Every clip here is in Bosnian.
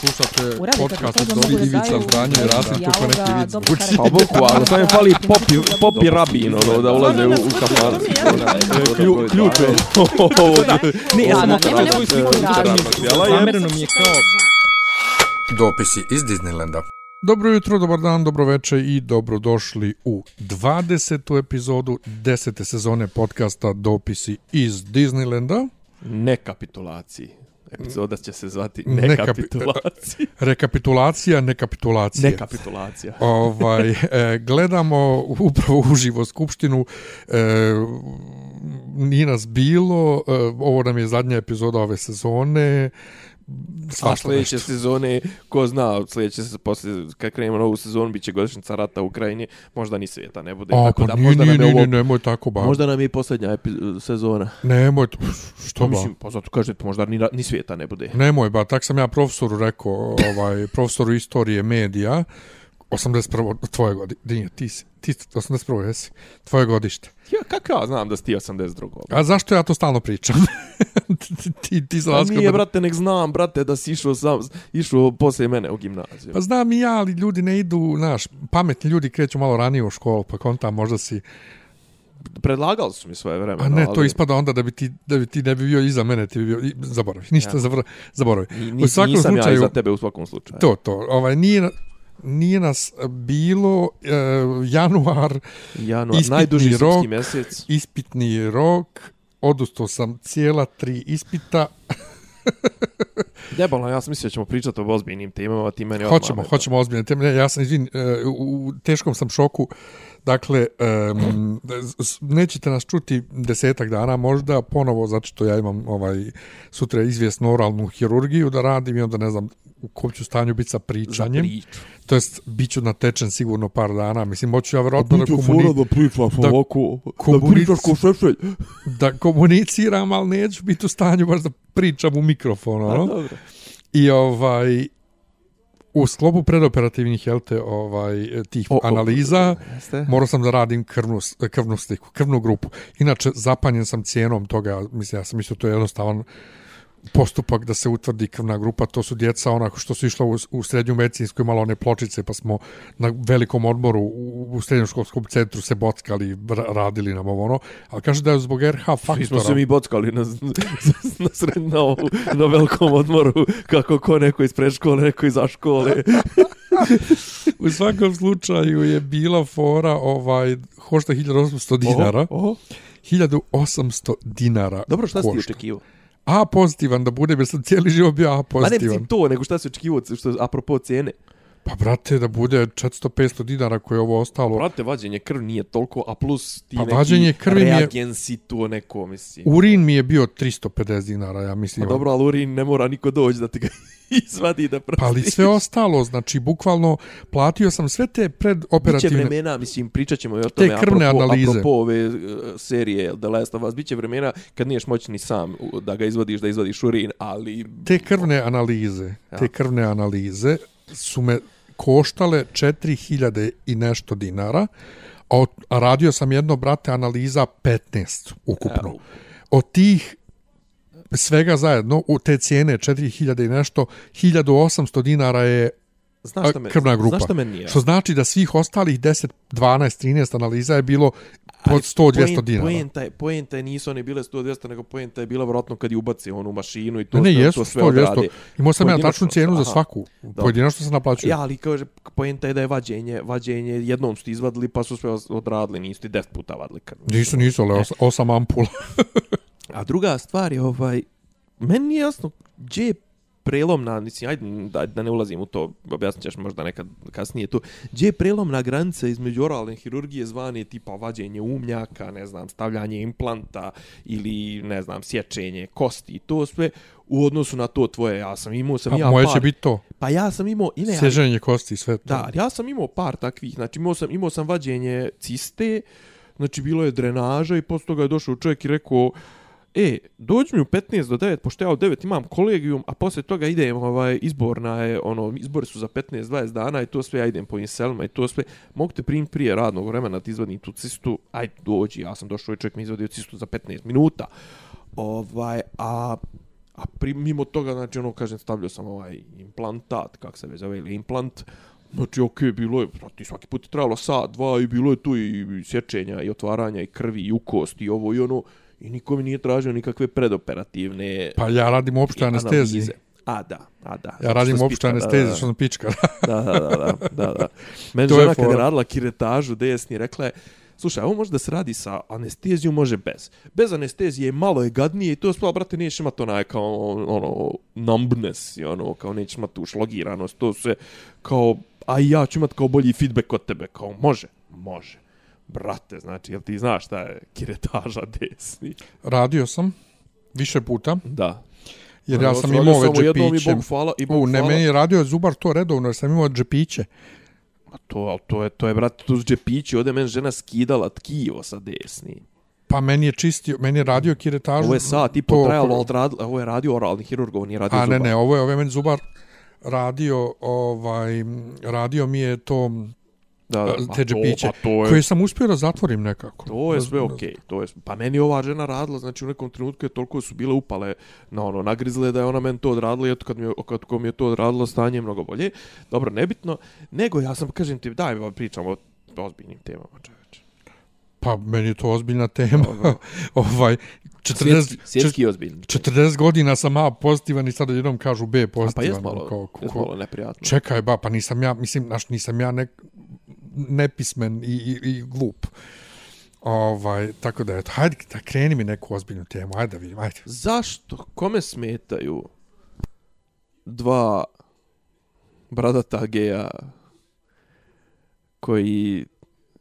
Slušate podcast od da Ivica Zdanje i Rasim kako neki vic karakter. Pa bukvalno, samo je fali popi, popi rabin, ono, da ulaze u, u kafan. Klju- Ključ je. Ne, ja sam svoju sliku Zamereno mi je kao Dopisi iz Disneylanda. Dobro jutro, dobar dan, dobro večer i dobrodošli u 20. epizodu 10. sezone podcasta Dopisi iz Disneylanda. Nekapitulaciji. Epizoda će se zvati Nekapi- Nekapitulaciji. Rekapitulacija, nekapitulacija. Nekapitulacija. ovaj, e, gledamo upravo uživo skupštinu, e, nije nas bilo, e, ovo nam je zadnja epizoda ove sezone, svašta sljedeće nešto. sezone, ko zna, sljedeće se posle, kad krenemo novu sezonu, bit će godišnjica rata u Ukrajini, možda ni svijeta ne bude. A, tako pa da, nije, možda nije, nam je nije, nemoj tako ba. možda nam je i posljednja sezona. Nemoj, to- što Pa ba? mislim, pa zato kažete, možda ni, ni svijeta ne bude. Nemoj ba, tak sam ja profesoru rekao, ovaj, profesoru istorije medija, 81. tvoje godište, nije, ti si, ti 81. jesi, tvoje godište. Ja, kako ja znam da si ti 82. A zašto ja to stalno pričam? ti, ti, ti za Pa nije, brate, nek znam, brate, da si išao sam, išao poslije mene u gimnaziju. Pa znam i ja, ali ljudi ne idu, znaš, pametni ljudi kreću malo ranije u školu, pa konta možda si... Predlagali su mi svoje vreme. A ne, to ispada onda da bi ti, da bi ti ne bi bio iza mene, ti bi bio... Zaboravi, ništa, Ja. ja. zaboravi. Ni, U svakom nisam ja slučaju- iza tebe u svakom slučaju. To, to, ovaj, nije, nije nas bilo e, januar, Januar, Ispitni najduži rok. mjesec. ispitni rok, odustao sam cijela tri ispita, Debalo, ja sam mislio da ćemo pričati o ozbiljnim temama, a ti meni Hoćemo, odmah- hoćemo ozbiljne teme. Ja sam, izvin, e, u, u teškom sam šoku. Dakle, um, nećete nas čuti desetak dana možda, ponovo, zato što ja imam ovaj sutra izvjesnu oralnu hirurgiju da radim i onda ne znam u kom ću stanju biti sa pričanjem. priču. To jest, bit ću natečen sigurno par dana. Mislim, moću ja vjerojatno da, komuni, da pričaš da ovako, da komunic- pričaš ko šešelj. da komuniciram, ali neću biti u stanju baš da pričam u mikrofon. A, Ono. dobro. I ovaj u sklopu predoperativnih jel te, ovaj tih O, o, analiza Jeste? morao sam da radim krvnu krvnu sliku, krvnu grupu. Inače zapanjen sam cijenom toga, mislim ja sam mislio to je jednostavan postupak da se utvrdi krvna grupa, to su djeca onako što su išla u, u srednju medicinsku imala one pločice, pa smo na velikom odmoru u, u srednjoškolskom centru se bockali, ra- radili nam ovo ono, ali kaže da je zbog RH Svi smo faktora. se mi bockali na, na, sred, na, ovu- na velikom odmoru, kako ko neko iz predškole, neko iz škole. U svakom slučaju je bila fora ovaj košta 1800 dinara. Oho, oho. 1800 dinara. Dobro, šta si ti očekivao? A pozitivan da bude, jer sam cijeli život bio A Ma ne mislim to, nego šta se očekivao, što, apropo cijene. Pa brate, da bude 400-500 dinara koje je ovo ostalo. Brate, vađenje krv nije toliko, a plus ti Pa neki vađenje krvi mi je- reagensi to neko, mislim. Urin mi je bio 350 dinara, ja mislim. Pa dobro, ali urin ne mora niko doći da ti ga izvadi da prostiš. Pa ali sve ostalo, znači bukvalno platio sam sve te Biće predoperativne... vremena, mislim, pričat ćemo i o tome, krvne apropo, analize. apropo ove uh, serije The Last of Us, biće vremena kad niješ moći ni sam da ga izvadiš, da izvadiš urin, ali... Te krvne analize, Ja. te krvne analize su me koštale 4000 i nešto dinara, a, od, a radio sam jedno, brate, analiza 15 ukupno. Od tih svega zajedno, u te cijene 4000 i nešto, 1800 dinara je Znaš šta me, krvna grupa. Znaš šta meni nije? Što znači da svih ostalih 10, 12, 13 analiza je bilo pod 100-200 dinara. Poenta je, poenta je, nisu one bile 100-200, nego poenta je bila vjerojatno kad je ubaci onu mašinu i to, Ne, ne, jesu to sve 100, 200. odrade. Imao sam ja tačnu cijenu za aha. svaku. Pojedinačno se naplaćuje. Ja, ali kaže, poenta je da je vađenje, vađenje, jednom su ti izvadili pa su sve odradili, nisu ti 10 puta vadili. Nisu, nisu, ali os, osam ampula. A druga stvar je, ovaj, meni nije jasno gdje je prelomna, mislim, ajde da, da ne ulazim u to, objasnit ćeš možda nekad kasnije to, gdje je prelomna granica između oralne hirurgije zvane tipa vađenje umnjaka, ne znam, stavljanje implanta ili, ne znam, sječenje kosti i to sve, u odnosu na to tvoje, ja sam imao, sam A ja moje par, će biti to. pa ja sam imao, i ne, Sježenje kosti i sve to. Da, ja sam imao par takvih, znači imao sam, imao sam vađenje ciste, znači bilo je drenaža i posle toga je došao čovjek i rekao, e, dođi mi u 15 do 9, pošto ja u 9 imam kolegijum, a posle toga idem, ovaj, izborna je, ono, izbori su za 15-20 dana i to sve, ja idem po inselima i to sve, mogu te primiti prije radnog vremena, ti izvadim tu cistu, aj, dođi, ja sam došao i čovjek mi izvadio cistu za 15 minuta, ovaj, a A pri, mimo toga, znači, ono, kažem, stavljao sam ovaj implantat, kak se već zove, ili implant, Znači, okej, okay, bilo je, ti svaki put je trajalo sat, dva i bilo je tu i sječenja i otvaranja i krvi i ukost i ovo i ono. I niko mi nije tražio nikakve predoperativne Pa ja radim uopšte anesteziji. analize. A, da, a, da. Ja radim spička, anesteziju, što sam pička. Da, da, da, da, da. Meni žena kad je radila kiretažu desni, rekla je, slušaj, ovo može da se radi sa anestezijom, može bez. Bez anestezije malo je gadnije i to je spala, brate, nećeš imati onaj kao, ono, numbness ono, kao nećeš imati tu šlogiranost, to sve kao, a ja ću imati kao bolji feedback od tebe, kao, može, može. Brate, znači, jel ti znaš šta je kiretaža desni? Radio sam više puta, Da. jer ja Evo, sam imao ove jednom i džepiće. Bog hvala, i Bog U, ne, hvala. meni je radio zubar to redovno, jer sam imao džepiće. A to, ali to je, to je, brate, tu s džepići, ovdje meni žena skidala tkivo sa desni. Pa meni je čistio, meni je radio kiretažu. Ovo je sat i to po oko- trajalo, ali rad, ovo je radio oralni hirurg, ovo nije radio A zubar. ne, ne, ovo je, ovo je meni zubar radio, ovaj, radio mi je to, da, da, te džepiće, pa je, koje sam uspio da zatvorim nekako. To je sve okej. To je pa meni je ova žena radila, znači u nekom trenutku je toliko su bile upale na ono nagrizle da je ona meni to odradila i eto kad mi je, kad ko mi je to odradilo stanje je mnogo bolje. Dobro, nebitno, nego ja sam kažem ti daj mi pričamo o ozbiljnim temama, čoveče. Pa meni je to ozbiljna tema. ovaj, 40, Svjetski, svjetski ozbiljni. 40 godina sam A pozitivan i sad jednom kažu B A pa pozitivan. jest malo, malo neprijatno. čekaj ba, pa nisam ja, mislim, naš, nisam ja nek, nepismen i, i, i glup. Ovaj, tako da, eto, hajde da kreni mi neku ozbiljnu temu, hajde da vidim, hajde. Zašto? Kome smetaju dva bradata geja koji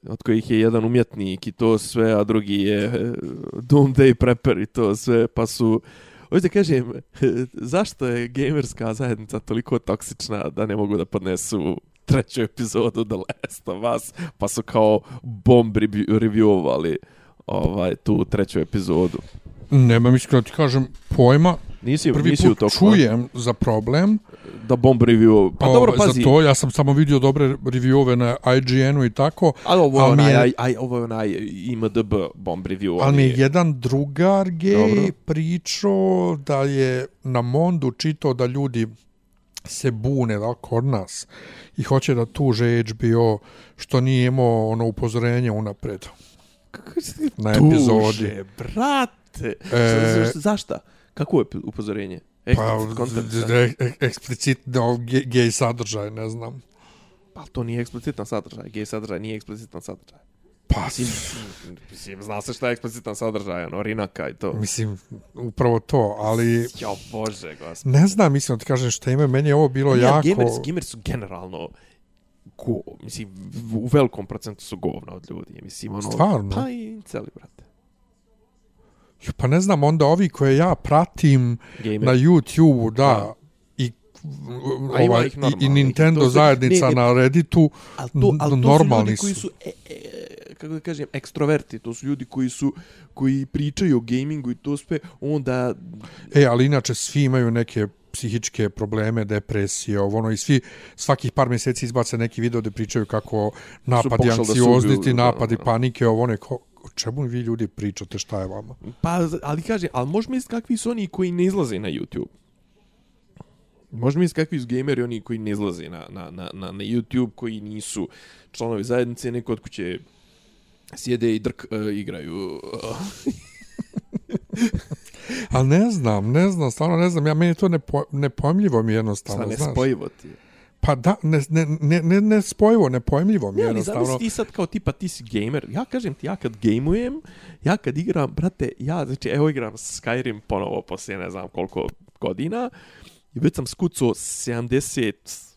od kojih je jedan umjetnik i to sve, a drugi je eh, Doomsday Prepper i to sve, pa su... Hoćete kažem, zašto je gamerska zajednica toliko toksična da ne mogu da podnesu treću epizodu The Last of Us, pa su kao bomb revi- reviewovali ovaj, tu treću epizodu. Nemam iskreno ti kažem pojma, Nisi, prvi nisi put čujem za problem, da bomb review. Pa dobro, ovaj, pazi. za to ja sam samo vidio dobre reviewove na IGN-u i tako, Ali ovo je ali mi onaj, je- aj, ovo je onaj IMDB bomb review. Ali on mi je jedan drugar gej pričao da je na Mondu čitao da ljudi se bune da kod nas i hoće da tuže HBO što nije imao ono upozorenje unapred na epizodi. Tuže, brate. E. Zašta? Kako je upozorenje? Pa, Explicit e- eksplicitno ge- gej sadržaj, ne znam. Pa to nije eksplicitan sadržaj. Gej sadržaj nije eksplicitan sadržaj. Pa, Mislim, mislim, zna se šta je eksplicitan sadržaj, ono, rinaka i to. mislim, upravo to, ali Jo, bože, gospod. ne znam, mislim, da ti kažem šta ime, meni je ovo bilo Ja, jako... gamers, gamers su generalno go, mislim, u velikom procentu su govna od ljudi. Mislim, ono, Stvarno? Pa i celi, brate. Ju, Pa ne znam, onda ovi koje ja pratim Gamer. na YouTube, da, i ovaj, i, i Nintendo to zajednica ne, ne, na Redditu, Ali to, ali to normalni su ljudi koji su, e, e, kako da kažem, ekstroverti. To su ljudi koji su, koji pričaju o gamingu i to sve, onda... e, ali inače svi imaju neke psihičke probleme, depresije, ovo ono, i svi svakih par mjeseci izbace neki video da pričaju kako napadi anksioznosti, da, napadi da. panike, ovo neko, o čemu vi ljudi pričate, šta je vama? Pa, ali kaže, ali možeš misliti kakvi su oni koji ne izlaze na YouTube. Možeš misliti kakvi su gameri oni koji ne izlaze na, na, na, na, na YouTube, koji nisu članovi zajednice, neko od kuće sjede i drk uh, igraju. Ali ne znam, ne znam, stvarno ne znam, ja meni to nepo, nepojmljivo mi je Sa jednostavno, znaš. nespojivo ti. je. Pa da, ne, ne, ne, ne, ne spojivo, nepojmljivo mi Ne, je ali jednostavno. zamisli ti sad kao tipa ti si gamer. Ja kažem ti, ja kad gejmujem, ja kad igram, brate, ja, znači, evo igram Skyrim ponovo poslije ne znam koliko godina i već sam skucao 78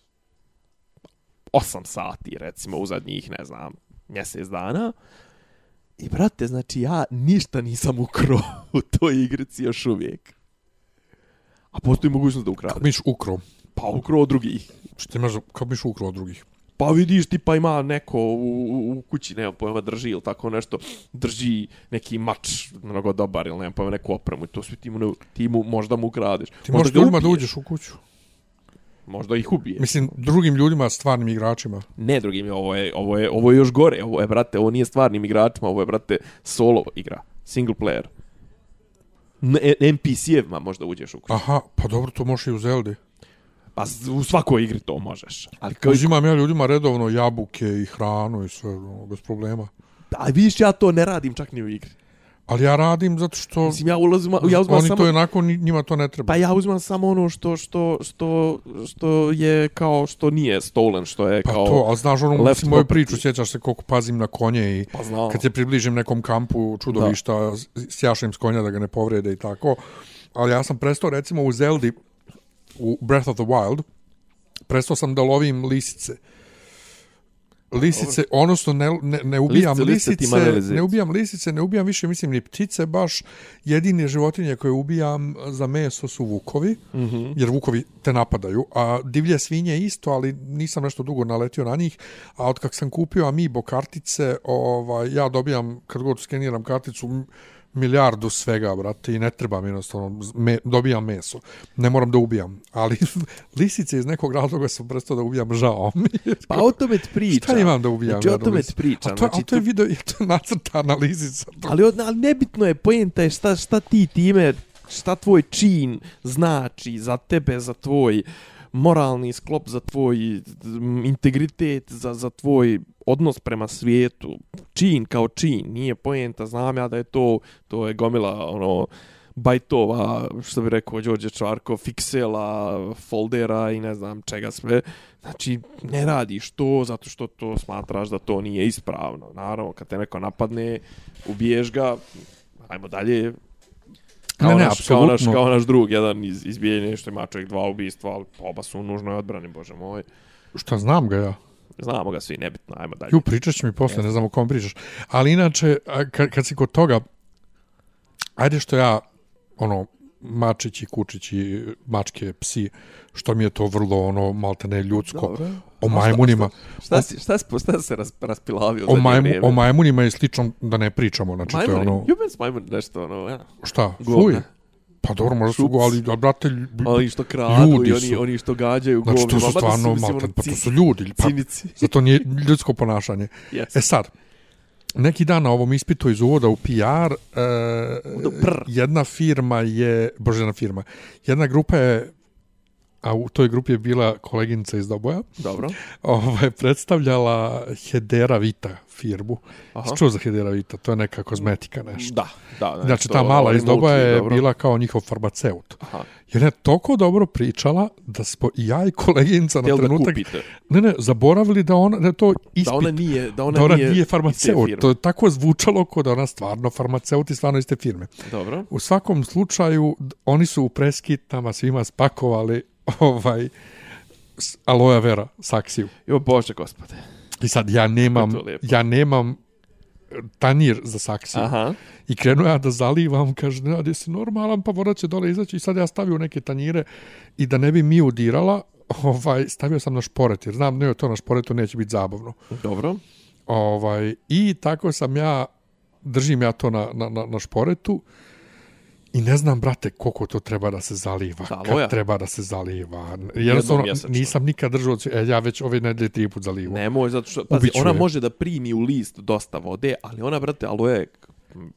sati, recimo, u zadnjih, ne znam, mjesec dana. I, brate, znači, ja ništa nisam ukro u toj igrici još uvijek. A postoji mogućnost da Kako ukradem. miš ukro? Pa ukro od drugih. Što imaš, kako miš ukro od drugih? Pa vidiš, tipa ima neko u, u, kući, nema pojma, drži ili tako nešto, drži neki mač mnogo dobar ili nema pojma neku opremu i to svi ti mu, ti mu možda mu ukradiš. Ti možda možeš ljudima da ubiješ, uđeš u kuću. Možda ih ubije. Mislim, drugim ljudima, stvarnim igračima. Ne drugim, ovo je, ovo je, ovo je još gore, ovo je, brate, ovo nije stvarnim igračima, ovo je, brate, solo igra, single player. N- NPC-evima možda uđeš u kuću. Aha, pa dobro, to može i u Zeldi. Pa u svakoj igri to možeš. Ali kao, Uzimam ja ljudima redovno jabuke i hranu i sve, ono, bez problema. a vidiš, ja to ne radim čak ni u igri. Ali ja radim zato što Mislim, ja ulazim, ja uzmam oni samo... to jednako, ni- njima to ne treba. Pa ja uzmam samo ono što što što što je kao što nije stolen, što je Pa kao to, ali znaš ono, mislim, moju priču, sjećaš se koliko pazim na konje i Pa znam. kad se približim nekom kampu čudovišta, s- sjašem s konja da ga ne povrede i tako. Ali ja sam prestao, recimo, u Zeldi, u Breath of the Wild, prestao sam da lovim lisice. Lisice, odnosno ne, ne, ne ubijam Lisice, lisice lisice, ne ubijam lisice, ne ubijam više, mislim, ni ptice baš. Jedine životinje koje ubijam za meso su vukovi, mm. -hmm. jer vukovi te napadaju. A divlje svinje isto, ali nisam nešto dugo naletio na njih. A od kak sam kupio Amiibo kartice, ovaj, ja dobijam, kad god skeniram karticu, milijardu svega, brate, i ne trebam jednostavno, me, dobijam meso. Ne moram da ubijam. Ali lisice iz nekog razloga sam prestao da ubijam, žao mi. Pa o tome ti pričam. Šta imam da ubijam? Znači, o tome ti pričam. A to, znači, a to je video, je to nacrtana lisica. To, Ali, od, ali nebitno je, pojenta je šta, šta ti time, šta tvoj čin znači za tebe, za tvoj moralni sklop, za tvoj integritet, za, za tvoj odnos prema svijetu. Čin kao čin, nije pojenta, znam ja da je to, to je gomila, ono, bajtova, što bi rekao Đorđe Čvarko, fiksela, foldera i ne znam čega sve. Znači, ne radiš to zato što to smatraš da to nije ispravno. Naravno, kad te neko napadne, ubiješ ga, ajmo dalje, kao, Ne, ne, naš, kao, naš, kao naš drug, jedan iz, izbijenje, što ima čovjek dva ubistva, ali oba su u nužnoj odbrani, bože moj. šta znam ga ja? Znamo ga svi, nebitno, ajmo dalje. Ju, pričat će mi posle, ne znam o kom pričaš. Ali inače, kad, kad si kod toga, ajde što ja, ono, mačići, kučići, mačke, psi, što mi je to vrlo, ono, malte ne ljudsko. Dobro. O majmunima, Šta, si, šta, si, šta si ras, raspilavio? o, majmu, o majmunima i slično da ne pričamo, znači to je Majmuni, ono, ljubim s majmun nešto, ono, ja. šta, fuj. Pa dobro, možda su go, ali, a, brate, Oni što kradu Ljudi i oni, su. oni što gađaju znači to govnima, su mada stvarno, mislim, malte, ono, pa to su ljudi, pa Cinici. Zato nije ljudsko ponašanje. Yes. E sad, neki dan na ovom ispitu iz uvoda u PR, e, prr. jedna firma je, bože jedna firma, jedna grupa je, a u toj grupi je bila koleginica iz Doboja, Dobro. ovaj, predstavljala Hedera Vita firmu. Aha. Čuo za Hedera Vita, to je neka kozmetika nešto. Da, da. ne, Znači, to ta mala iz remotely, Doboja je dobro. bila kao njihov farmaceut. Aha. Ona je toliko dobro pričala da smo i ja i koleginica na Htjeli da trenutak... kupite. Ne, ne, zaboravili da ona, da je to ispit Da ona nije, da ona, da ona nije, nije farmaceut. To je tako zvučalo kod da ona stvarno farmaceut i stvarno iz te firme. Dobro. U svakom slučaju, oni su u preskitama svima spakovali ovaj aloe vera saksiju. Jo, Bože, gospode. I sad ja nemam, ja nemam e, tanjir za saksiju. Aha. I krenuo ja da zalivam, kaže, ne, gdje si normalan, pa voda će dole izaći. I sad ja stavio neke tanjire i da ne bi mi udirala, ovaj, stavio sam na šporet, jer znam, ne, to na šporetu neće biti zabavno. Dobro. Ovaj, I tako sam ja, držim ja to na, na, na, na šporetu i ne znam, brate, koliko to treba da se zaliva. Aloja? kad treba da se zaliva. Jednostavno, mjesečno. nisam nikad držao, e, ja već ove nedelje tri put zalivo. Nemoj, zato što, pazi, Ubiću ona je. može da primi u list dosta vode, ali ona, brate, aloe,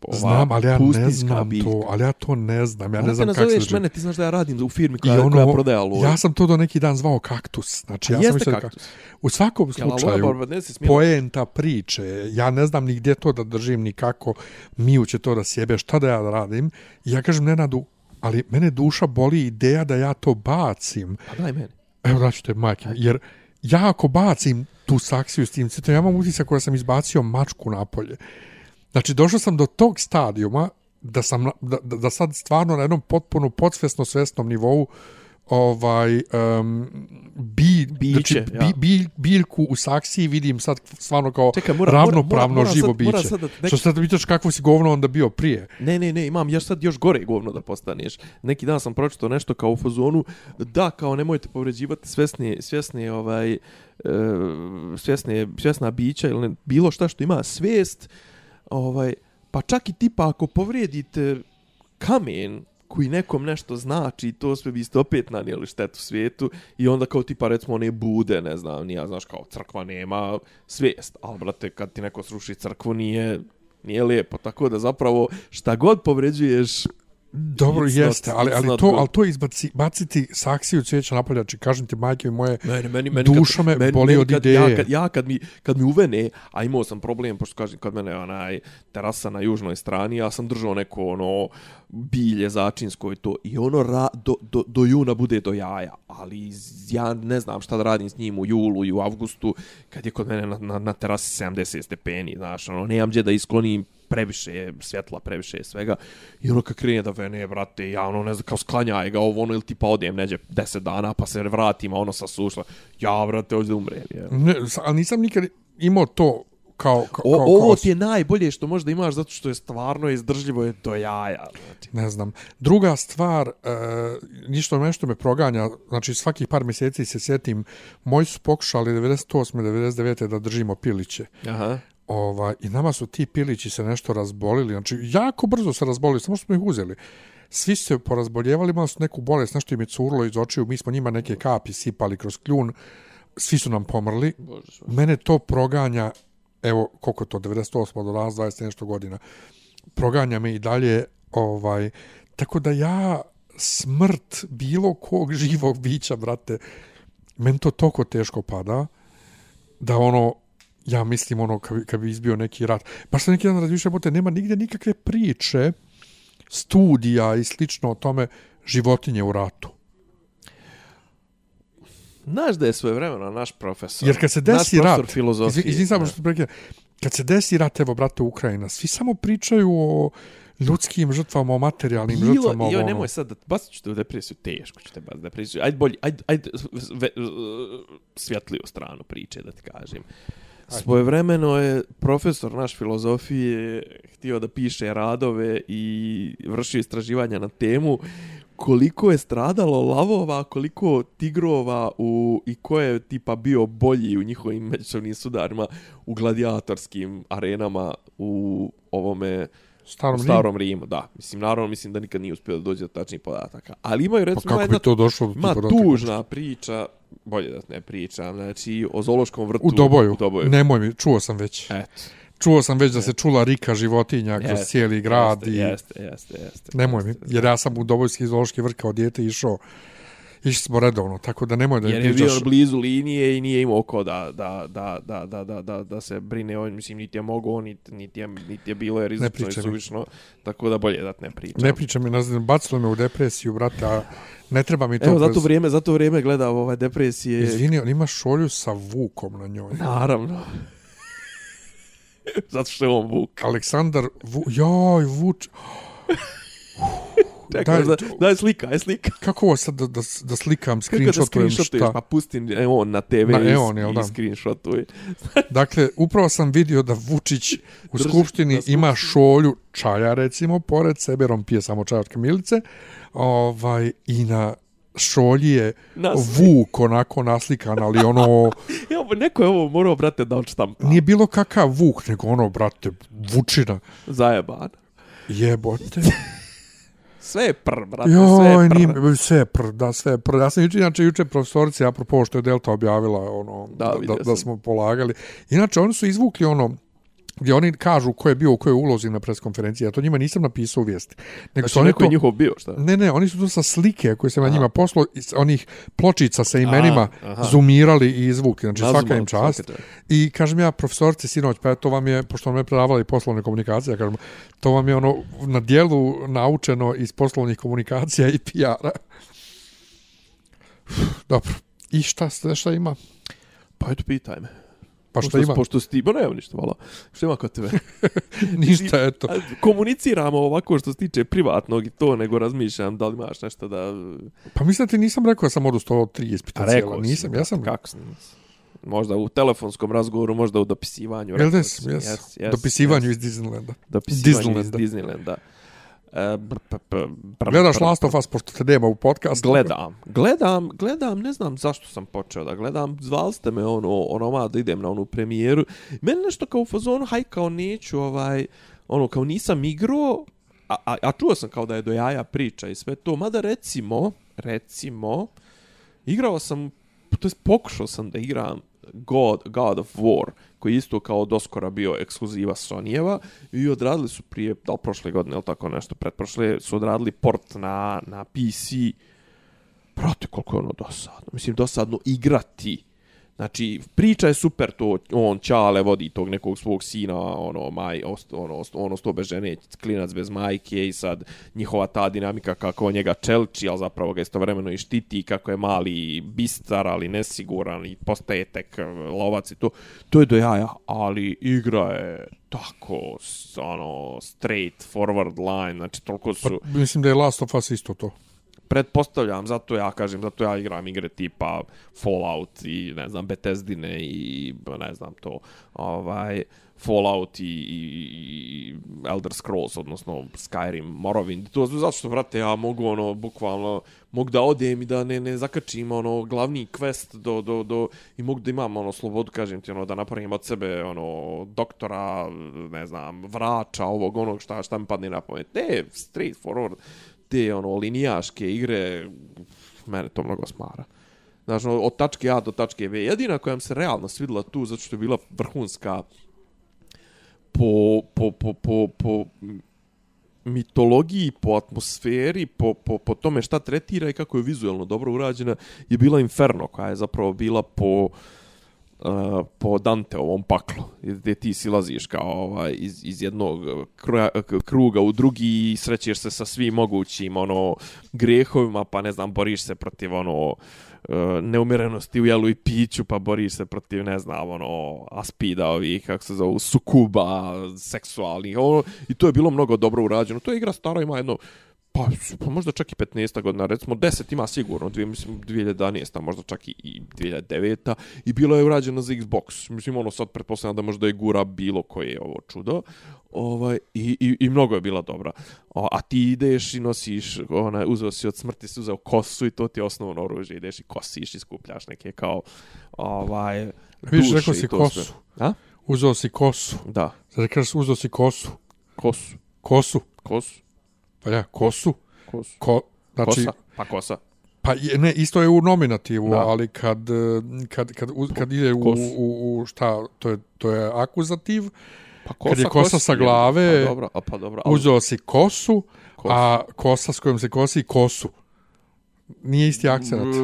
ova Znam, ali ja ne znam biljka. to, ali ja to ne znam, ja Ona ne te znam kako se drži. mene, ti znaš da ja radim u firmi I koja, ono, koja prodaje aloe. ja sam to do neki dan zvao kaktus. Znači, ja sam mislio da kaktus. U svakom slučaju, ne smijela? poenta priče, ja ne znam ni gdje to da držim, ni kako Miju će to da sjebe, šta da ja radim. I ja kažem Nenadu, ali mene duša boli ideja da ja to bacim. Pa daj meni. Evo da ću te, majke, jer ja ako bacim tu saksiju s tim ja imam utisak koja sam izbacio mačku napolje. Znači, došao sam do tog stadijuma da sam da, da, sad stvarno na jednom potpuno podsvesno svesnom nivou ovaj um, bi, Biće, znači, ja. bi, bi, biljku u saksiji vidim sad stvarno kao Čekaj, mora- mora- ravnopravno mora- mora živo sad- biće. mora sad da neki- Što sad pitaš kakvo si govno onda bio prije. Ne, ne, ne, imam još sad još gore govno da postaneš. Neki dan sam pročitao nešto kao u fazonu, da, kao nemojte povređivati svjesne, svjesne, ovaj, e, svjesne, svjesna bića ili ne, bilo šta što ima svijest, ovaj, pa čak i tipa ako povrijedite kamen koji nekom nešto znači, to sve biste opet nanijeli štetu svijetu i onda kao tipa recimo one bude, ne znam, nija, znaš kao crkva nema svijest, ali brate kad ti neko sruši crkvu nije, nije lijepo, tako da zapravo šta god povređuješ Dobro, It's not- jeste, ali, it's ali, not to, ali to izbaci, baciti saksiju cvijeća napoljači, kažem ti, majke moje, Meni, meni, meni, Duša me boli od kad, ideje. Ja kad, ja kad mi, kad mi uvene, a imao sam problem, pošto kažem, kod mene onaj terasa na južnoj strani, ja sam držao neko ono bilje začinsko i to, i ono ra, do, do, do juna bude do jaja, ali ja ne znam šta da radim s njim u julu i u avgustu, kad je kod mene na, na, na terasi 70 stepeni, znaš, ono, nemam gdje da isklonim previše je svjetla, previše je svega. I ono kad krene da vene, brate, ja ono ne znam, kao sklanjaj ga ovo, ono, ili tipa odem neđe 10 dana, pa se vratim, a ono sa sušla. Ja, brate, hoću da umrem, je. ne, ali nisam nikad imao to kao, kao, O, kao, ovo kao ti je najbolje što možda imaš zato što je stvarno izdržljivo je do jaja. Znači. ne znam. Druga stvar, e, ništa nešto me proganja, znači svakih par mjeseci se sjetim, moji su pokušali 98. 99. da držimo piliće. Aha. Ovaj, I nama su ti pilići se nešto razbolili, znači jako brzo se razbolili, samo što smo ih uzeli. Svi su se porazboljevali, imali su neku bolest, nešto im je curlo iz očiju, mi smo njima neke kapi sipali kroz kljun, svi su nam pomrli. Mene to proganja, evo koliko to, 98 do danas, 20 i nešto godina, proganja me i dalje, ovaj, tako da ja smrt bilo kog živog bića, brate, meni to toliko teško pada, da ono, ja mislim ono, kad bi, kad bi izbio neki rat. Baš sam neki dan razmišljao, bote, nema nigde nikakve priče, studija i slično o tome životinje u ratu. Znaš da je svoje vremena naš profesor. Jer kad se desi rat, filozofije. izvin, izvin samo što te prekidam, kad se desi rat, evo, brate, Ukrajina, svi samo pričaju o ljudskim žrtvama, o materijalnim Jo, žrtvama. jo, ovo, nemoj ono. sad da bacit ću te u depresiju, teško ću te u depresiju. Ajde bolje, ajde, ajde ve, svjetliju stranu priče da ti kažem. Svojevremeno je profesor naš filozofije htio da piše radove i vršio istraživanja na temu koliko je stradalo lavova, koliko tigrova u, i ko je tipa bio bolji u njihovim međusobnim sudarima u gladijatorskim arenama u ovome Starom u starom Rimu, da. Mislim, naravno, mislim da nikad nije uspio da dođe do tačnih podataka. Ali imaju, Pa recimo, kako jedna bi to došlo do Ma tužna priča, bolje da ne pričam, znači o zoološkom vrtu U Doboju. U Doboju. Nemoj mi, čuo sam već. Eto. Čuo sam već da se čula rika životinja kroz Jeste, cijeli grad. Jeste, i... jeste, jeste, jeste. Nemoj mi, jeste, jer ja sam u Dobojski zoološki vrt kao dijete išao. Išli smo redovno, tako da nemoj da Jer je bio blizu linije i nije imao ko da, da, da, da, da, da, da, da se brine o mislim, niti je mogao, niti, niti, je, niti je bilo je rizično i pričaj mi. suvišno, tako da bolje da ne pričam. Ne priča mi, ne znam, bacilo me u depresiju, brate, a ne treba mi to. Evo, zato vrijeme, zato vrijeme gledam ove depresije. Izvini, on ima šolju sa vukom na njoj. Naravno. zato što je on Vuk. Aleksandar, Vu... joj, Vuč... Čekaj, Daj, daj, daj slika, aj slika. Kako ovo sad da, da, da slikam, Kako da screenshotujem šta? Pa pusti e, on na TV Na i, Eon, jel i da? screenshotuj. Dakle, upravo sam vidio da Vučić u Drži skupštini na ima šolju čaja, recimo, pored sebe, jer on pije samo čaj od kamilice, ovaj, i na šolji je Nas- Vuk onako naslikan, ali ono, Evo, neko je ovo morao, brate, da odštampa. nije bilo kakav Vuk, nego ono, brate, Vučina. Zajeban. Jebote. Sve je pr, brate, sve je pr. nije, sve je pr, da, sve je pr. Ja sam juče, inače, juče profesorici, apropo što je Delta objavila, ono, Da, da, da, da smo polagali. Inače, oni su izvukli ono, gdje oni kažu ko je bio u kojoj ulozi na preskonferenciji. Ja to njima nisam napisao u vijesti. Nego su Znači, oni neko to... je njihov bio, šta? Ne, ne, oni su to sa slike koje sam na njima poslao, iz onih pločica sa imenima, aha. zoomirali i izvukli. Znači, Nazumali, svaka im čast. svaka. I kažem ja, profesorci, sinoć, pa to vam je, pošto me predavali poslovne komunikacije, ja kažem, to vam je ono na dijelu naučeno iz poslovnih komunikacija i PR-a. Dobro. I šta, šta ima? Pa eto, pitaj me. Pa pošto, ima? Pošto si ti, ba nema ništa, vala. Što ima kod tebe? Ništa, eto. A, Komuniciramo ovako što se tiče privatnog i to, nego razmišljam da li imaš nešto da... Pa mislim da ti nisam rekao da sam odustao od tri ispita cijela. si, Nisam, ja sam... Kako si? Možda u telefonskom razgovoru, možda u dopisivanju. Jel des? Yes, Yes, yes, Dopisivanju yes. iz Disneylanda. Dopisivanju iz Disneylanda. Gledaš Last of Us, pošto te nema u podcastu. Gledam, gledam, gledam, ne znam zašto sam počeo da gledam, zvali ste me ono, ono, da idem na onu premijeru. Meni nešto kao u fazonu, haj kao neću, ovaj, ono, kao nisam igrao, a, a, a čuo sam kao da je do jaja priča i sve to, mada recimo, recimo, igrao sam, to jest pokušao sam da igram God, God of War, koji je isto kao doskora bio ekskluziva Sonyjeva i odradili su prije, da li prošle godine ili tako nešto, pretprošle, su odradili port na, na PC. Prate, koliko je ono dosadno. Mislim, dosadno igrati Znači, priča je super to, on Ćale vodi tog nekog svog sina, ono, maj, ost, ono, ost, ono sto bez žene, klinac bez majke i sad njihova ta dinamika kako on njega čelči, ali zapravo ga istovremeno i štiti, kako je mali bistar, ali nesiguran i postaje tek eh, lovac i to. To je do jaja, ali igra je tako, ono, straight forward line, znači toliko su... Pa, mislim da je Last of Us isto to pretpostavljam, zato ja kažem, zato ja igram igre tipa Fallout i ne znam Bethesdine i ne znam to, ovaj Fallout i, i Elder Scrolls, odnosno Skyrim, Morrowind. To zato što, vrate, ja mogu, ono, bukvalno, mogu da odem i da ne, ne zakačim, ono, glavni quest do, do, do, i mogu da imam, ono, slobodu, kažem ti, ono, da napravim od sebe, ono, doktora, ne znam, vrača, ovog, onog, šta, šta mi padne na pamet. Ne, straight forward te ono linijaške igre mene to mnogo smara. Znači, od tačke A do tačke B. Jedina koja mi se realno svidila tu, zato što je bila vrhunska po, po, po, po, po mitologiji, po atmosferi, po, po, po tome šta tretira i kako je vizualno dobro urađena, je bila Inferno, koja je zapravo bila po uh, po Danteovom paklu, gdje ti silaziš kao ovaj, iz, iz jednog kruga u drugi i srećeš se sa svim mogućim ono grehovima, pa ne znam, boriš se protiv ono e, neumirenosti u jelu i piću, pa boriš se protiv, ne znam, ono, aspida ovih, kako se zove, sukuba, seksualnih, ono, i to je bilo mnogo dobro urađeno. To je igra stara, ima jedno, Pa, pa možda čak i 15. godina, recimo 10 ima sigurno, dvije, mislim 2011. možda čak i 2009. I bilo je urađeno za Xbox. Mislim, ono sad pretpostavljam da možda je gura bilo koje ovo čudo. Ovaj, i, i, I mnogo je bila dobra. O, a ti ideš i nosiš, ona, uzeo si od smrti, si uzeo kosu i to ti je osnovno oružje. Ideš i kosiš i skupljaš neke kao ovaj, Viš, rekao si kosu. Sve. A? Uzeo si kosu. Da. Kažeš uzeo si kosu. Kosu. Kosu. Kosu. Pa ja, kosu. Kosu. Ko, znači, kosa. Pa kosa. Pa ne, isto je u nominativu, da. ali kad, kad, kad, kad ide u, u, u, šta, to je, to je akuzativ, pa kosa, kad je kosa sa glave, pa dobro, a pa dobro, ali... uzeo si kosu, kosu, a kosa s kojom se kosi kosu. Nije isti akcent.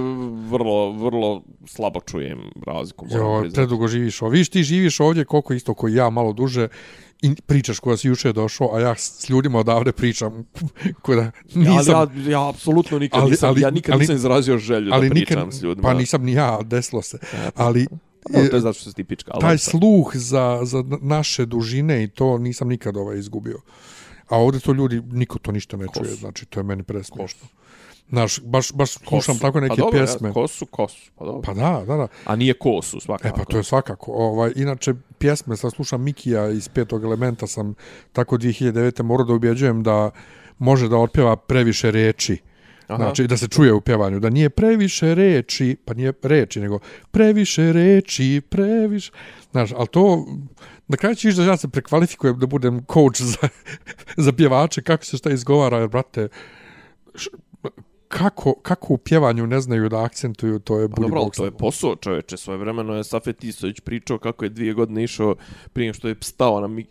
Vrlo, vrlo slabo čujem razliku. Jo, predugo živiš ovdje. Viš, ti živiš ovdje koliko isto koji ja, malo duže i pričaš koja si juče došao, a ja s ljudima odavde pričam koja nisam... Ja, ja, ja apsolutno nikad ali, nisam, ali, ja nikad ali, nisam izrazio želju ali da pričam nikad, s ljudima. Pa nisam ni ja, desilo se. Ali, no, to je zato što si tipička. Ali taj sluh za, za naše dužine i to nisam nikad ovaj izgubio. A ovdje to ljudi, niko to ništa ne Kosu. čuje, znači to je meni presmiješno. Naš, baš, baš slušam tako neke pa dobro, pjesme. Ja, kosu, kosu, pa dobro. Pa da, da, da. A nije kosu, svakako. E pa to je svakako. Ovaj, inače, pjesme, sad slušam Mikija iz petog elementa, sam tako 2009. morao da ubjeđujem da može da otpjeva previše reči. Aha. Znači, da se čuje u pjevanju, da nije previše reči, pa nije reči, nego previše reči, previše... Znaš, ali to, na kraju ćeš da ja se prekvalifikujem da budem coach za, za pjevače, kako se šta izgovara, jer, brate, kako, kako u pjevanju ne znaju da akcentuju, to je pa dobro, to je posao čoveče. Svoje vremeno je Safet Isović pričao kako je dvije godine išao prije što je stao na,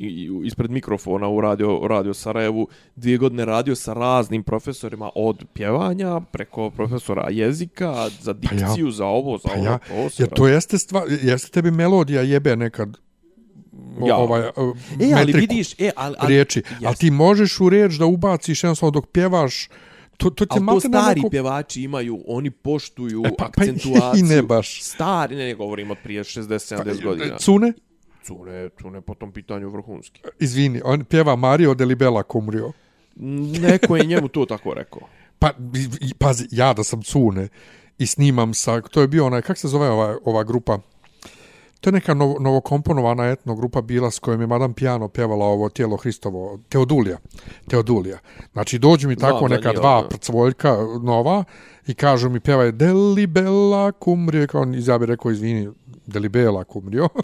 ispred mikrofona u radio, radio Sarajevu, dvije godine radio sa raznim profesorima od pjevanja preko profesora jezika, za dikciju, pa ja, za ovo, za pa ovo. Ja, ja, to jeste, stva, jeste tebi melodija jebe nekad ja. ovaj e, ali vidiš, e, ali, ali, riječi. Ali ti možeš u riječ da ubaciš jednostavno dok pjevaš to, to, te to stari neko... pjevači imaju, oni poštuju e, pa, akcentuaciju. Pa, I ne baš. Stari, ne, ne govorimo od prije 60-70 pa, godina. Cune? Cune, Cune po tom pitanju vrhunski. Izvini, on pjeva Mario de Libela Kumrio. Neko je njemu to tako rekao. Pa, pazi, ja da sam Cune i snimam sa, to je bio onaj, kak se zove ova, ova grupa? To je neka novo, novokomponovana etno grupa bila s kojom je Madame Piano pjevala ovo tijelo Hristovo, Teodulija. Teodulija. Znači, dođu mi tako Znam, neka dva prcvoljka nova i kažu mi pjevaj Deli Bella Kumrio, kao on izjavi rekao, izvini, Deli Bella Kumrio.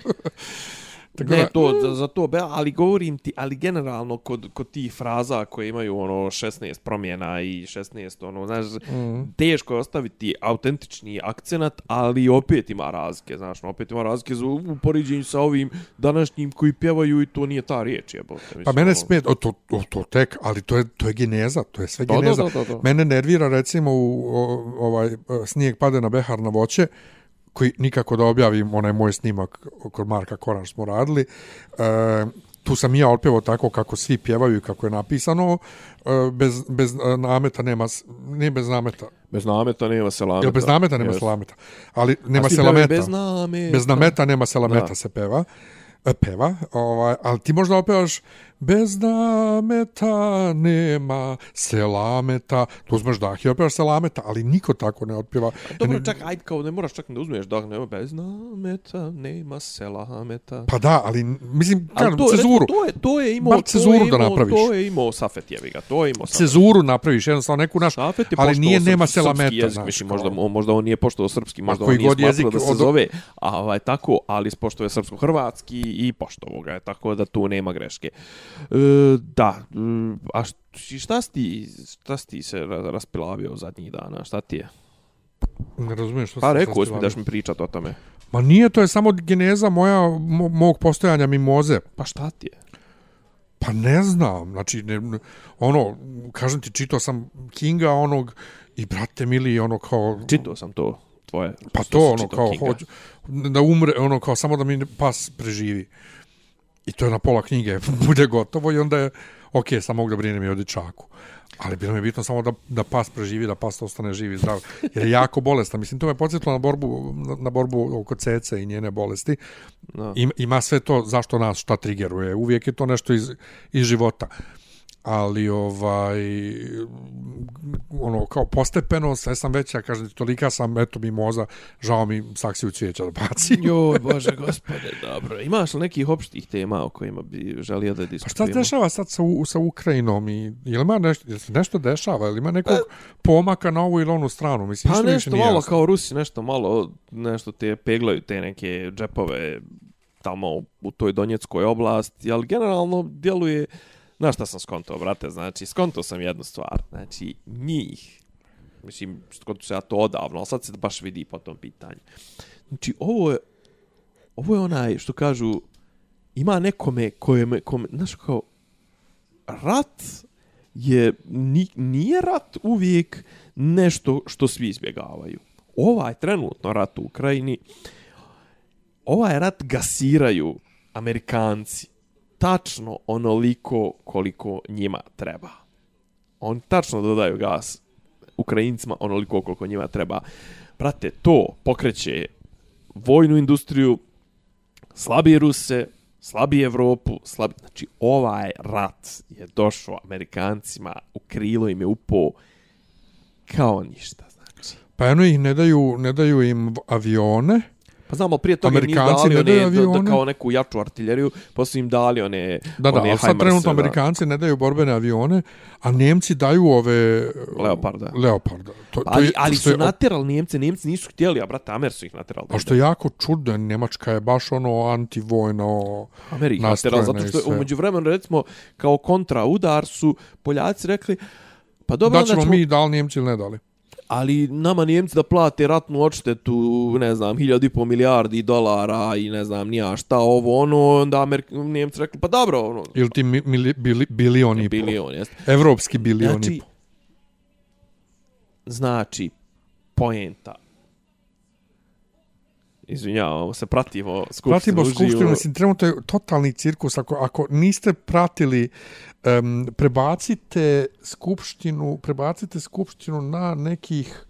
Tako Ne, da- to, za, za to, be, ali govorim ti, ali generalno kod, kod tih fraza koje imaju ono 16 promjena i 16, ono, znaš, Mhm. teško je ostaviti autentični akcenat, ali opet ima razlike, znaš, no, opet ima razlike za, u poređenju sa ovim današnjim koji pjevaju i to nije ta riječ, jebote. Mislim, Pa mene ono, smeta, o, to, o, to tek, ali to je, to je geneza, to je sve Da, da, geneza. da, da, da. Mene nervira recimo u o, ovaj snijeg pade na behar na voće, koji nikako da objavim onaj moj snimak kod Marka Koran smo radili. E, tu sam i ja otpevao tako kako svi pjevaju i kako je napisano, e, bez, bez e, nameta nema, nije bez nameta, Bez nameta nema selameta. Jel bez nameta nema Yes. selameta, ali nema selameta. Bez nameta. Bez nameta nema selameta Da. se peva. E, peva, ovaj, ali ti možda opevaš bez nameta nema selameta, tu uzmeš dah i opevaš selameta, ali niko tako ne otpeva. Dobro, Ne- čak, ajde, kao ne moraš čak da uzmeš dah, nema bez nameta, nema selameta. Pa da, ali mislim, Ali kažem, to, cezuru. recimo, to je, to je imao, Bar to je da imao, napraviš. To je imao Safet jebi ga, to je imao Safet. Cezuru napraviš, jednostavno neku naš, Safet je ali poštovao nije nema selameta. Jezik, mislim, kao- možda, možda on nije poštovao srpski, možda on nije smatrao da se od- zove, a ovaj, tako, ali pošto je srpsko-hrvatski i poštovao ga je, tako da tu nema greške. Da, e, a šta si ti, šta si ti se ra- raspilavio zadnjih dana, šta ti je? Ne razumiješ što Pa sam rekao sad si mi da ćeš mi pričat o tome. Ma nije, to je samo geneza moja, mo, mog postojanja mimoze. Pa šta ti je? Pa ne znam, znači, ne, ono, kažem ti, čitao sam Kinga onog i brate mili, ono kao... Čitao sam to tvoje. Pa to, ono, kao, hoću, da umre, ono, kao, samo da mi pas preživi. I to je na pola knjige, bude gotovo i onda je, ok, sam mogu da brinem i o dječaku. Ali bilo mi je bitno samo da, da pas preživi, da pas ostane živ i zdrav. Jer je jako bolestan. Mislim, to me podsjetilo na borbu, na, na borbu oko cece i njene bolesti. Da. Ima, ima sve to zašto nas šta trigeruje. Uvijek je to nešto iz, iz života. Ali ovaj ono kao postepeno sve sam veća, kažem tolika sam eto mi moza, žao mi saksiju cvijeća da bacim. Joj, bože gospode, dobro. Imaš li nekih opštih tema o kojima bi želio da Pa šta se diskutujemo? dešava sad sa, U- sa Ukrajinom i je li ima nešto, nešto dešava, je li ima nekog pomaka na ovu ili onu stranu? Mislim, Pa nešto malo jasno. kao Rusi, nešto malo, nešto te peglaju te neke džepove tamo u toj Donjeckoj oblasti, ali generalno djeluje, znaš šta sam skontao, brate, znači, skontao sam jednu stvar, znači, njih, mislim, skontao se ja to odavno, ali sad se baš vidi po tom pitanju. Znači, ovo je, ovo je onaj, što kažu, ima nekome kojeme, kome, znaš kao, rat je, ni, nije rat uvijek nešto što svi izbjegavaju. Ovaj trenutno rat u Ukrajini, ovaj rat gasiraju Amerikanci tačno onoliko koliko njima treba. On tačno dodaju gas Ukrajincima onoliko koliko njima treba. Prate, to pokreće vojnu industriju, slabije Ruse, slabije Evropu, slabi... znači ovaj rat je došao Amerikancima u krilo im je upao kao ništa, znači. Pa eno ih ne daju, ne daju im avione, Pa znamo, prije toga im nisu Amerikanci dali ne one, da, da, kao neku jaču artiljeriju, pa su im dali one, Da, da, one ali sad trenutno da. Amerikanci ne daju borbene avione, a Nemci daju ove... Leoparda. Leoparda. To, to Ali, je- ali što je- su naterali Njemce, Njemci nisu htjeli, a brate, Amer su ih naterali. A što je jako čudno, Njemačka je baš ono antivojno... Amerika naterali, zato što je umeđu vremenu, recimo, kao kontra udar su Poljaci rekli, pa dobro, Da onda ćemo ćemo, mi, da li Njemci ili ne dali? Ali nama Njemci da plate ratnu odštetu, ne znam, hiljadu i pol milijardi dolara i ne znam, nija šta ovo, ono, onda Amerik Njemci rekli, pa dobro, ono, Ili ti mi, mili, bili, bilion i pol? bilion, jeste. Evropski bilion i Znači, pol. znači, poenta. Izvinjavamo se, pratimo skupštinu Pratimo skupštinu, mislim, trenutno je totalni cirkus. Ako, ako niste pratili, um, prebacite skupštinu, prebacite skupštinu na nekih,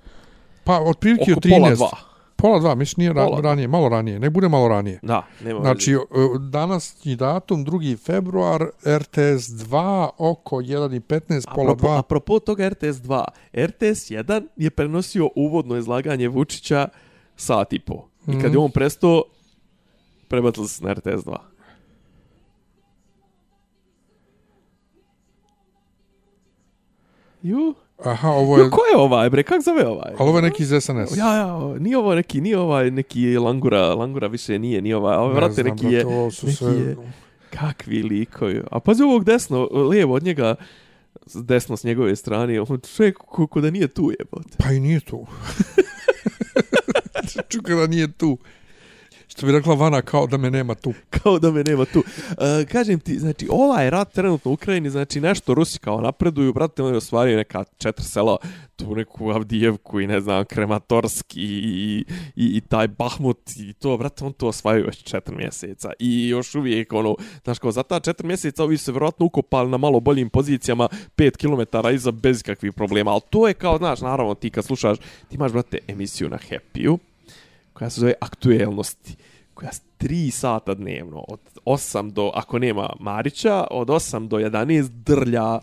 pa otprilike Oko od 13. pola dva. Pola dva, mislim nije ra, Pola dva. ranije, malo ranije, ne bude malo ranije. Da, nema Znači, veze. e, današnji datum, 2. februar, RTS 2, oko 1.15, pola 2. apropo toga RTS 2, RTS 1 je prenosio uvodno izlaganje Vučića sat i po. I kad je Mhm. on prestao, prebacili se na RTS 2. Ju, Aha, ovo je... Jo, ko je ovaj, bre, kak zove ovaj? Ali ovo je neki iz SNS. Ja, ja, nije ovo neki, nije ovaj neki Langura, Langura više nije, nije ovaj, ovo, Ne vrate, znam, neki je, ovo su neki sve- je, kakvi likovi. A pazi ovog desno, lijevo od njega, desno s njegove strane, on čovjek ko, ko da nije tu jebote. Pa i nije tu. Čuka da nije tu. Što bi rekla Vana, kao da me nema tu. Kao da me nema tu. Uh, kažem ti, znači, ovaj rat trenutno u Ukrajini, znači, nešto Rusi kao napreduju, brate, oni osvaraju neka četiri sela, tu neku Avdijevku i ne znam, Krematorski i, i, i taj Bahmut i to, brate, on to osvajaju već četiri mjeseca. I još uvijek, ono, znaš, kao za ta četiri mjeseca ovi su se vjerojatno ukopali na malo boljim pozicijama, pet kilometara iza bez kakvih problema, ali to je kao, znaš, naravno, ti kad slušaš, ti imaš, brate, emisiju na Happy-u, koja se zove aktuelnosti koja 3 sata dnevno od 8 do ako nema Marića od 8 do 11 drlja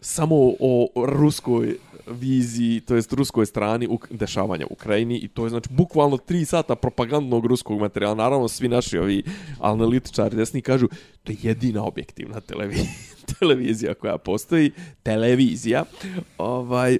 samo o ruskoj viziji, to jest ruskoj strani u dešavanja u Ukrajini i to je znači bukvalno 3 sata propagandnog ruskog materijala. Naravno svi naši ovi analitičari desni kažu to je jedina objektivna televizija, televizija koja postoji, televizija. Ovaj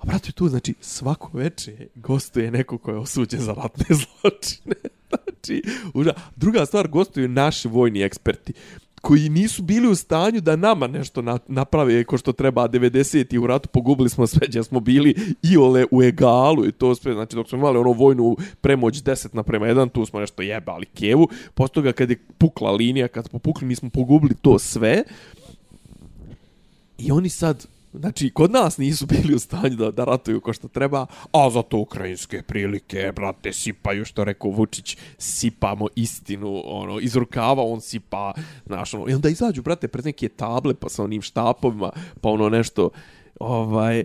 A brate, tu, znači, svako veče gostuje neko ko je osuđen za ratne zločine. znači, uža. Druga stvar, gostuju naši vojni eksperti koji nisu bili u stanju da nama nešto na, naprave ko što treba 90 i u ratu pogubili smo sve gdje smo bili i ole u egalu i to sve znači dok smo imali ono vojnu premoć 10 na prema 1 tu smo nešto jebali Kijevu posle toga kad je pukla linija kad smo pukli mi smo pogubili to sve I oni sad, znači, kod nas nisu bili u stanju da, da ratuju ko što treba, a za to ukrajinske prilike, brate, sipaju, što rekao Vučić, sipamo istinu, ono, iz rukava on sipa, znaš, ono, i onda izađu, brate, pred neke table, pa sa onim štapovima, pa ono nešto, ovaj,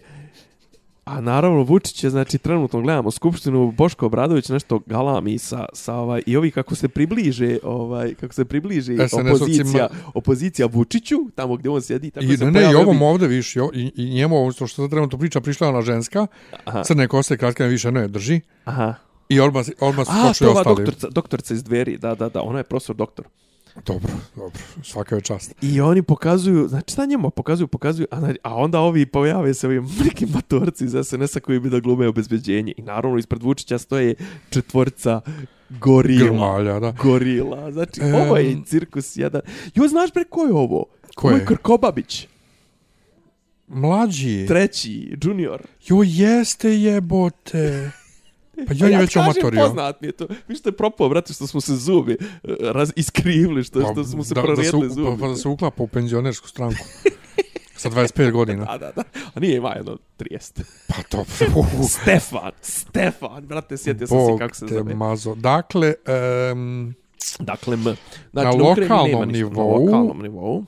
A naravno Vučić je znači trenutno gledamo skupštinu Boško Obradović nešto galami sa sa ovaj i ovi kako se približe ovaj kako se približe SNS-ovcima. opozicija opozicija Vučiću tamo gdje on sjedi tako I se ne, ne, i ovom ovi- ovde, viš, i, i, njemu ovo što što trenutno priča, prišla je ona ženska, Aha. crne kose, kratke više ne drži, Aha. i odmah, odmah su A, počeli to ova ostali. doktorca, doktorca iz dveri, da, da, da, ona je profesor doktor. Dobro, dobro, svaka je čast. I oni pokazuju, znači šta njemu pokazuju, pokazuju, a, a onda ovi pojave se ovi neki matorci iz SNS-a koji bi da glume obezbeđenje. I naravno ispred Vučića stoje četvorca gorila. Grmalja, da. Gorila. Znači, Em. ovo je cirkus jedan. Jo, znaš bre ko je ovo? Ko Ovo je? Krkobabić, Mlađi. treći, junior. Jo, jeste jebote. Pa on je ja već omatorio. poznat mi je to. Vi što je propao, brate, što smo se zubi eh, raz, iskrivili, što, što smo se Pa da, u- zubi. pa, pa da se uklapa u penzionersku stranku. Sa 25 godina. Da, da, da. A nije ima jedno 30. Pa to... Stefan, Stefan, brate, sjetio sam se Bog kako se te zove. mazo. Dakle, um, Dakle, M. Znači, Na Ukrajini lokalnom ništa. nivou- Na lokalnom nivou.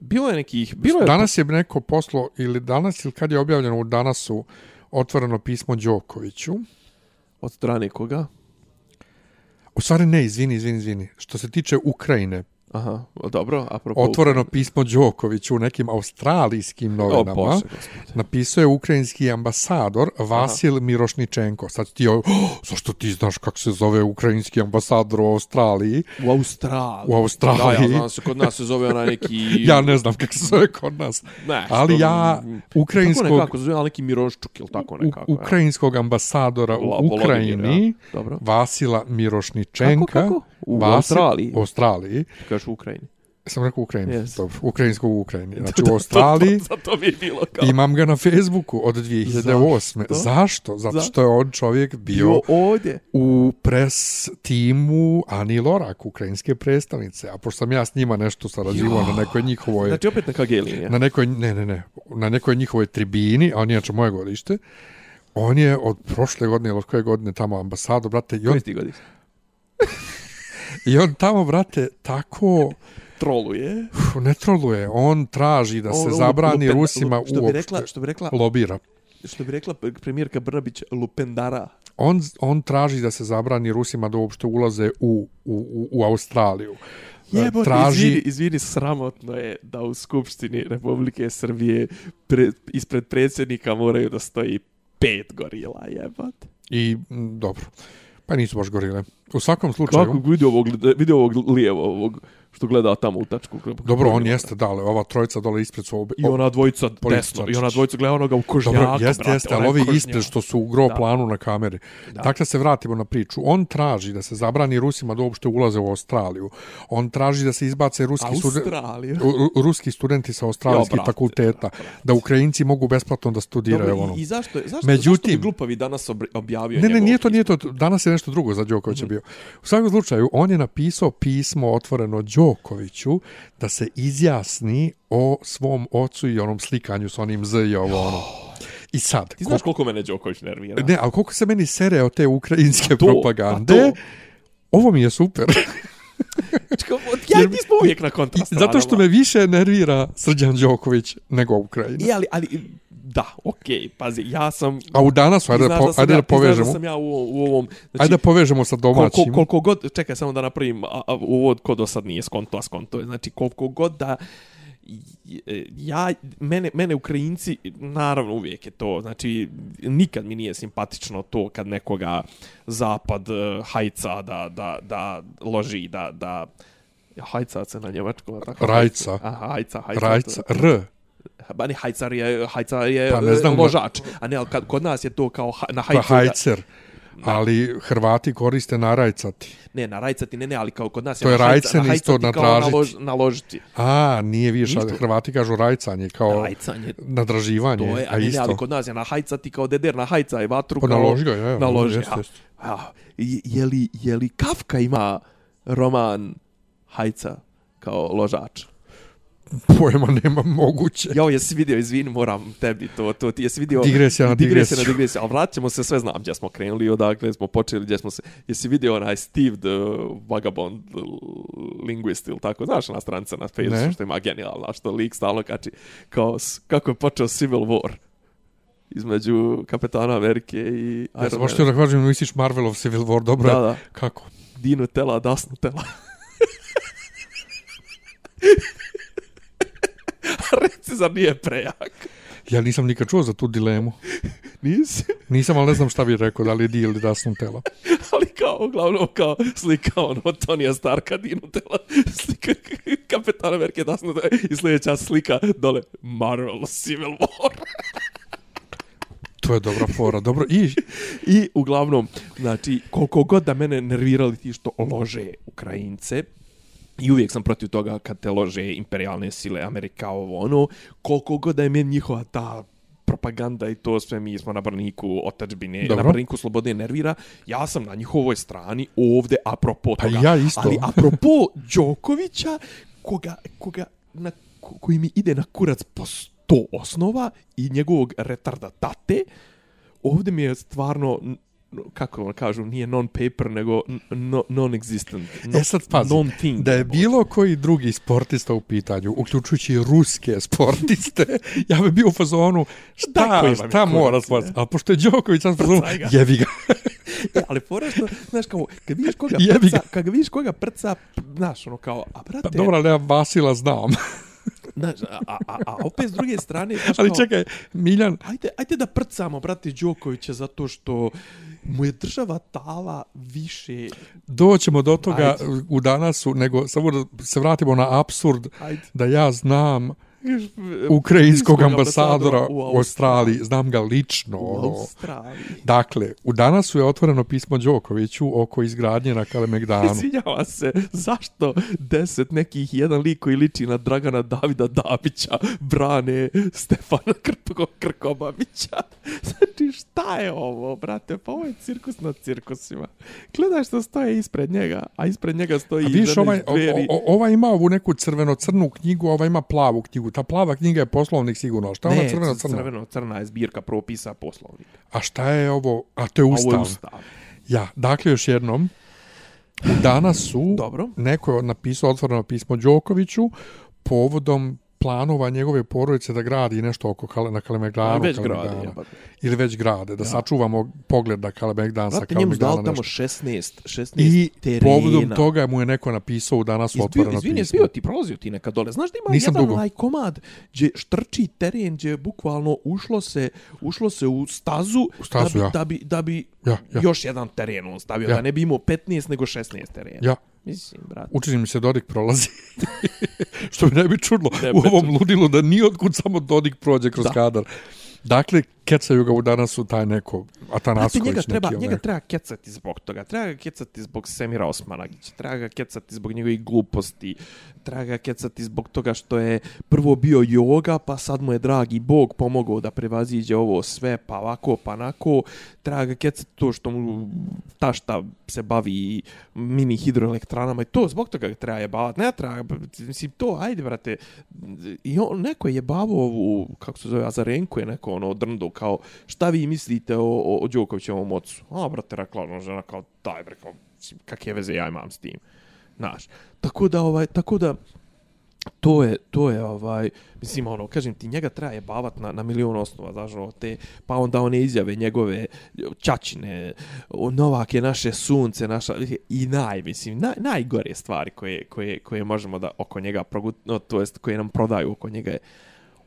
Bilo je nekih, bilo je... danas je neko poslo, ili danas, ili kad je objavljeno u danasu otvoreno pismo Đokoviću. Od strane koga? U stvari ne, izvini, izvini, izvini. Što se tiče Ukrajine, Aha, o, dobro, apropo... otvoreno pismo Đokoviću u nekim australijskim O, novinama. Bože, gospode. napisao je ukrajinski ambasador Vasil Mirošničenko. Sad ti ovo, oh, zašto ti znaš kako se zove ukrajinski ambasador u Australiji? U Australiji. U Australiji. Da, ja znam se, kod nas se zove onaj neki... Ja ne znam kako se zove kod nas. Ne, Ali što- ja ukrajinskog, Kako nekako se zove, ali neki Miroščuk ili tako u, nekako. ukrajinskog ambasadora u Ukrajini, Volodimir, ja. Dobro. Vasila Mirošničenka. Kako, kako? U Vasil- Australiji? U Australiji. Kažeš u Ukrajini. Sam rekao Ukrajini. Yes. Dobro, ukrajinskog u Ukrajini. Znači u Australiji. Zato mi je bilo kao... Imam ga na Facebooku od 2008. Zašto? Zašto? Zato Zašto? što je on čovjek bio Bio ovdje. u pres timu Ani Lorak, ukrajinske predstavnice. A pošto sam ja s njima nešto sarađivao na nekoj njihovoj... Znači opet na KG linija. na nekoj, ne, ne, ne, na nekoj njihovoj tribini, a on je inače moje godište, on je od prošle godine ili od koje godine tamo ambasador, brate, i on, Koji ti godiš? i on tamo, brate, tako Troluje. uf, ne troluje, on traži da se On- on zabrani lupenda- Rusima što bi uopšte rekla, što bi rekla, lobira. što bi rekla premijerka Brnabić, lupendara. On, on traži da se zabrani Rusima da uopšte ulaze u, u, u, u Australiju. Jebote, traži izvini, izvini, sramotno je da u Skupštini Republike Srbije pre, ispred predsjednika moraju da stoji pet gorila, jebote. i, m, dobro, pa nisu baš gorile. U svakom slučaju... Kako vidi ovog, vidi ovog lijevo, ovog što gleda tamo u tačku. Dobro, on jeste, da, ali ova trojica dole ispred su... Obi, I ona dvojica desno, i ona dvojica gleda onoga u kožnjaku, Dobro, jeste, brate, jeste, ali ovi kožnjak. ispred što su u gro Da. planu na kameri. Da. Dakle, se vratimo na priču. On traži da se zabrani Rusima da uopšte ulaze u Australiju. On traži da se izbace ruski, Australiju. ruski studenti sa australijskih Jo, brate, fakulteta. brate. Da Ukrajinci mogu besplatno da studiraju. Dobro, ono. i, i zašto, zašto, Međutim- zašto glupavi danas ob- objavio Ne, ne, nije to, nije to. Danas je nešto drugo za Đokovića Mhm. bio. U svakom slučaju, on je napisao pismo otvoreno Đokoviću da se izjasni o svom ocu i onom slikanju s onim Z i ovo ono. I sad, Ti znaš koliko mene Đoković nervira? Ne, ali koliko se meni sere od te ukrajinske to, propagande, a to. ovo mi je super. Čekaj, Ja ti smo uvijek na kontrastranama. Zato što me više nervira Srđan Đoković nego Ukrajina. I, ali, ali, da, okej, pazi, ja sam... A u danas, ajde, da, po, sam ajde ja, da znaš povežemo. da sam ja u, u ovom... Znači, Ajde da povežemo sa domaćim. koliko, koliko god, čekaj samo da napravim a, a, uvod ko do sad nije skonto, a skonto je. Znači, koliko god da ja, mene, mene Ukrajinci, naravno uvijek je to, znači, nikad mi nije simpatično to kad nekoga zapad eh, hajca da, da, da loži, da, da hajca se na njemačkom, tako? Rajca. Aha, hajca, hajca. Rajca, R. Ba ne, hajcar je, hajcar je Pa ne pa znam, ložač. A ne, ali kad, kod nas je to kao ha, na Pa hajcu. da- hajcer. Ali Hrvati koriste narajcati. Ne, na rajcati, ne, ne, ali kao kod nas To je hajca- isto natražiti. nalož, naložiti. A, nije više. Ništa. Hrvati kažu rajcanje kao Rajcanje. nadraživanje. To je, a, a ne, ne, isto. ali kod nas je na hajcati kao deder na hajca i vatru. Pa naloži ga, je, Naloži, jeste, a, jeste. a, je, je, li, je li Kafka ima roman hajca kao ložač? Pojma nema moguće. Ja, jesi vidio, izvini, moram tebi to, to ti jesi vidio... Digresija na digresija na digresiju. digresiju, ali vratit ćemo se, sve znam gdje smo krenuli, odakle smo počeli, gdje smo se... Jesi vidio onaj Steve the Vagabond linguist ili tako, znaš na stranica na Facebooku što ima genijalna, što lik stalno kači, kao, kako je počeo Civil War između Kapetana Amerike i Ja sam Iron možete Mana. da kažem, misliš Marvelov Civil War, dobro Da, da. Kako? Dinu tela, dasnu tela. Reci, zar nije prejak? Ja nisam nikad čuo za tu dilemu. Nisi? Nisam, ali ne znam šta bi rekao, da li je di ili da sam tela. Ali kao, uglavnom, kao slika ono, Tonija Starka, Dinu tela, slika Kapetana Amerike, dasnu tela, i sljedeća slika dole, Marvel Civil War. To je dobra fora. Dobro, i I uglavnom, znači, koliko god da mene nervirali ti što lože Ukrajince, I uvijek sam protiv toga kad te lože imperialne sile Amerika ovo ono, koliko god da je meni njihova ta propaganda i to sve mi smo na braniku otačbine, Dobro. na braniku slobode nervira, ja sam na njihovoj strani ovde apropo Pa toga. ja isto. Ali apropo Đokovića, koga, koga na, ko- koji mi ide na kurac po sto osnova i njegovog retarda tate, ovde mi je stvarno kako vam kažu, nije non-paper, nego no, non-existent. No, E sad pazi, non-thing. da je bilo koji drugi sportista u pitanju, uključujući ruske sportiste, ja bi bio u fazonu, šta, je šta mora ne? sport? A pošto je Đoković, sam fazonu, jevi ga. E, ali fora što, znaš, kao, kad vidiš koga prca, kad vidiš koga prca, znaš, ono kao, a brate, Pa dobro, ali ja Vasila znam. znaš, a, a, a, a opet s druge strane, znaš, ali kao, čekaj, Miljan, Ajde, ajde da prcamo, brate, Đokovića, zato što mu je država tala više... doćemo do toga Ajde. u danasu, nego samo da se vratimo na absurd Ajde. da ja znam ukrajinskog ambasadora u u Australiji, znam ga lično. U ono. Australiji. Dakle, u danasu je otvoreno pismo Đokoviću oko izgradnje na Kalemegdanu. Izvinjava se, zašto deset nekih jedan lik koji liči na Dragana Davida Dabića brane Stefana Krpko Krkobabića? Znači, šta je ovo, brate? Pa ovo je cirkus na cirkusima. Gledaj što stoje ispred njega, a ispred njega stoji A žena ovaj, o, o, ova ima ovu neku crveno-crnu knjigu, ova ima plavu knjigu. Ta plava knjiga je poslovnik sigurno. Šta je ona crveno-crna? crveno-crna je zbirka propisa poslovnika. A šta je ovo? A to je A Ovo ustav. je ustav. Ja, dakle još jednom, danas su, Dobro. neko je napisao otvoreno pismo Đokoviću povodom planova njegove porodice da gradi nešto oko Kale, na Kalemegdanu. Već Kalemegdana. gradi, jebate. Ili već grade, da sačuvamo pogled na Kalemegdan sa Brate, njemu Kalemegdana dali tamo nešto. 16, 16 I terena. povodom toga mu je neko napisao danas Izbio, otvoreno izvini, pismo. izbio ti, prolazio ti nekad dole. Znaš da ima Nisam jedan dugo. onaj komad gdje štrči teren, gdje je bukvalno ušlo se, ušlo se u stazu, U stazu, da, bi, ja. da bi, da bi Ja, ja. još jedan teren on stavio, Ja. da ne bi imao 15 nego 16 terena. Ja, Mislim, brate. učini mi se Dodik prolazi. Što mi ne bi čudlo Ne u ovom ludilu da ni otkud samo Dodik prođe kroz Da. kadar. Dakle, kecaju ga u danas u taj neko Atanasković njega treba, neki. njega onaj. treba kecati zbog toga. Treba ga kecati zbog Semira Osmanagića. Treba ga kecati zbog njegovih gluposti. Treba ga kecati zbog toga što je prvo bio yoga, pa sad mu je dragi bog pomogao da prevaziđe ovo sve, pa ovako, pa nako. Treba ga kecati to što mu tašta se bavi mini hidroelektranama i to, zbog toga ga treba jebavati. Ne treba, mislim, to, ajde, brate. I on, neko je jebavo ovu, kako se zove, Azarenko je neko ono drndo, kao, šta vi mislite o, o, o Đokovićevom ocu? A, brate, rekla ono žena kao, daj, bre, kao, kakve veze ja imam s tim? Znaš, tako da, ovaj, tako da, to je, to je, ovaj, mislim, ono, kažem ti, njega treba jebavat na, na milion osnova, znaš, ono, te, pa onda one izjave njegove čačine, o, Novak je naše sunce, naša, i naj, mislim, naj, najgore stvari koje, koje, koje možemo da oko njega progut, no, to jest, koje nam prodaju oko njega je,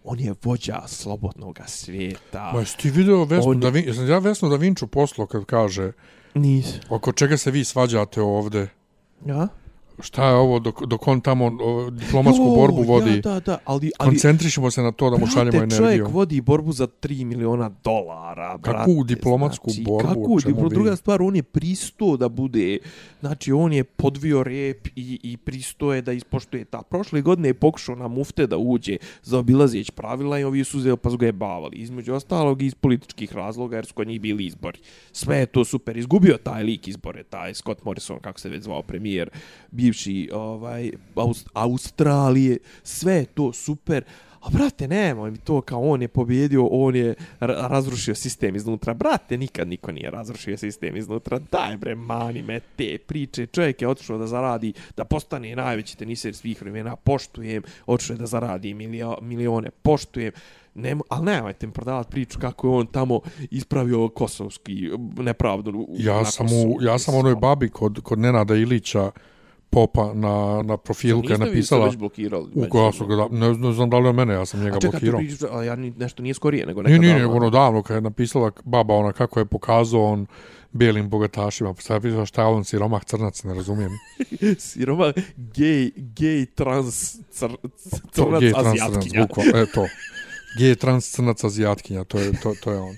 on je vođa slobodnog svijeta. Ma jesi ti video Vesnu On- da Vin... Jesam ja Vesnu da Vinču poslo kad kaže Nis. oko čega se vi svađate ovde? Ja? Šta je ovo dok, dok on tamo o, diplomatsku Jo, borbu vodi? Ja, da, da, ali, ali Koncentrišimo se na to da mu šaljemo brate, čovjek energiju. vodi borbu za 3 miliona dolara, brate. diplomatsku borbu, Kakvu o čemu diplo, vi? druga stvar, on je pristo da bude, znači on je podvio rep i, i pristo je da ispoštuje ta. Prošle godine je pokušao na mufte da uđe za obilazijeć pravila i ovi su uzeli pa su ga je bavali. Između ostalog i iz političkih razloga jer su kod njih bili izbori. Sve je to super. Izgubio taj lik izbore, taj Scott Morrison, kako se već zvao premijer, bivši ovaj, Aust Australije. Sve je to super. A brate, nemoj mi to kao on je pobjedio, on je ra- razrušio sistem iznutra. Brate, nikad niko nije razrušio sistem iznutra. Daj bre, mani me te priče. Čovjek je otišao da zaradi, da postane najveći teniser svih vremena. Poštujem. Otišao je da zaradi milio, milione. Poštujem. Nemo, ali nemojte mi prodavati priču kako je on tamo ispravio kosovski nepravdu. Ja sam, u, ja sam onoj babi kod, kod Nenada Ilića Popa na, na profilu kad je Niste vi se napisala već blokirali? u koja su ga, da- ne, ne znam da li je mene, ja sam njega A čekaj, ti blokirao. pričaš, a ja ni, nešto nije skorije, nego Nije, nekad nije, davno. nego ono davno kad je napisala baba ona kako je pokazao on bijelim bogatašima, pa sad pisala šta je on siromah crnac, ne razumijem. Siroma, gej, gej, trans, cr, To, crnac, gej trans azijatkinja. bukval, e to. Gej trans crnac azijatkinja, to je, to, to je on.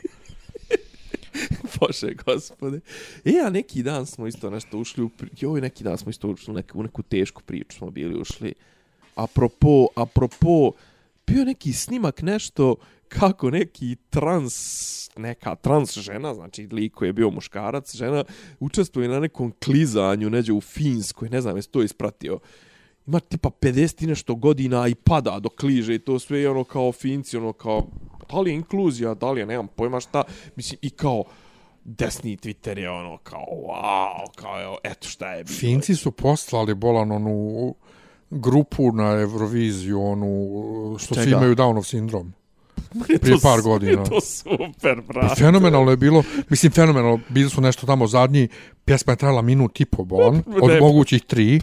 Bože, gospode. E, a neki dan smo isto nešto ušli u... pri- Joj, neki dan smo isto ušli u neku, u neku tešku priču smo bili ušli. Apropo, apropo, bio neki snimak nešto kako neki trans, neka trans žena, znači lik koji je bio muškarac, žena, učestvuje na nekom klizanju neđe u Finskoj, ne znam, jesi to ispratio. Ima tipa 50 i nešto godina i pada do kliže i to sve je ono kao Finci, ono kao, da li je inkluzija, da li je, nemam pojma šta, mislim, i kao, desni Twitter je ono kao, wow, kao, evo, eto šta je bilo. Finci su poslali bolan onu grupu na Euroviziju, onu što svi Čega? imaju Downov sindrom. Meni prije to par su- godina. meni To super, Pa brate. fenomenalno je bilo, mislim fenomenalno, bili su nešto tamo zadnji, pjesma je trajala minut i po bolan, od Ne. mogućih tri,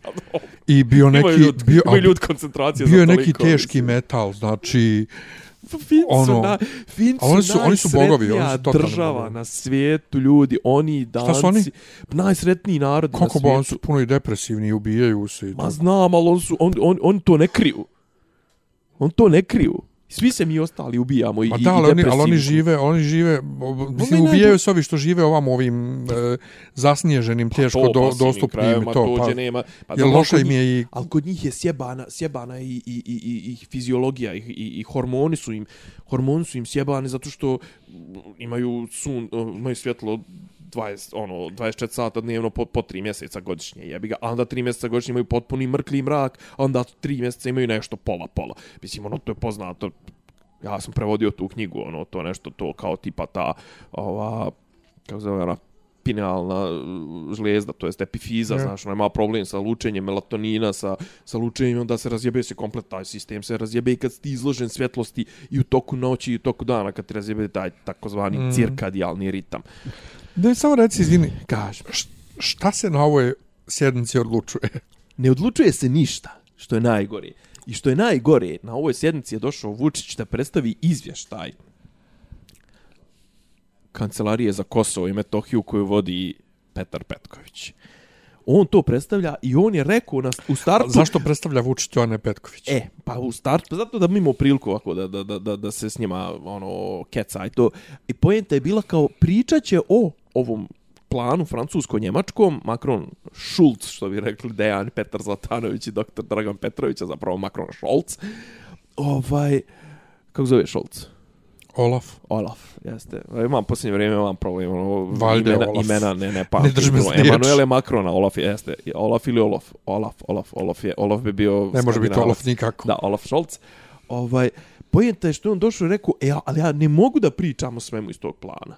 i bio neki, Imaju ljudi, bio, imaju ljudi koncentracije bio za je neki teški mislim. metal, znači, Finci ono- su, na, Finci A oni su- oni su bogovi, oni su totalni država bogovi. na svijetu, ljudi, oni danci. su oni? Najsretniji narod na kako ba oni svijetu. su puno i depresivni i ubijaju se. i Ma znam, ali on, su, on, on, on to ne kriju. On to ne kriju. Svi se mi ostali ubijamo i, Ma i da, ali oni, ali oni žive, oni žive, mislim, meni ubijaju najbolj- se ovi što žive ovam ovim e, zasnježenim, teško do, pasivnim dostupnim krajevima, i to, pa, nema. Pa jer loša kod im je i Ali kod njih je sjebana, sjebana i, i, i, i, i fiziologija i, i, i hormoni su im hormoni su im sjebani zato što imaju sun, imaju svjetlo 20, ono, 24 sata dnevno po, po 3 mjeseca godišnje, jebi ga. A onda 3 mjeseca godišnje imaju potpuni mrkli mrak, a onda 3 mjeseca imaju nešto pola-pola. Mislim, ono, to je poznato. Ja sam prevodio tu knjigu, ono, to nešto, to kao tipa ta, ova, kako se zove, ona, pinealna uh, žlijezda, to jest epifiza, Ja. znaš, ona ima problem sa lučenjem melatonina, sa, sa lučenjem, onda se razjebe se komplet taj sistem, se razjebe i kad ti izložen svjetlosti i u toku noći i u toku dana, kad ti razjebe taj takozvani mm. cirkadijalni ritam. Da samo reci, izvini, Kaži. šta se na ovoj sjednici odlučuje? Ne odlučuje se ništa, što je najgore. I što je najgore, na ovoj sjednici je došao Vučić da predstavi izvještaj Kancelarije za Kosovo i Metohiju koju vodi Petar Petković. On to predstavlja i on je rekao na, u startu... Zašto predstavlja Vučić Jovane Petković? E, pa u startu, zato da mi imamo priliku ovako da, da, da, da, da se s njima ono, keca i to. I pojenta je bila kao pričat će o ovom planu francusko-njemačkom, Macron Schulz, što bi rekli Dejan Petar Zlatanović i doktor Dragan Petrović, a zapravo Macron Scholz. Ovaj, kako zove Scholz? Olaf. Olaf, jeste. Imam posljednje vrijeme imam problem, ono, Valjda imena, Olaf. imena, ne, ne, pa. Ne drži me za riječ. Emanuele Macrona, Olaf jeste. Olaf ili Olaf? Olaf, Olaf, Olaf je, Olaf bi bio Ne može biti. Olaf nikako. Da, Olaf Scholz. Ovaj, pojenta je što je on došao i rekao, e, ali ja ne mogu da pričam o svemu iz tog plana.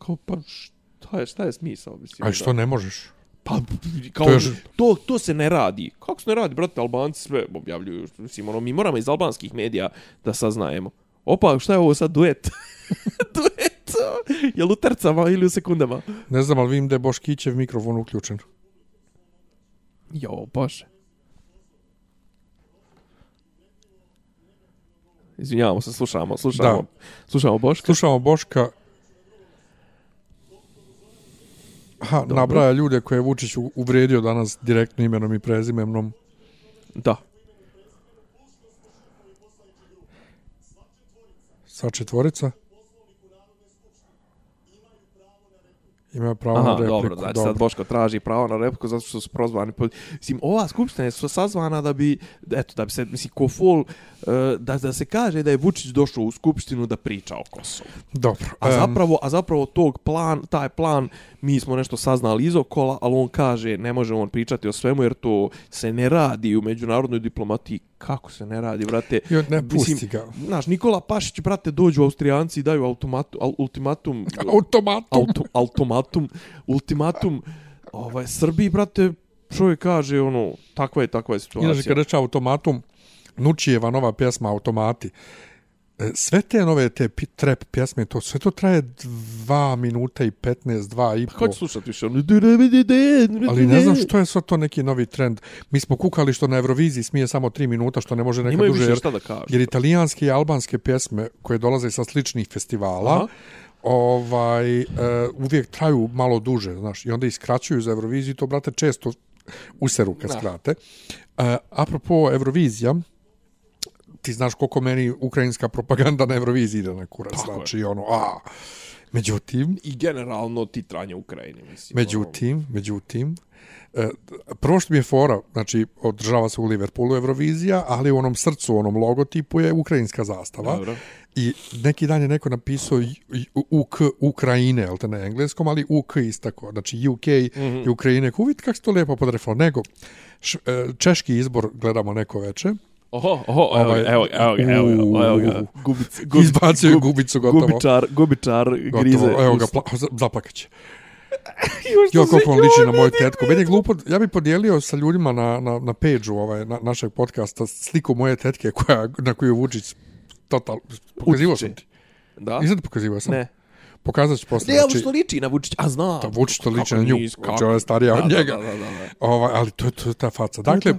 Kao, pa šta je, šta je smisao? Mislim, A što ne možeš? Pa, kao, To je ž- to, to se ne radi. Kako se ne radi, brate, Albanci sve objavljuju. Mislim, ono, mi moramo iz albanskih medija da saznajemo. Opa, šta je ovo sad duet? duet? Je li u tercama ili u sekundama? Ne znam, ali vidim da je Boškićev mikrofon uključen. Jo, bože. Izvinjavamo se, slušamo, slušamo, Da. slušamo Boška. Slušamo Boška. Ha, nabraja ljude koje je Vučić uvredio danas direktno imenom i prezimenom. Da. Sva četvorica. Ima pravo Aha, na repliku. dobro, znači sad Boško traži pravo na repliku zato što su prozvani. Mislim, ova skupština je sazvana da bi, eto, da bi se, mislim, ko fol, e, da, da se kaže da je Vučić došao u skupštinu da priča o Kosovu. Dobro. A zapravo, a zapravo tog plan, taj plan, mi smo nešto saznali iz okola, ali on kaže ne može on pričati o svemu jer to se ne radi u međunarodnoj diplomatiji. Kako se ne radi, brate? Jo, ne, pusti Mislim, ga. Znaš, Nikola Pašić, brate, dođu Austrijanci i daju automatu, al, ultimatum Automatom. auto, ultimatum, ultimatum ovaj, Srbiji, brate, čovjek kaže, ono, takva je, takva je situacija. Inače, kad reče automatum, Nučijeva nova pjesma Automati, sve te nove te trap pjesme, to sve to traje 2 minuta i 15, 2 i Ko po. će slušati više? Ono, Ali ne znam što je sad to neki novi trend. Mi smo kukali što na Euroviziji smije samo 3 minuta, što ne može neka Imaju duže. Jer, šta da kažu. jer italijanske i albanske pjesme koje dolaze sa sličnih festivala, Aha. ovaj, uh, uvijek traju malo duže, znaš, i onda iskraćuju za Euroviziju, to, brate, često useru kad skrate. Uh, apropo Eurovizija, ti znaš koliko meni ukrajinska propaganda na Euroviziji ide na kurac, Tako je. znači, ono, a, međutim, I generalno titranje Ukrajine, mislim. Međutim, međutim, e, prvo što mi je fora, znači, održava se u Liverpoolu Eurovizija, ali u onom srcu, u onom logotipu je ukrajinska zastava. Dobro. I neki dan je neko napisao UK Ukrajine, jel te na engleskom, ali UK istako, znači UK mm Mhm. -hmm. i Ukrajine. Uvijek kako se to lijepo podrefalo. Nego, š, e, češki izbor gledamo neko veče. Oho, oho, evo, Ovaj, ga, evo, ga, evo, ga, evo, ga, evo, ga, u- gubic, Izbacio je gubicu gotovo. Gubičar, gubičar grize. Gotovo, evo ga, ust. pla, za- zaplakaće. Jo, koliko on liči na moju tetku. Meni je glupo, ja bih podijelio sa ljudima na, na, na page ovaj, na, našeg podcasta sliku moje tetke koja, na koju Vučić total... Pokazivao sam ti. Da? Nisam ti pokazivao sam. Ne. Pokazat ću posle. Ne, znači, što liči na Vučić, a znam. Da, Vučić to liči Kako na nju. kako? Znači, ona je starija od njega. Da, da, da, da. Ovaj, ali to, je- to je ta faca. Dakle, e,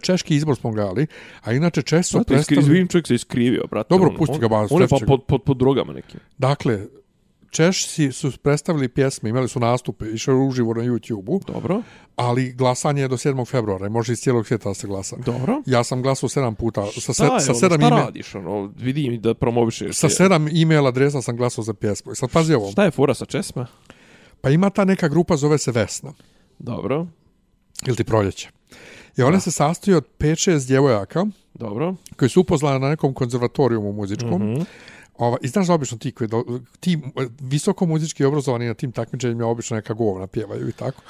češki izbor smo gledali, a inače Česi su Brate, iskri, predstavili... izvinim, čovjek se iskrivio, brate. Dobro, on- pusti on- ga, ba, On je pa pod, pod, pod drogama nekim. Dakle, Češci su predstavili pjesme, imali su nastupe, išao je uživo na YouTube-u, Dobro, ali glasanje je do 7. februara i može iz cijelog svijeta da se glasa. dobro. Ja sam glasao sedam puta, sa, se, je sa ono, sedam šta ime, radiš, ono, vidim da promovišeš. sa sedam e-mail adresa sam glasao za pjesmu. I sad pazi ovo, Šta je fora sa česma? pa ima ta neka grupa, zove se Vesna, Dobro, ili ti proljeće. I ona se sastoji od 5-6 djevojaka dobro. koji su upoznali na nekom konzervatorijumu muzičkom. Mm -hmm. Ova, I znaš da obično ti, koji do, ti visoko muzički obrazovani na tim takmičenjima obično neka govna pjevaju i tako.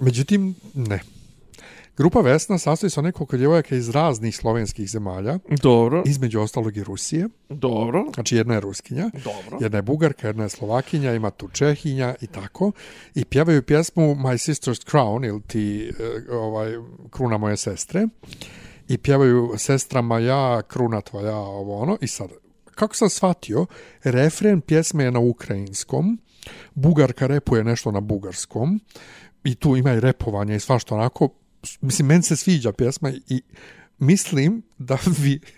Međutim, ne. Grupa Vesna sastoji se od nekoliko djevojaka iz raznih slovenskih zemalja, Dobro, između ostalog i Rusije. dobro, Znači jedna je Ruskinja, dobro. jedna je Bugarka, jedna je Slovakinja, ima tu Čehinja i tako. I pjevaju pjesmu My Sister's Crown ili ti e, ovaj, kruna moje sestre. I pjevaju sestrama ja, kruna tvoja, ovo ono. I sad, kako sam shvatio, refren pjesme je na ukrajinskom, Bugarka repuje nešto na bugarskom i tu ima i repovanje i svašta onako. Mislim, meni se sviđa pjesma i mislim da vi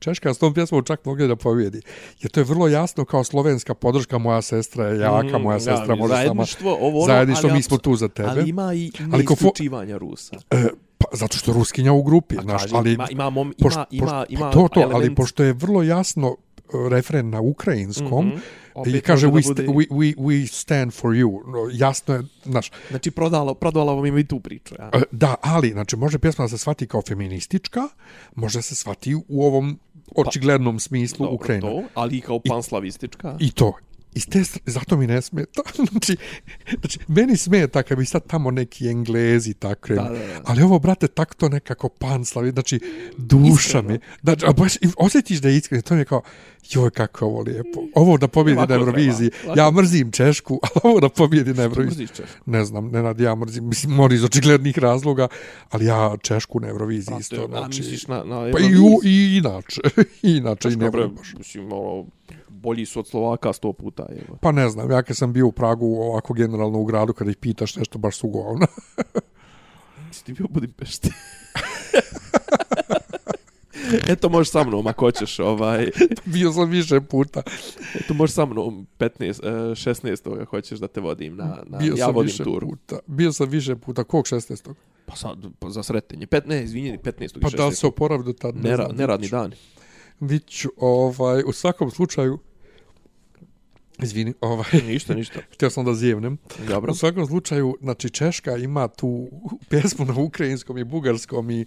Češka s tom pjesmom čak mogli da pobjedi. Jer to je vrlo jasno kao slovenska podrška, moja sestra je jaka, Mm, moja sestra mi može sama. zajedništvo, ovo ono, zajedništvo, ali mi smo tu za tebe. Ali ima i Ali ko neisključivanja Rusa. E, pa, zato što je Ruskinja u grupi, A znaš, kažem, ali... ima, ima, mom, poš- ima, ima, ima pa to, to, ali element- pošto je vrlo jasno refren na ukrajinskom, Mhm. Opet i kaže we, bude- we, we, we stand for you. No, jasno je, znaš, Znači, prodalo, prodala vam ima i tu priču. Ja. e, da, ali, znači, može pjesma da se shvati kao feministička, može se shvati u ovom očiglednom smislu Dobro, Ukrajina. to, ali i kao panslavistička. I to. I te, str- zato mi ne smeta. znači, znači, meni smeta kad bi sad tamo neki englezi krenu. Da, da, da. Ali ovo, brate, tak to nekako panslavi. Znači, duša mi. Znači, a baš, osjetiš da je iskreno. To mi je kao, joj, kako ovo lijepo. Ovo da pobjedi na Euroviziji. Ja mrzim Češku, ali ovo da pobjedi na Euroviziji. Mrziš Češku? Ne znam, Nenad, ja mrzim, mislim, mora iz očiglednih razloga, ali ja Češku na Euroviziji isto. Znači, na, na pa i, u, Euroviziji? i inače. I inače, i ne baš. Mislim, ono, bolji su od Slovaka sto puta. Evo. Pa ne znam, ja kad sam bio u Pragu ovako generalno u gradu, kada ih pitaš nešto baš su govna. Jesi ti bio u Budimpešti? Eto, možeš sa mnom ako hoćeš, ovaj, bio sam više puta. eto, možeš sa mnom 15, e, 16. ako hoćeš da te vodim na, na Bio ja sam vodim više tur. puta. Bio sam više puta. Kog 16. Pa sad, pa za sretenje. Pet, ne, izvinjeni, 15. i Pa da li 16.. se oporavi do tad? Nera, znam, neradni vidit ću. dan. Vidit ću, ovaj, u svakom slučaju, izvini, ovaj, Ništa, ništa. htio sam da zjevnem. Dobro. U svakom slučaju, znači Češka ima tu pjesmu na ukrajinskom i bugarskom i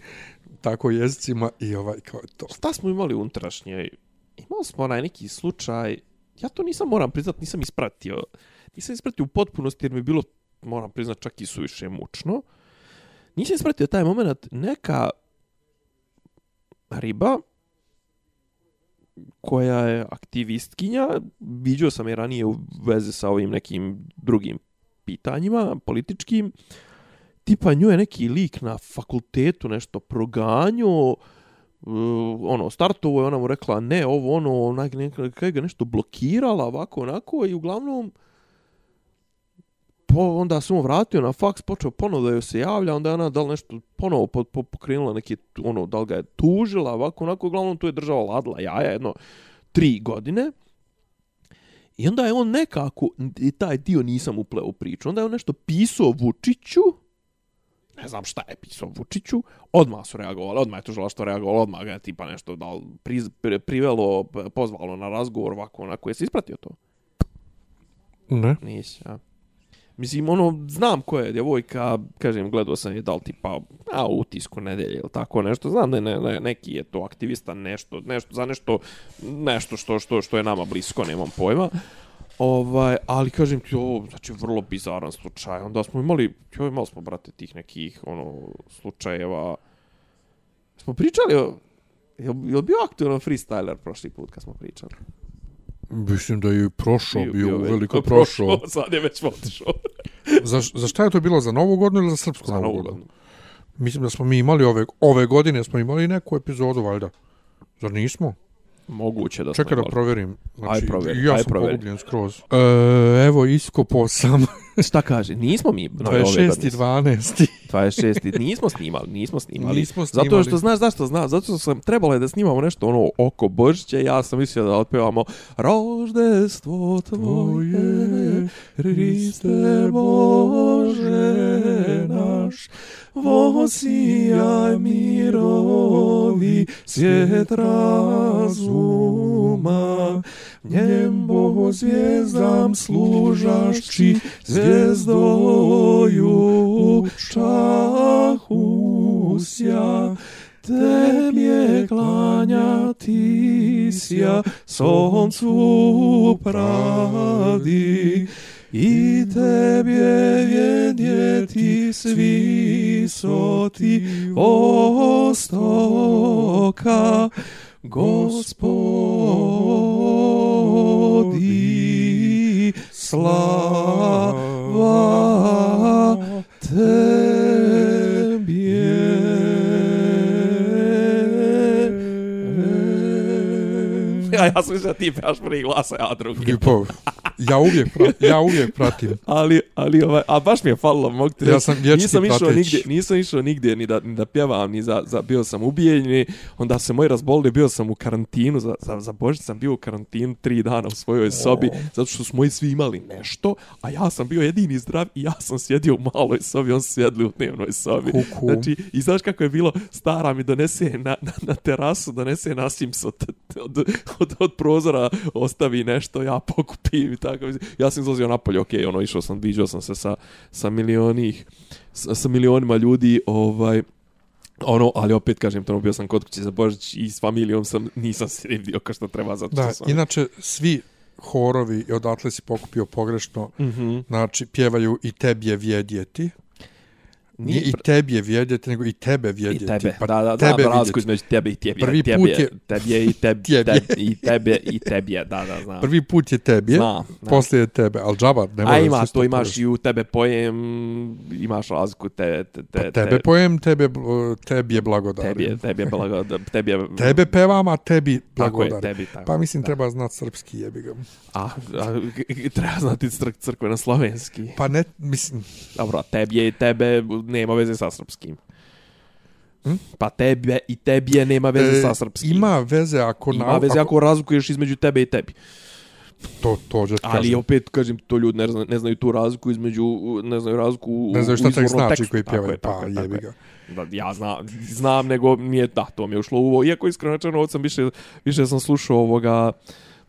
tako jezicima i ovaj, kao je to. Šta smo imali unutrašnje? Imali smo onaj neki slučaj, ja to nisam, moram priznat, nisam ispratio. Nisam ispratio u potpunosti jer mi je bilo, moram priznat, čak i suviše mučno. Nisam ispratio taj moment, neka riba koja je aktivistkinja, vidio sam je ranije u veze sa ovim nekim drugim pitanjima političkim, tipa nju je neki lik na fakultetu nešto proganju, uh, ono, startovo je, ona mu rekla ne, ovo, ono, onak, neka, ga nešto blokirala, ovako, onako, i uglavnom, po, onda sam mu vratio na faks, počeo ponovo da joj se javlja, onda je ona da li nešto ponovo po, po, pokrenula neki, ono, da li ga je tužila, ovako, onako, uglavnom tu je država ladla jaja, jedno, tri godine. I onda je on nekako, i taj dio nisam upleo u priču, onda je on nešto pisao Vučiću, ne znam šta je pisao Vučiću, odmah su reagovali, odmah je tužilaštvo reagovalo, odmah ga je tipa nešto da pri, pri, privelo, pozvalo na razgovor, ovako, onako, jesi ispratio to? Ne? Nisi, ja. Mislim, ono, znam ko je djevojka, kažem, gledao sam je da li tipa, a, u utisku nedelje ili tako nešto, znam da je ne, ne, neki je to aktivista, nešto, nešto, za nešto, nešto što, što, što je nama blisko, nemam pojma. Ovaj, ali kažem ti ovo, znači vrlo bizaran slučaj. Onda smo imali, joj, imali smo, brate, tih nekih, ono, slučajeva. Smo pričali o, je li, je bio aktualan freestyler prošli put kad smo pričali? Mislim da je prošao, bio, bio veliko prošao. Sad je već otišao. za, za šta je to bilo? Za novu godinu ili za srpsku Za novu novu godinu? godinu. Mislim da smo mi imali ove, ove godine, smo imali neku epizodu, valjda. Zar nismo? Moguće da Čekaj da provjerim. Znači, Aj, provjeri, i ja aj, sam provjeri. pogubljen skroz. E, evo, iskopao sam Šta kaže? Nismo mi nove ove 26. i godine. 12. 26. Nismo snimali, nismo snimali. Nismo Zato snimali. što znaš zašto znam, zato što sam trebalo je da snimamo nešto ono oko Božića, ja sam mislio da otpevamo Roždestvo tvoje, Hriste Bože naš, vosijaj mirovi svjet razuma, njembo zvijezdam služašći, zvijezdoju čahu sja, Tebje klanjati sja, soncu pravdi, i tebie wiedjeti svi soti vostoka, gospodi slava tebie. Ja, ja sam mislio da ti pevaš prvi glas, a ja drugi. I po, ja uvijek, pra- ja uvijek pratim. Ali, ali ovaj, a baš mi je falilo, mogu ti Ja sam nisam išao prateći. nigdje, nisam išao nigdje ni da, ni da pjevam, ni za, za, bio sam ubijen, onda se moj razbolili, bio sam u karantinu, za, za, za Božić sam bio u karantinu tri dana u svojoj sobi, zato što smo moji svi imali nešto, a ja sam bio jedini zdrav i ja sam sjedio u maloj sobi, on su sjedli u dnevnoj sobi. Kuku. Znači, i znaš kako je bilo, stara mi donese na, na, na terasu, donese nasims od, od, od, od prozora, ostavi nešto, ja pokupim i tako. Ja sam izlazio napolje, ok, ono, išao sam, viđao sam se sa, sa milionih, sa, sa milionima ljudi, ovaj, ono, ali opet kažem, to bio sam kod kuće za Božić i s familijom sam, nisam se vidio kao što treba, zato što Da, sam... inače, svi horovi i odatle si pokupio pogrešno, Mhm. znači, pjevaju i tebje vjedjeti. Nije i tebje vjedjeti, nego i tebe I vjedjeti. tebe, Pa da, da, da, tebe razliku vidjeti. između tebe i tebe. Prvi tebe, put je- Tebe i tebe, Tebje. tebe, i tebe i tebe, da, da, znam. Prvi put je tebje, Znam, znam. poslije je tebe, ali džabar, ne A može ima, se to imaš i u tebe pojem, imaš razliku te, te, te, Pa tebe pojem, tebe, tebje blagodari. Tebi, tebi je blago, tebi je... Tebe pevam, a tebi Tako je, tebi, tako. Pa mislim, da. treba znat srpski jebi ga. A, a treba znati cr crkve na slovenski. Pa ne, mislim, Dobro, a tebi je i tebe nema veze sa srpskim. Hm? Pa tebe i tebi je nema veze e, sa srpskim. ima veze ako... Ima na- veze ako razlikuješ između tebe i tebi. To, to ću ti Ali kažem. opet, kažem, to ljudi ne, zna, ne znaju tu razliku između, ne znaju razliku u, Ne znaju šta izvornom znači tekstu. koji pjevaju, je, pa je, jebi je. ga. Da, ja znam, znam, nego nije, da, to mi je ušlo u ovo. Iako iskreno rečeno, ovo sam više, više sam slušao ovoga,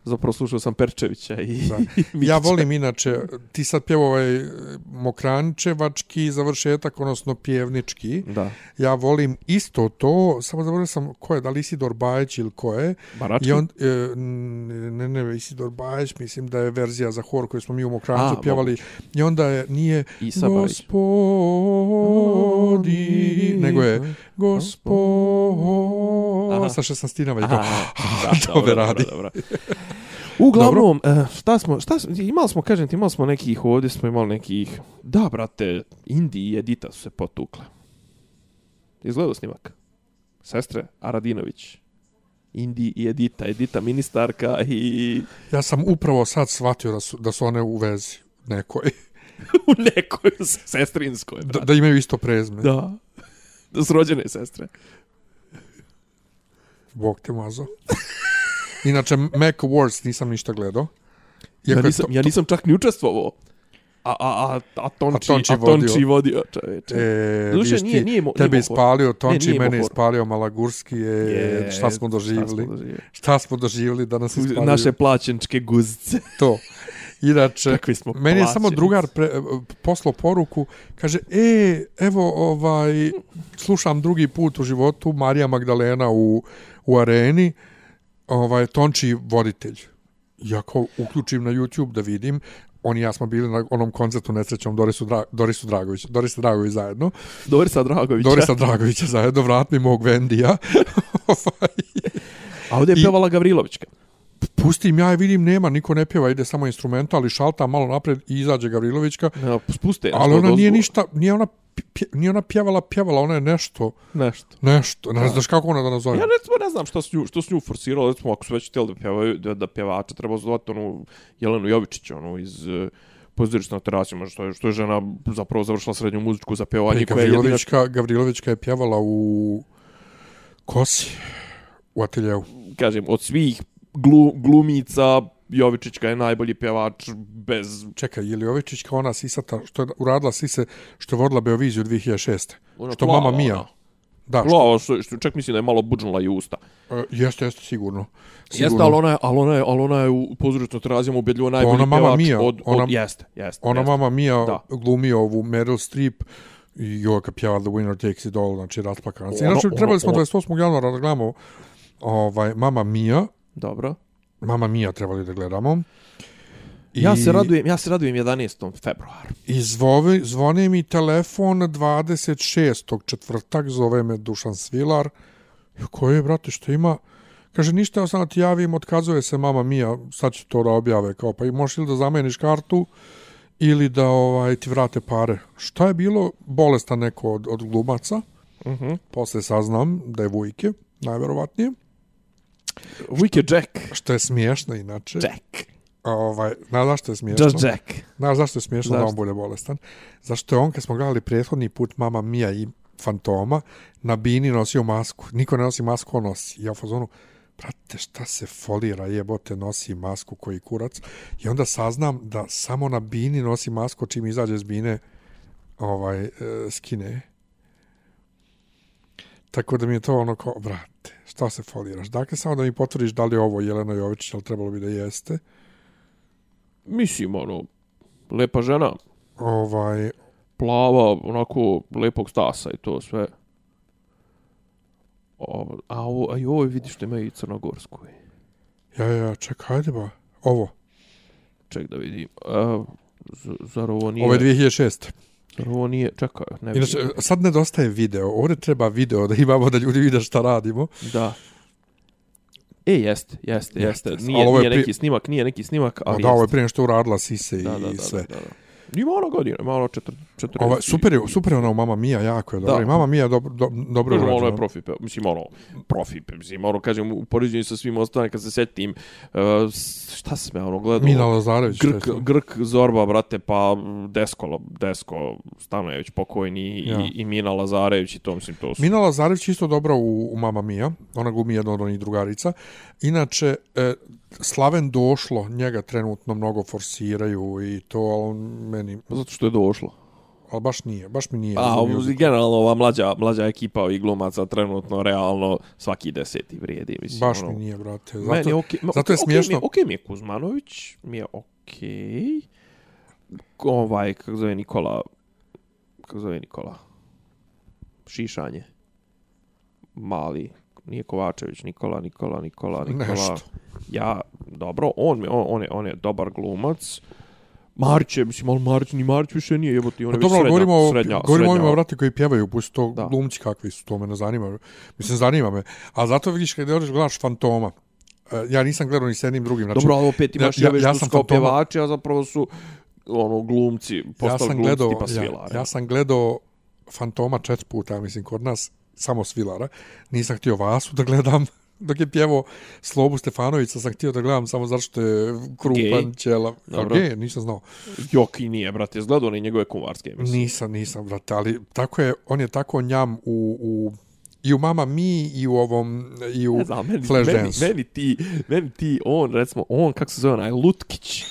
zapravo slušao sam Perčevića i, Da. i Ja volim inače, ti sad pjeva ovaj e, Mokrančevački završetak, odnosno pjevnički. Da, Ja volim isto to, samo zaboravio sam ko je, da li Isidor Bajić ili ko je. Barački. I on, e, ne, ne, Isidor Bajić, mislim da je verzija za hor koju smo mi u Mokrancu A, pjevali. I onda je, nije Isa gospodi, nego je gospodi, Aha. sa šestnastinama i to. Aha, da, dobro, radi. Dobro, dobro. Uglavnom, uh, šta smo, šta smo, imali smo, kažem ti, imali smo nekih, ovdje smo imali nekih, da, brate, Indi i Edita su se potukle. Izgledao snimak. Sestre Aradinović. Indi i Edita, Edita ministarka i Ja sam upravo sad shvatio da su, da su one u vezi nekoj. u nekoj sestrinskoj. Da, da imaju isto prezme. Da. Da su rođene sestre. Bog te mazo. Inače, Mac Awards nisam ništa gledao. Ja Iako nisam, to- ja nisam čak ni učestvovao. A, a, a, a Tonči, a Tonči a Tonči vodio. vodio, čoveče. E, vidiš nije- nije mo- tebe nije ispalio Tonči, nije mene mo- ispalio Malagurski, je, Je, šta smo doživjeli. Šta smo doživjeli. Šta smo doživjeli da nas ispalio. Naše plaćenčke guzice. to. Inače, Kakvi smo meni je samo drugar pre, poslao poruku, kaže, e, evo, ovaj, slušam drugi put u životu Marija Magdalena u, u areni, ovaj, Tonči voditelj. Ja kao uključim na YouTube da vidim, oni ja smo bili na onom koncertu nesrećom Dorisu, Dra, Dorisu Dragović, Dorisa Dragović zajedno. Dorisa Dragovića. Dorisa Dragovića zajedno, vrat mi mog Vendija. Ovaj, A ovdje je pevala Gavrilovićka. Pustim ja i vidim, nema, niko ne pjeva, ide samo instrumental, ali šalta malo napred i izađe Gavrilovićka. Ja, spuste. Ali ona nije ništa, nije ona, pje, nije ona pjevala, pjevala, ona je nešto, Nešto. nešto, ne znaš kako ona da nazove. Ja recimo ne znam što su nju, što su nju forsirali, recimo ako su već htjeli da pjevaju, da, da pjevača treba zvati onu Jelenu Jovičić, onu iz uh, pozorišta na terasima, što je, što je žena zapravo završila srednju muzičku za Pa pjevanje. je jedina- Gavrilovićka, Gavrilovićka je pjevala u Kosi, u ateljevu. kažem, od svih glu, glumica, Jovičićka je najbolji pjevač bez... Čekaj, je li Ovičićka ona sisata, što je uradila sise, što je vodila Beoviziju 2006. Ona Što plava, Mama Mia. ona. Da, Plava, što, što, čak mislim da je malo budžnula i usta. e, jeste, jeste, sigurno. Jeste, ali ona je, ali ona je, ali ona je u pozorištu terazijama ubedljivo najbolji ona Mama pjevač Mia, od, od, ona- jeste, jeste. Ona jeste. mama Mia Da. glumi ovu Meryl Streep i joj kad pjeva The Winner Takes It All, znači rasplakana. Ono- Znači, ono- trebali smo ono- 28. januara da gledamo ovaj, Mama Mia, Dobro. Mama Mia trebali da gledamo. Ja se radujem, ja se radujem 11. februar. I zvovi, zvoni mi telefon 26. četvrtak, zove me Dušan Svilar. I koji je, brate, što ima? Kaže, ništa, ja sam ti javim, otkazuje se mama Mija, sad će to da objave, kao, pa i možeš ili da zameniš kartu, ili da ovaj ti vrate pare. Šta je bilo? Bolestan neko od, od glumaca. Mhm. Uh -huh. Posle saznam da je Vujke, najverovatnije. Wiki Jack. Što je smiješno inače. Jack. Ovaj, znaš zašto je smiješno? Just Jack. Znaš zašto je smiješno da Zašto? on bude bolestan? Zašto je on, kad smo gledali prethodni put Mama Mia i Fantoma, na bini nosio masku. Niko ne nosi masku, on nosi. Ja u fazonu, brate, šta se folira, jebote, nosi masku koji kurac. I onda saznam da samo na bini nosi masku čim izađe iz bine ovaj, e, skine. Tako da mi je to ono kao, brate, šta se foliraš? Dakle, samo da mi potvrdiš da li je ovo Jelena Jović, ali trebalo bi da jeste. Mislim, ono, lepa žena, Ovaj, plava, onako, lepog stasa i to sve. O, a ovo, a i ovo vidiš da ima i crnogorsku. ja, ja, čekaj, ajde ba. Ovo, Ček da vidim. A, zar ovo nije... ovo je 2006. Ovo nije... Čekaj, ne vidim. Inače, sad nedostaje video. Ovdje treba video da imamo da ljudi vide šta radimo. Da. E, jeste, jeste, jeste. Jeste, Nije, ali je nije pri- neki snimak, nije neki snimak, Ali ali da, ovo je jeste. prije što uradila Sise i, Da, da, da, sve. da, da. Ima ono godine, ima ono četir, četir, Ovaj, super je, super je ona Mama Mia, jako je dobro. Da. Mama Mia dobro, do, dobro je Kažem, ono je profi, pe- mislim, ono, profi, pe- mislim, ono, kažem, u poređenju sa svim ostalim, kad se setim, uh, šta sam ja, ono, gledao? Mina Lazarević. šta je Grk? Grk Zorba, brate, pa Desko, Desko Stanojević pokojni Ja. i, i Mina Lazarević i to, mislim, to su... Mina Lazarević isto dobra u, u Mama Mia. Ona glumi jedna od onih drugarica. Inače, e, Slaven došlo, njega trenutno mnogo forsiraju i to, ali on meni, Zato što je došlo. ali baš nije, baš mi nije. A, musical. generalno, ova mlađa, mlađa ekipa ovih glumaca trenutno, realno, svaki deseti vrijedi, mislim. Baš ono. mi nije, brate. Meni je Zato, okej, ma, zato je okej smiješno. Mi je, okej mi je Kuzmanović, mi je okej. Ovaj, kako zove Nikola, kako zove Nikola? Šišanje. Mali, nije Kovačević, Nikola, Nikola, Nikola, Nikola. Nešto. Ja, dobro, on, mi- on, on, je, on je dobar glumac. Marić je, mislim, ali Marić, ni Marić više nije, jebote, on Pa je dobro, srednja, govorimo, o, srednja, govorimo o srednja, ovima, vrati, koji pjevaju, pusti to Da. glumci kakvi su, to me ne zanima. Mislim, zanima me. A zato vidiš, kada odeš gledaš Fantoma, e, ja nisam gledao ni s jednim drugim. Znači, Dobro, ali opet imaš ja- ja, ja ja, sam kao Fantoma- pjevači, a zapravo su ono glumci, ja postali sam glumci gledao, tipa ja, svilara. ja sam gledao Fantoma četiri puta, mislim, kod nas samo svilara. Nisam htio Vasu da gledam dok je pjevao Slobu Stefanovića, sam htio da gledam samo zato što je krupan, ćela. Dobro. Gej, nisam znao. Jok i nije, brate, izgledao one njegove kumarske emisije. Nisam, nisam, brate, ali tako je, on je tako njam u, u i u Mama Mi i u ovom i u znam, meni, meni, meni, ti, meni ti, on, recimo, on, kako se zove onaj, Lutkić.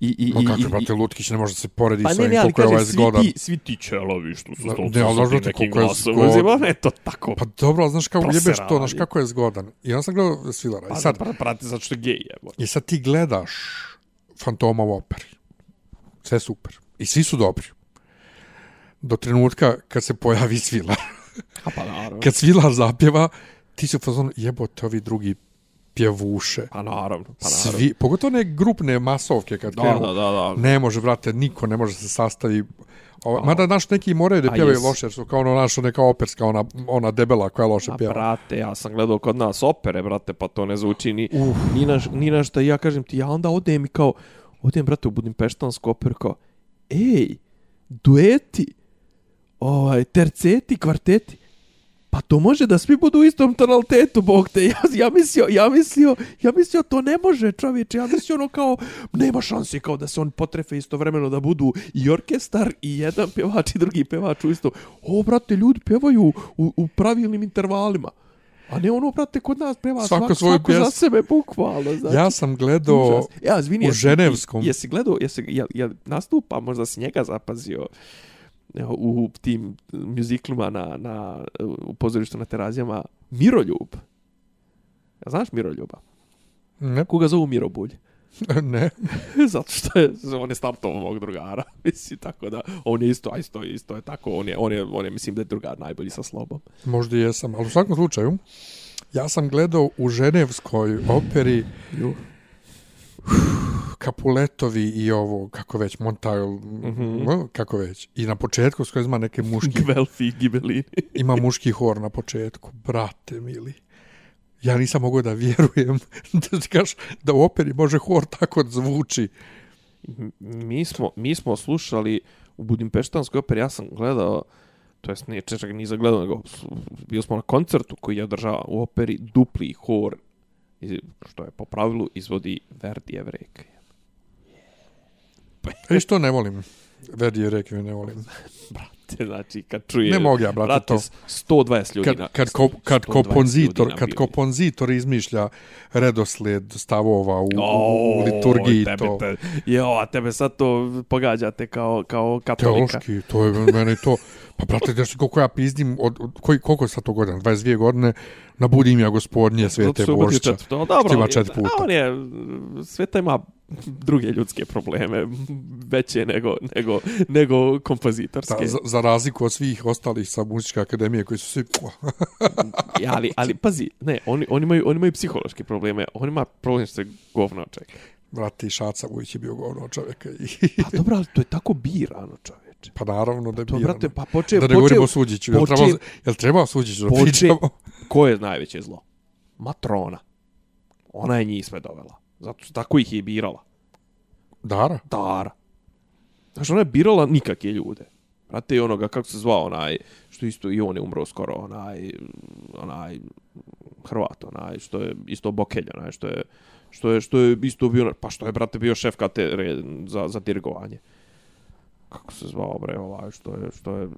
I, i, No i, kako, brate, Lutkić ne može se poredi Pa sa ne, ne, ali koliko je ovaj zgodan. ti, svi ti čelovi što su to, ne, ne, ali sa tim nekim koliko je glasom. zgodan. Ne, to tako. Pa dobro, ali znaš kako ujebeš to, znaš kako je zgodan. I ja sam gledao Svilara. I Pa sad, sad, brate, zato što je gej, evo. I sad ti gledaš Fantoma u operi. Sve super. I svi su dobri. Do trenutka kad se pojavi Svilar. A pa naravno. Kad Svilar zapjeva, ti si u fazonu jebote ovi drugi pjevuše. Pa naravno, pa naravno. Svi, pogotovo one grupne masovke kad Da, krenu, da, da, da. ne može, vrate, niko ne može se sastavi. Ovo, mada, naš, neki moraju da A pjevaju loše, jer su kao ono naša neka operska, ona, ona debela koja loše A pjeva. brate, ja sam gledao kod nas opere, brate, pa to ne zvuči ni, ni, na, ni na šta. Ja kažem ti, ja onda odem i kao, odem, brate, u Budimpeštansku operu, kao, ej, dueti, ovaj, terceti, kvarteti, pa to može da svi budu u istom tonalitetu, bog te, ja, ja mislio, ja mislio, ja mislio, to ne može, čovječe, ja mislio ono kao, nema šanse kao da se on potrefe istovremeno da budu i orkestar i jedan pjevač i drugi pjevač u isto. O, brate, ljudi pjevaju u, u pravilnim intervalima. A ne ono, brate, kod nas pjeva Svako svako, svoju svako za sebe, bukvalno. Znači, Ja sam gledao ja, izvini, u jesi- Ženevskom. Jesi gledao, jesi, jel, jel nastupa, možda si njega zapazio evo, u tim muziklima na, na, u pozorištu na terazijama, Miroljub. Ja znaš Miroljuba? Ne, Koga zovu Mirobulj? ne. Zato što je, on je startovao mog drugara. Mislim, tako da, on je isto, a isto, isto je tako, on je, on je, on je, mislim da je drugar najbolji sa slobom. Možda i jesam, ali u svakom slučaju, ja sam gledao u ženevskoj operi. Kapuletovi i ovo, kako već, Montail, mm. -hmm. kako već. I na početku s kojima ima neke muški, Gvelfi i Gibelini. ima muški hor na početku. Brate, mili. Ja nisam mogao da vjerujem da ti kažeš da u operi može hor tako da zvuči. Mi smo, mi smo slušali u Budimpeštanskoj operi, ja sam gledao, to jest nije češak nisam gledao, nego bio smo na koncertu koji je održava u operi dupli hor, što je po pravilu izvodi Verdi Evrejka. E što ne volim. Verdi je rekao ne volim. Brate, znači kad čuje... Ne mogu ja, brate, to. 120 ljudi Kad, kad, ko, kad 120 kompozitor, kad kompozitor izmišlja redosled stavova u, u, u O, liturgiji, tebe, to Te, jo, a tebe sad to pogađate kao, kao katolika. teološki, to je meni to. Pa brate, znaš ti koliko ja pizdim, od, od koji, koliko je sad to godina? 22 godine, nabudim ja gospodnje svete četvrto. Dobro, je- četiri puta. a On je, sveta ima druge ljudske probleme, veće nego, nego, nego kompozitorske. Da, za, za razliku od svih ostalih sa muzičke akademije koji su svi... Ali, ali pazi, ne, oni, oni, imaju, oni imaju psihološke probleme, on ima problem što se govno čeka. Brate, i Šaca Vujić je bio govno čovjeka. I, Pa dobro, ali to je tako birano, čoveče. pa naravno da je To, bio. brate, pa poče, da ne govorimo o Suđiću. Jel treba, jel treba o Suđiću da poče- pričamo? ko je najveće zlo? Matrona. Ona je njih sve dovela. Zato što tako ih je birala. Dara? Dara. Znaš, ona je birala nikakve ljude. Brate, i onoga, kako se zvao onaj, što isto i on je umro skoro, onaj, onaj, Hrvat, onaj, što je isto Bokelj, onaj, što je, što je, što je isto bio, pa što je, brate, bio šef katedre za, za dirigovanje. Kako se zvao, bre, ovaj, što je, što je,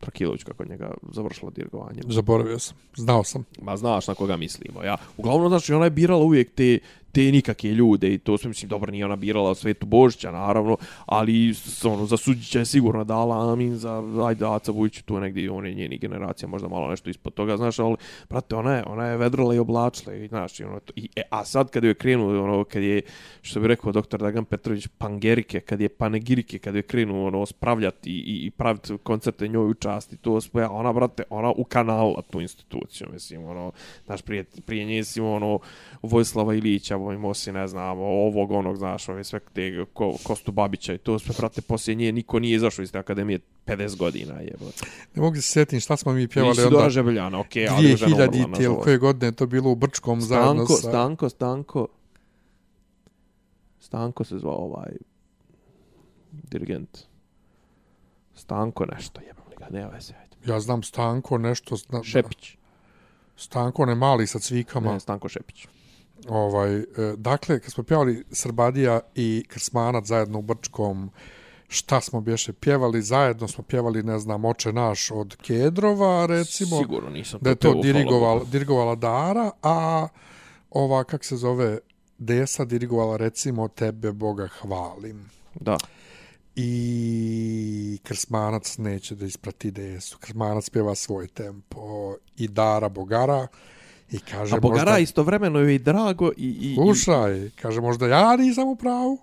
Trakilović kako njega završila dirigovanje. Zaboravio sam. Znao sam. Ma znaš na koga mislimo, ja. Uglavnom, znači, ona je birala uvijek te, te nikakve ljude i to sve, mislim, dobro, nije ona birala Svetu Božića, naravno, ali ono, za Suđića je sigurno dala amin, za ajde Aca Vujić, tu negdje, on je njeni generacija, možda malo nešto ispod toga, znaš, ali, brate, ona je, ona je vedrila i oblačila i, znaš, i ono, to, i, e, a sad kad je krenuo, ono, kad je, što bi rekao doktor Dagan Petrović, pangerike, kad je panegirike, kad je krenuo, ono, spravljati i, i, praviti koncerte njoj u časti, to sve, ona, brate, ona u kanala tu instituciju, mislim, ono, znaš, prije, prije nje ono, Vojislava Ilića, imao si, ne znam, ovog, onog, znaš, ove sve te ko, Kostu Babića i to sve, brate, poslije nje niko nije izašao iz te akademije 50 godina, jebote. Ne mogu se sjetim šta smo mi pjevali onda. Žebeljana, okej, okay, ali žena umrla, 2000 ili nažalost. koje godine je to bilo u Brčkom zajedno Stanko, sa... Stanko, Stanko. Stanko se zvao ovaj dirigent. Stanko nešto, jebam li ga, nema veze, ajde. Ja znam Stanko nešto... Zna, Šepić. Stanko ne mali sa cvikama. Ne, Stanko Šepić. Ovaj, e, dakle, kad smo pjevali Srbadija i Krsmanac zajedno u Brčkom, šta smo bješe pjevali? Zajedno smo pjevali, ne znam, Oče naš od Kedrova, recimo. Sigurno nisam da je to hvala dirigovala, Dara, a ova, kak se zove, Desa dirigovala, recimo, Tebe Boga hvalim. Da. I Krsmanac neće da isprati Desu. Krsmanac pjeva svoj tempo. I Dara Bogara. I kaže A Bogara možda... istovremeno je i drago i... i, i Slušaj, kaže, možda ja nisam u pravu,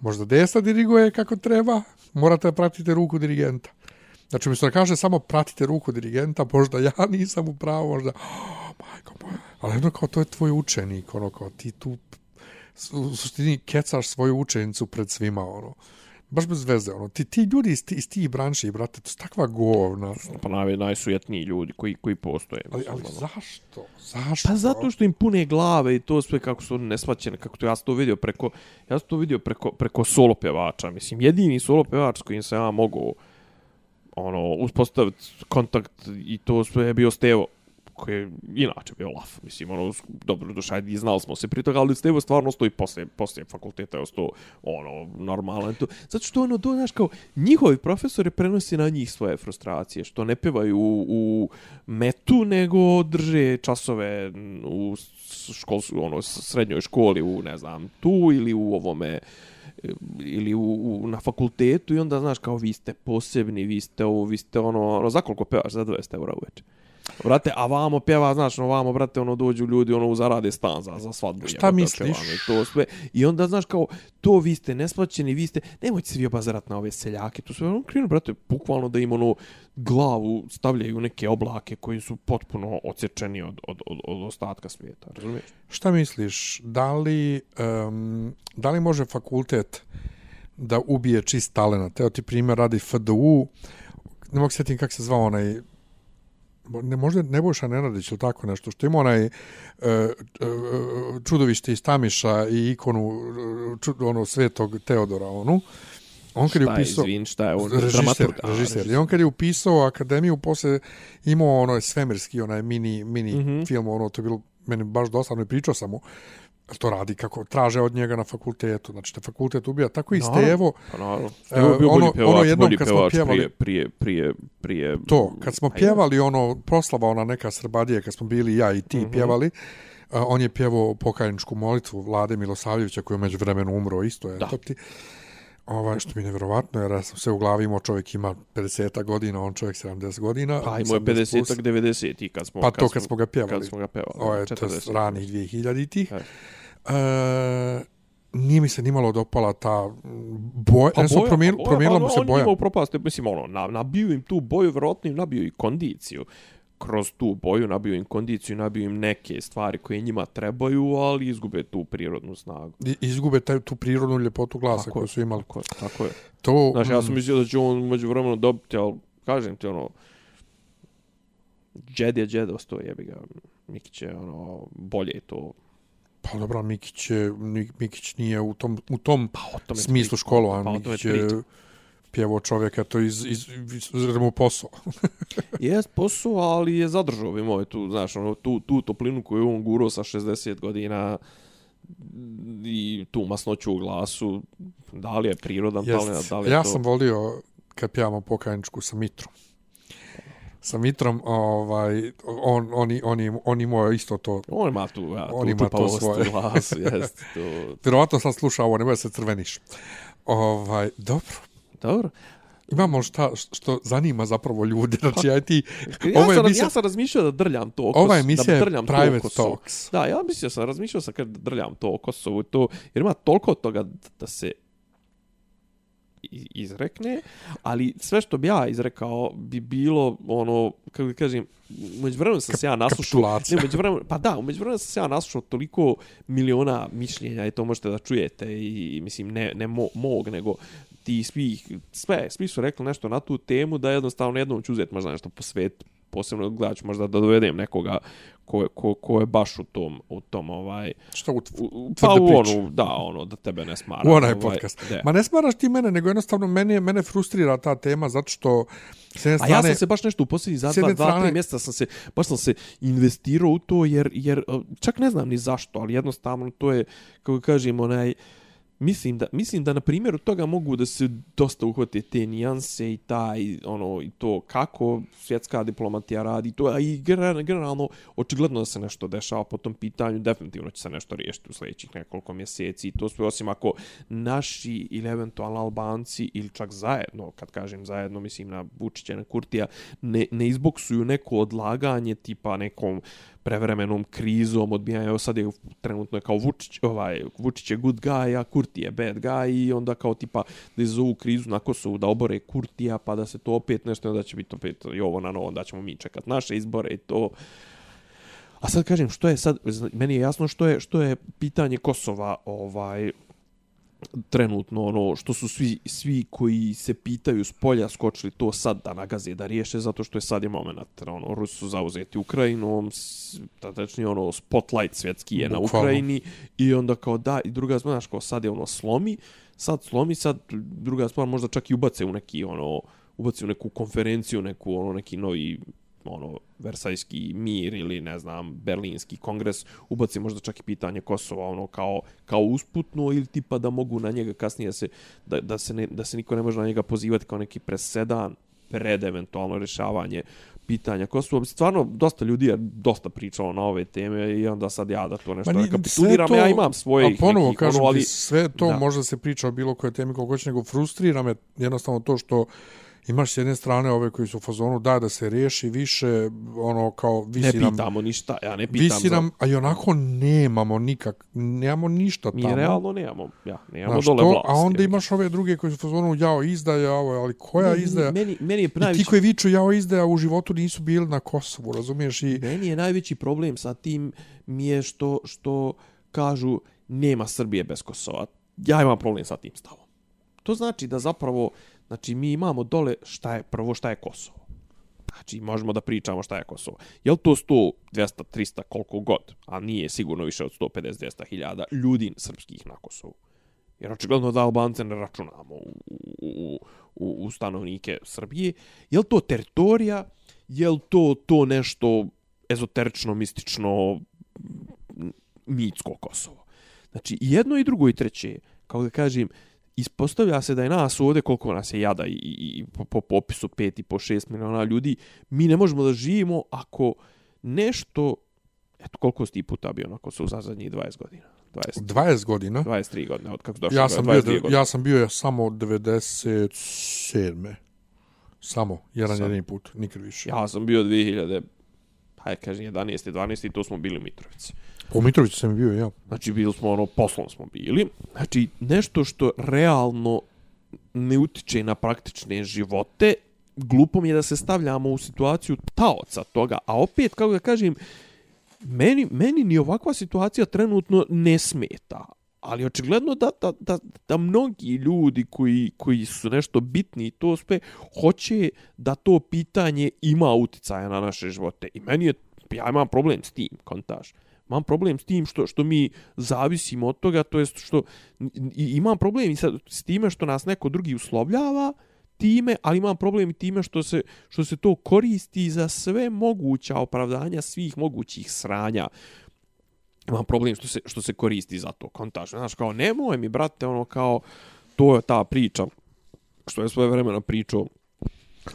možda Desa diriguje kako treba, morate da pratite ruku dirigenta. Znači, umjesto da kaže samo pratite ruku dirigenta, možda ja nisam u pravu, možda, oh, majko moja. Ali ono kao, to je tvoj učenik, ono kao, ti tu u suštini kecaš svoju učenicu pred svima, ono. Baš bez veze, ono. Ti, ti ljudi iz, iz tih branši, brate, to su takva govna. Pa naj, najsujetniji ljudi koji, koji postoje. Ali, ali ono. zašto? Zašto? Pa zato što im pune glave i to sve kako su oni nesvaćene, kako to ja sam to vidio preko ja sam to vidio preko preko solo pevača, mislim jedini solo pevač s kojim sam ja mogao ono uspostaviti kontakt i to sve je bio Stevo koji je inače bio laf, mislim, ono, dobro, duša, ajde, i znali smo se pri toga, ali Stevo stvarno stoji posle, posle fakulteta je ostao, ono, normalan, to, zato što, ono, to, znaš, kao, njihovi profesori prenosi na njih svoje frustracije, što ne pevaju u, u metu, nego drže časove u škol, ono, srednjoj školi, u, ne znam, tu ili u ovome, e, ili u, u, na fakultetu i onda, znaš, kao, vi ste posebni, vi ste ovo, vi ste ono, ono, za koliko pevaš? Za 20 eura uveče. Brate, a vamo pjeva, znaš, no vamo, brate, ono, dođu ljudi, ono, zarade stan za, za svadbu. Šta misliš? pjevano I to sve. I onda, znaš, kao, to vi ste nesplaćeni, vi ste, nemojte se vi obazarat na ove seljake, to sve, ono, krenu, brate, bukvalno da im, ono, glavu stavljaju neke oblake koji su potpuno odsječeni od, od, od, od ostatka svijeta, razumiješ? Šta misliš, da li, um, da li može fakultet da ubije čist talent? Evo ti primjer radi FDU, ne mogu sjetim kako se zvao onaj, ne možda Nebojša Nenadić ili tako nešto, što ima onaj uh, uh, čudovište iz Tamiša i ikonu čud, ono svetog Teodora, onu. On kad je upisao... izvin, šta je on? Režiser, dramaturg? A, režiser. I on kad je upisao akademiju, posle imao onaj svemirski, onaj mini, mini mm. -hmm. film, ono, to je bilo meni baš dosadno i pričao sam mu to radi kako traže od njega na fakultetu. Znači, te fakultet ubija. Tako i. Stevo, Pa naravno. E, bio ono- bolji pevač, ono jednom bolji kad smo pjevali- prije, prije, prije, prije... to, kad smo pjevali ono, proslava ona neka Srbadije, kad smo bili ja i ti mm. -hmm. pjevali, a, on je pjevao pokajničku molitvu Vlade Milosavljevića koji je među vremenu umro isto je Da. to ti ovaj što mi je nevjerovatno jer ja sam sve u glavi imao čovjek ima 50 godina on čovjek 70 godina Pa imao je 70 plus. 50-ak, 90 i kad smo... Pa to kad smo ga pjevali. Kad smo ga pjevali. Ovo je to 40. ranih 2000-ih. E. Nije mi se nimalo dopala ta boja. Pa boja, pa boja, promijenilo pa mu se on boja. ima upropastio, mislim, ono, na, nabio im tu boju, vjerojatno im nabio i kondiciju. Kroz tu boju nabio im kondiciju, nabio im neke stvari koje njima trebaju, ali izgube tu prirodnu snagu. I- Izgube taj, tu prirodnu ljepotu glasa Tako koju je, su imali. Tako je, tako je. To, Znaš, ja sam mm, mislio da će on među vremenu dobiti, ali kažem ti, ono, Džed je džed ostao, jebi ga. Mikić je, ono, bolje to. Pa dobro, Mikić, je, Mikić nije u tom, u tom Pa o tome smislu školovan. Pa Mikić je. Pjevao čovjeka to iz, iz, iz, iz posao. Jest posao, ali je zadržao bi moj tu, znaš, ono, tu, tu toplinu koju on gurao sa 60 godina i tu masnoću u glasu, da li je prirodan talent, Jest. da li je Ja to... sam volio kad pjevamo pokajničku sa Mitrom. Sa Mitrom, ovaj, on, oni, oni, oni imao isto to. On ima tu, ja, On tu ima to čupavost u svoje. glasu, jest, to... Vjerovatno sam slušao ovo, nemoj se crveniš. Ovaj, dobro. Dobro. Imamo šta što zanima zapravo ljude. Znači, aj ti... Ja, je sam, emisija- ja sam razmišljao da drljam to oko... Ova emisija je da drljam to private Kosova. talks. Da, ja mislio sam, razmišljao sam kad drljam to o Kosovu i to, jer ima toliko toga da se izrekne, ali sve što bi ja izrekao bi bilo ono, kako kažem, umeđu vremenu sam se ja naslušao, kapitulacija. ne, umeđu vremenu, pa da, umeđu vremenu sam se ja naslušao toliko miliona mišljenja i to možete da čujete i mislim ne, ne mo, mog, nego ti svi, sve, svi su rekli nešto na tu temu da jednostavno jednom ću uzeti možda nešto po svet, posebno gledat ću možda da dovedem nekoga ko, ko, ko je baš u tom, u tom ovaj, Što u, u, pa u onu, da, ono, da tebe ne smara. u onaj ovaj, podcast. da. Ma ne smaraš ti mene, nego jednostavno mene, mene frustrira ta tema zato što s jedne A strane... ja sam se baš nešto u posljednjih za dva, dva, strane- tri mjeseca sam se, baš sam se investirao u to jer, jer uh, čak ne znam ni zašto, ali jednostavno to je, kako kažem, onaj, Mislim da, mislim da na primjeru toga mogu da se dosta uhvate te nijanse i taj, ono, i to kako svjetska diplomatija radi, to, a i generalno, očigledno da se nešto dešava po tom pitanju, definitivno će se nešto riješiti u sljedećih nekoliko mjeseci i to sve osim ako naši ili eventualno Albanci ili čak zajedno, kad kažem zajedno, mislim na Vučića na Kurtija, ne, ne izboksuju neko odlaganje tipa nekom prevremenom krizom, odbijanja, evo sad je trenutno je kao Vučić, ovaj, Vučić je good guy, a Kurti je bad guy i onda kao tipa da izazovu krizu na Kosovu da obore Kurtija, pa da se to opet nešto, onda će biti opet i ovo na novo, da ćemo mi čekat naše izbore i to. A sad kažem, što je sad, meni je jasno što je, što je pitanje Kosova, ovaj, trenutno ono što su svi svi koji se pitaju s polja skočili to sad da nagaze da riješe zato što je sad je momenat ono Rusi su zauzeti Ukrajinom s- da tačnije ono spotlight svjetski je na Bukvalno. Ukrajini i onda kao da i druga znaš kao sad je ono slomi sad slomi sad druga stvar možda čak i ubace u neki ono ubace u neku konferenciju neku ono neki novi ono Versajski mir ili ne znam Berlinski kongres ubaci možda čak i pitanje Kosova ono kao kao usputno ili tipa da mogu na njega kasnije se da, da se ne, da se niko ne može na njega pozivati kao neki presedan pred eventualno rješavanje pitanja Kosova. Stvarno, dosta ljudi je dosta pričalo na ove teme i onda sad ja da to nešto Ma rekapituliram. sve to- Ja imam svoje A ponovo nekih, kažem ono, ali, sve to da. da. možda se priča o bilo kojoj temi koliko hoće, nego frustrira me jednostavno to što imaš s jedne strane ove koji su u fazonu da da se riješi više, ono kao Ne visi nam, pitamo ništa, ja ne pitam visi za... nam, a i onako nemamo nikak, nemamo ništa Mi tamo. realno nemamo, ja, nemamo Znaš, dole to, vlast. a onda imaš ove druge koji su u fazonu jao izdaja, ovo, ali koja Meni- izdaja? Meni, meni je I ti najveći, koji viču jao izdaja u životu nisu bili na Kosovu, razumiješ? I, meni je najveći problem sa tim mi je što, što kažu nema Srbije bez Kosova. Ja imam problem sa tim stavom. To znači da zapravo, znači mi imamo dole šta je, prvo šta je Kosovo. Znači, možemo da pričamo šta je Kosovo. Je li to 100, 200, 300, koliko god, a nije sigurno više od 150, 200 hiljada ljudi srpskih na Kosovu. Jer očigledno da Albance ne računamo u, u, u, u stanovnike Srbije. Je li to teritorija? Je li to, to nešto ezoterično, mistično, mitsko Kosovo? Znači, jedno i drugo i treće, kao da kažem, ispostavlja se da je nas ovdje, koliko nas je jada i, i, i po, po popisu 5 i po 6 miliona ljudi, mi ne možemo da živimo ako nešto, eto koliko si ti puta bio na Kosovu za zadnjih 20 godina? 20, 20 godina. 23 godine, od kako došao? Ja sam, 22 bio, godine. ja sam bio samo 97. Samo, jedan Samo. jedini put, nikad više. Ja sam bio 2000, pa je kažem 11. 12. i to smo bili u Mitrovici. U Mitroviću sam bio, ja. Znači bili smo ono, poslom smo bili. Znači nešto što realno ne utiče na praktične živote, glupo mi je da se stavljamo u situaciju taoca toga. A opet, kako da kažem, meni, meni ni ovakva situacija trenutno ne smeta. Ali očigledno da, da, da, da mnogi ljudi koji, koji su nešto bitni i to sve, hoće da to pitanje ima uticaja na naše živote. I meni je, ja imam problem s tim, kontaž. Imam problem s tim što što mi zavisimo od toga, to jest što i, imam problem i sa, s time što nas neko drugi uslovljava time, ali imam problem i time što se, što se to koristi za sve moguća opravdanja svih mogućih sranja imam problem što se, što se koristi za to, kontaž. Znaš, kao, nemoj mi, brate, ono, kao, to je ta priča, što je svoje vremena pričao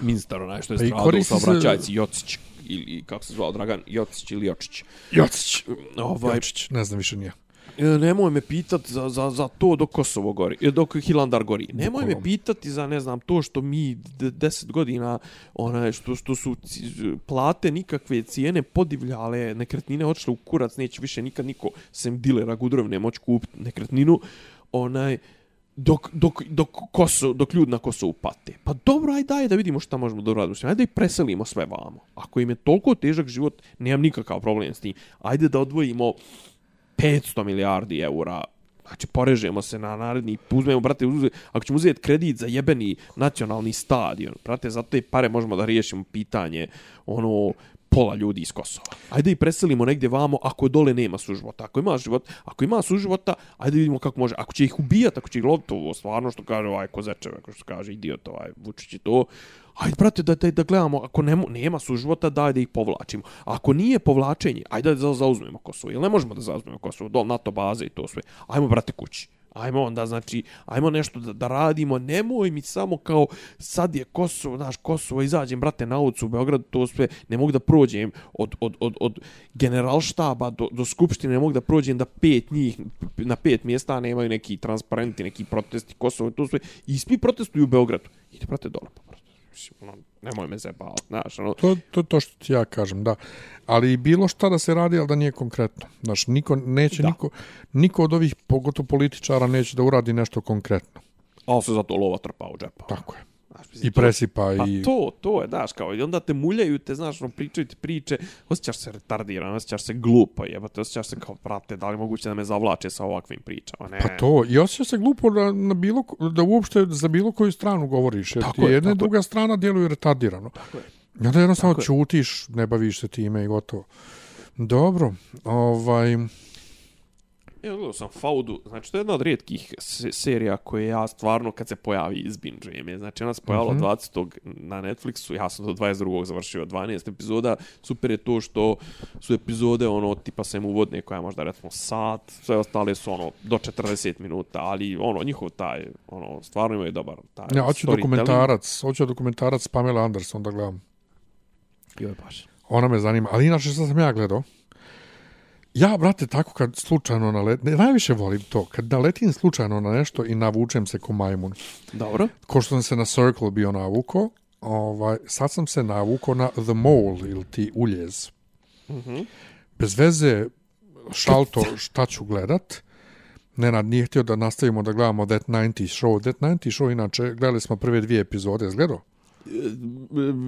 ministar, onaj, što je Pa stradao sa se- obraćajci Jocić, ili, kako se zvao, Dragan Jocić ili Jočić. Jocić. Ovaj, Jočić, ne znam više nije. E, nemoj me pitat za, za, za to dok Kosovo gori, e, dok Hilandar gori. Nemoj me pitati pitati za, ne znam, to što mi de- deset godina, onaj, što, što su plate nikakve cijene podivljale, nekretnine otišle u kurac, neće više nikad niko, sem dilera Gudrovne, moći kupiti nekretninu, onaj, dok, dok, dok, Kosovo, dok ljudi na Kosovu pate. Pa dobro, ajde, daj da vidimo šta možemo da uradimo. Ajde da ih preselimo sve vamo. Ako im je toliko težak život, nemam nikakav problem s tim. Ajde da odvojimo 500 milijardi eura Znači, porežemo se na naredni, uzmemo, brate, uzme, ako ćemo uzeti kredit za jebeni nacionalni stadion, brate, za te pare možemo da riješimo pitanje, ono, pola ljudi iz Kosova. Ajde i preselimo negdje vamo ako dole nema suživota. Ako ima život, ako ima suživota, ajde vidimo kako može. Ako će ih ubijati, ako će ih loviti, ovo stvarno što kaže ovaj Kozečev, ako što kaže idiot ovaj Vučić i to, ajde brate da, da, da gledamo, ako nemo, nema suživota, daj da ih povlačimo. A ako nije povlačenje, ajde da zauzmemo Kosovo. Ili ne možemo da zauzmemo Kosovo, dol NATO baze i to sve. Ajmo brate kući. Ajmo onda, znači, ajmo nešto da, da radimo, nemoj mi samo kao sad je Kosovo, znaš, Kosovo, izađem, brate, na ulicu u Beogradu, to sve, ne mogu da prođem od, od, od, od generalštaba do, do skupštine, ne mogu da prođem da pet njih, na pet mjesta nemaju neki transparenti, neki protesti, Kosovo, to sve, i svi protestuju u Beogradu. Ide, brate, dole, pa, mislim, ono, nemoj me zebavati, znaš, ono, To, to to što ti ja kažem, da. Ali bilo šta da se radi, ali da nije konkretno. Znaš, niko, neće Da. niko, niko od ovih, pogotovo političara, neće da uradi nešto konkretno. ali se zato lova trpa u džepa. Tako je. Znaš, mislim, I to- presipa Pa i... to, to je, znaš, kao, i onda te muljaju, te, znaš, ono, pričaju ti priče, osjećaš se retardiran, osjećaš se glupo, jebate, osjećaš se kao, brate, da li je moguće da me zavlače sa ovakvim pričama, ne. Pa to, i osjeća se glupo da, na bilo, da uopšte za bilo koju stranu govoriš, jer Tako ti je, jedna i druga strana djeluju retardirano. Tako je. I onda jednostavno Tako je. čutiš, ne baviš se time i gotovo. Dobro, ovaj... Evo, gledao sam Faudu, znači to je jedna od rijetkih se serija koje ja stvarno kad se pojavi izbinđujem je. Znači ona se pojavila mm -hmm. 20. na Netflixu, ja sam do 22. završio 12 epizoda. Super je to što su epizode ono tipa sem uvodne koja je možda recimo sat, sve ostale su ono do 40 minuta, ali ono njihov taj, ono stvarno imaju dobar taj Ja, hoću dokumentarac, hoću dokumentarac Pamela Anderson da gledam. Joj baš. Ona me zanima. Ali inače što sam ja gledao, ja, brate, tako kad slučajno naletim, ne, najviše volim to, kad naletim slučajno na nešto i navučem se ko majmun. Dobro. Ko što sam se na Circle bio navuko, ovaj, sad sam se navukao na The Mole ili ti uljez. Mhm. Bez veze šalto šta ću gledat. Nenad nije htio da nastavimo da gledamo That 90 Show. That 90 Show, inače, gledali smo prve dvije epizode, zgledao?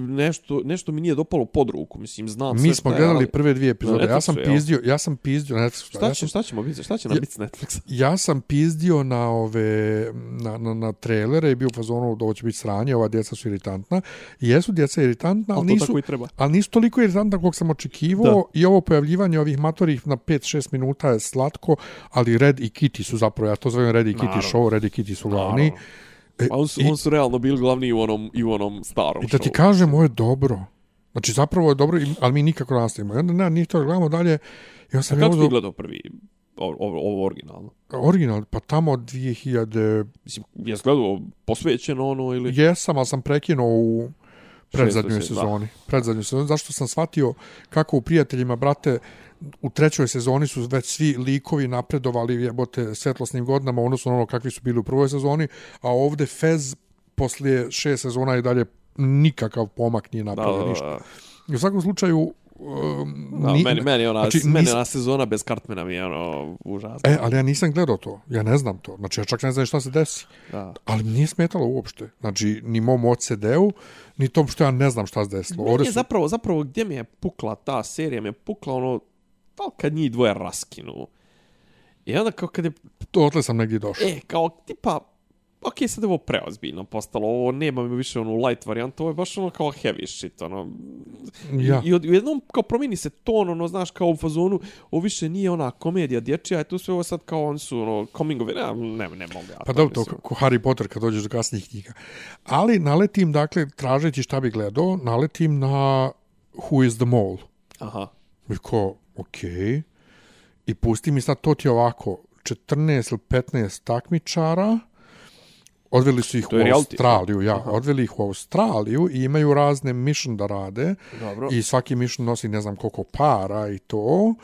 Nešto, nešto mi nije dopalo pod ruku, mislim, znam Mi sve smo šta je, gledali ali- prve dvije epizode. Na Ja sam Netflixu, pizdio, ja sam pizdio na Netflixu. Šta ja će, sam, šta ćemo biti, šta će nam Ja- biti s Netflixa? ja sam pizdio na ove na, na, na trailere i bio u fazonu da ovo će biti sranje, ova djeca su iritantna. I jesu djeca iritantna, ali Ali nisu, treba. ali nisu toliko iritantna koliko sam očekivao i ovo pojavljivanje ovih matorih na 5-6 minuta je slatko, ali Red i Kitty su zapravo, ja to zovem Red i Kitty Naravno. show, Red i Kitty su glavni. Naravno. E, A on su, i- on su realno bili glavni u onom, i u onom starom I da ti kažem, ovo je dobro. Znači, zapravo je dobro, ali mi nikako nastavimo. I onda ne, nije to da gledamo dalje. Onda sam A ja kako ti gledao prvi, ovo, ovo, originalno? original, pa tamo od 2000... Mislim, jes gledao posvećeno ono ili... Jesam, ali sam prekinuo u predzadnjoj sezoni. Predzadnjoj sezoni. Zašto sam shvatio kako u prijateljima, brate, u trećoj sezoni su već svi likovi napredovali jebote svetlosnim godinama, odnosno ono kakvi su bili u prvoj sezoni, a ovde Fez poslije šest sezona i dalje nikakav pomak nije napravio da, ništa. I u svakom slučaju um, Da, ni- meni, meni, ona, znači, znači, meni nis- ona sezona bez Cartmana mi je ono užasno. E, ali ja nisam gledao to. Ja ne znam to. Znači, ja čak ne znam šta se desi. Da. Ali mi nije smetalo uopšte. Znači, ni mom OCD-u, ni tom što ja ne znam šta se desilo. Meni Ovdje je su... zapravo, zapravo gdje mi je pukla ta serija, mi je pukla ono, li kad njih dvoje raskinu. I onda kao kad je, To otle sam negdje došao. e, kao tipa, ok, sad je ovo preozbiljno postalo, ovo nema mi više onu light varijantu, ovo je baš ono kao heavy shit, ono. Ja. I, i od, jednom kao promijeni se ton, ono, znaš, kao u fazonu, ovo više nije ona komedija dječja, je tu sve ovo sad kao on su, ono, coming of, ne, ne, ne mogu ja Pa dobro, to ko Harry Potter kad dođeš do kasnijih knjiga. Ali naletim, dakle, tražeći šta bi gledao, naletim na Who is the Mole. Aha. I ko, okej. Okay. I pusti mi sad, to ti je ovako, 14 ili 15 takmičara, odveli su ih To u reality. Australiju, ja, odveli ih u Australiju i imaju razne mission da rade. Dobro. I svaki mission nosi ne znam koliko para i to.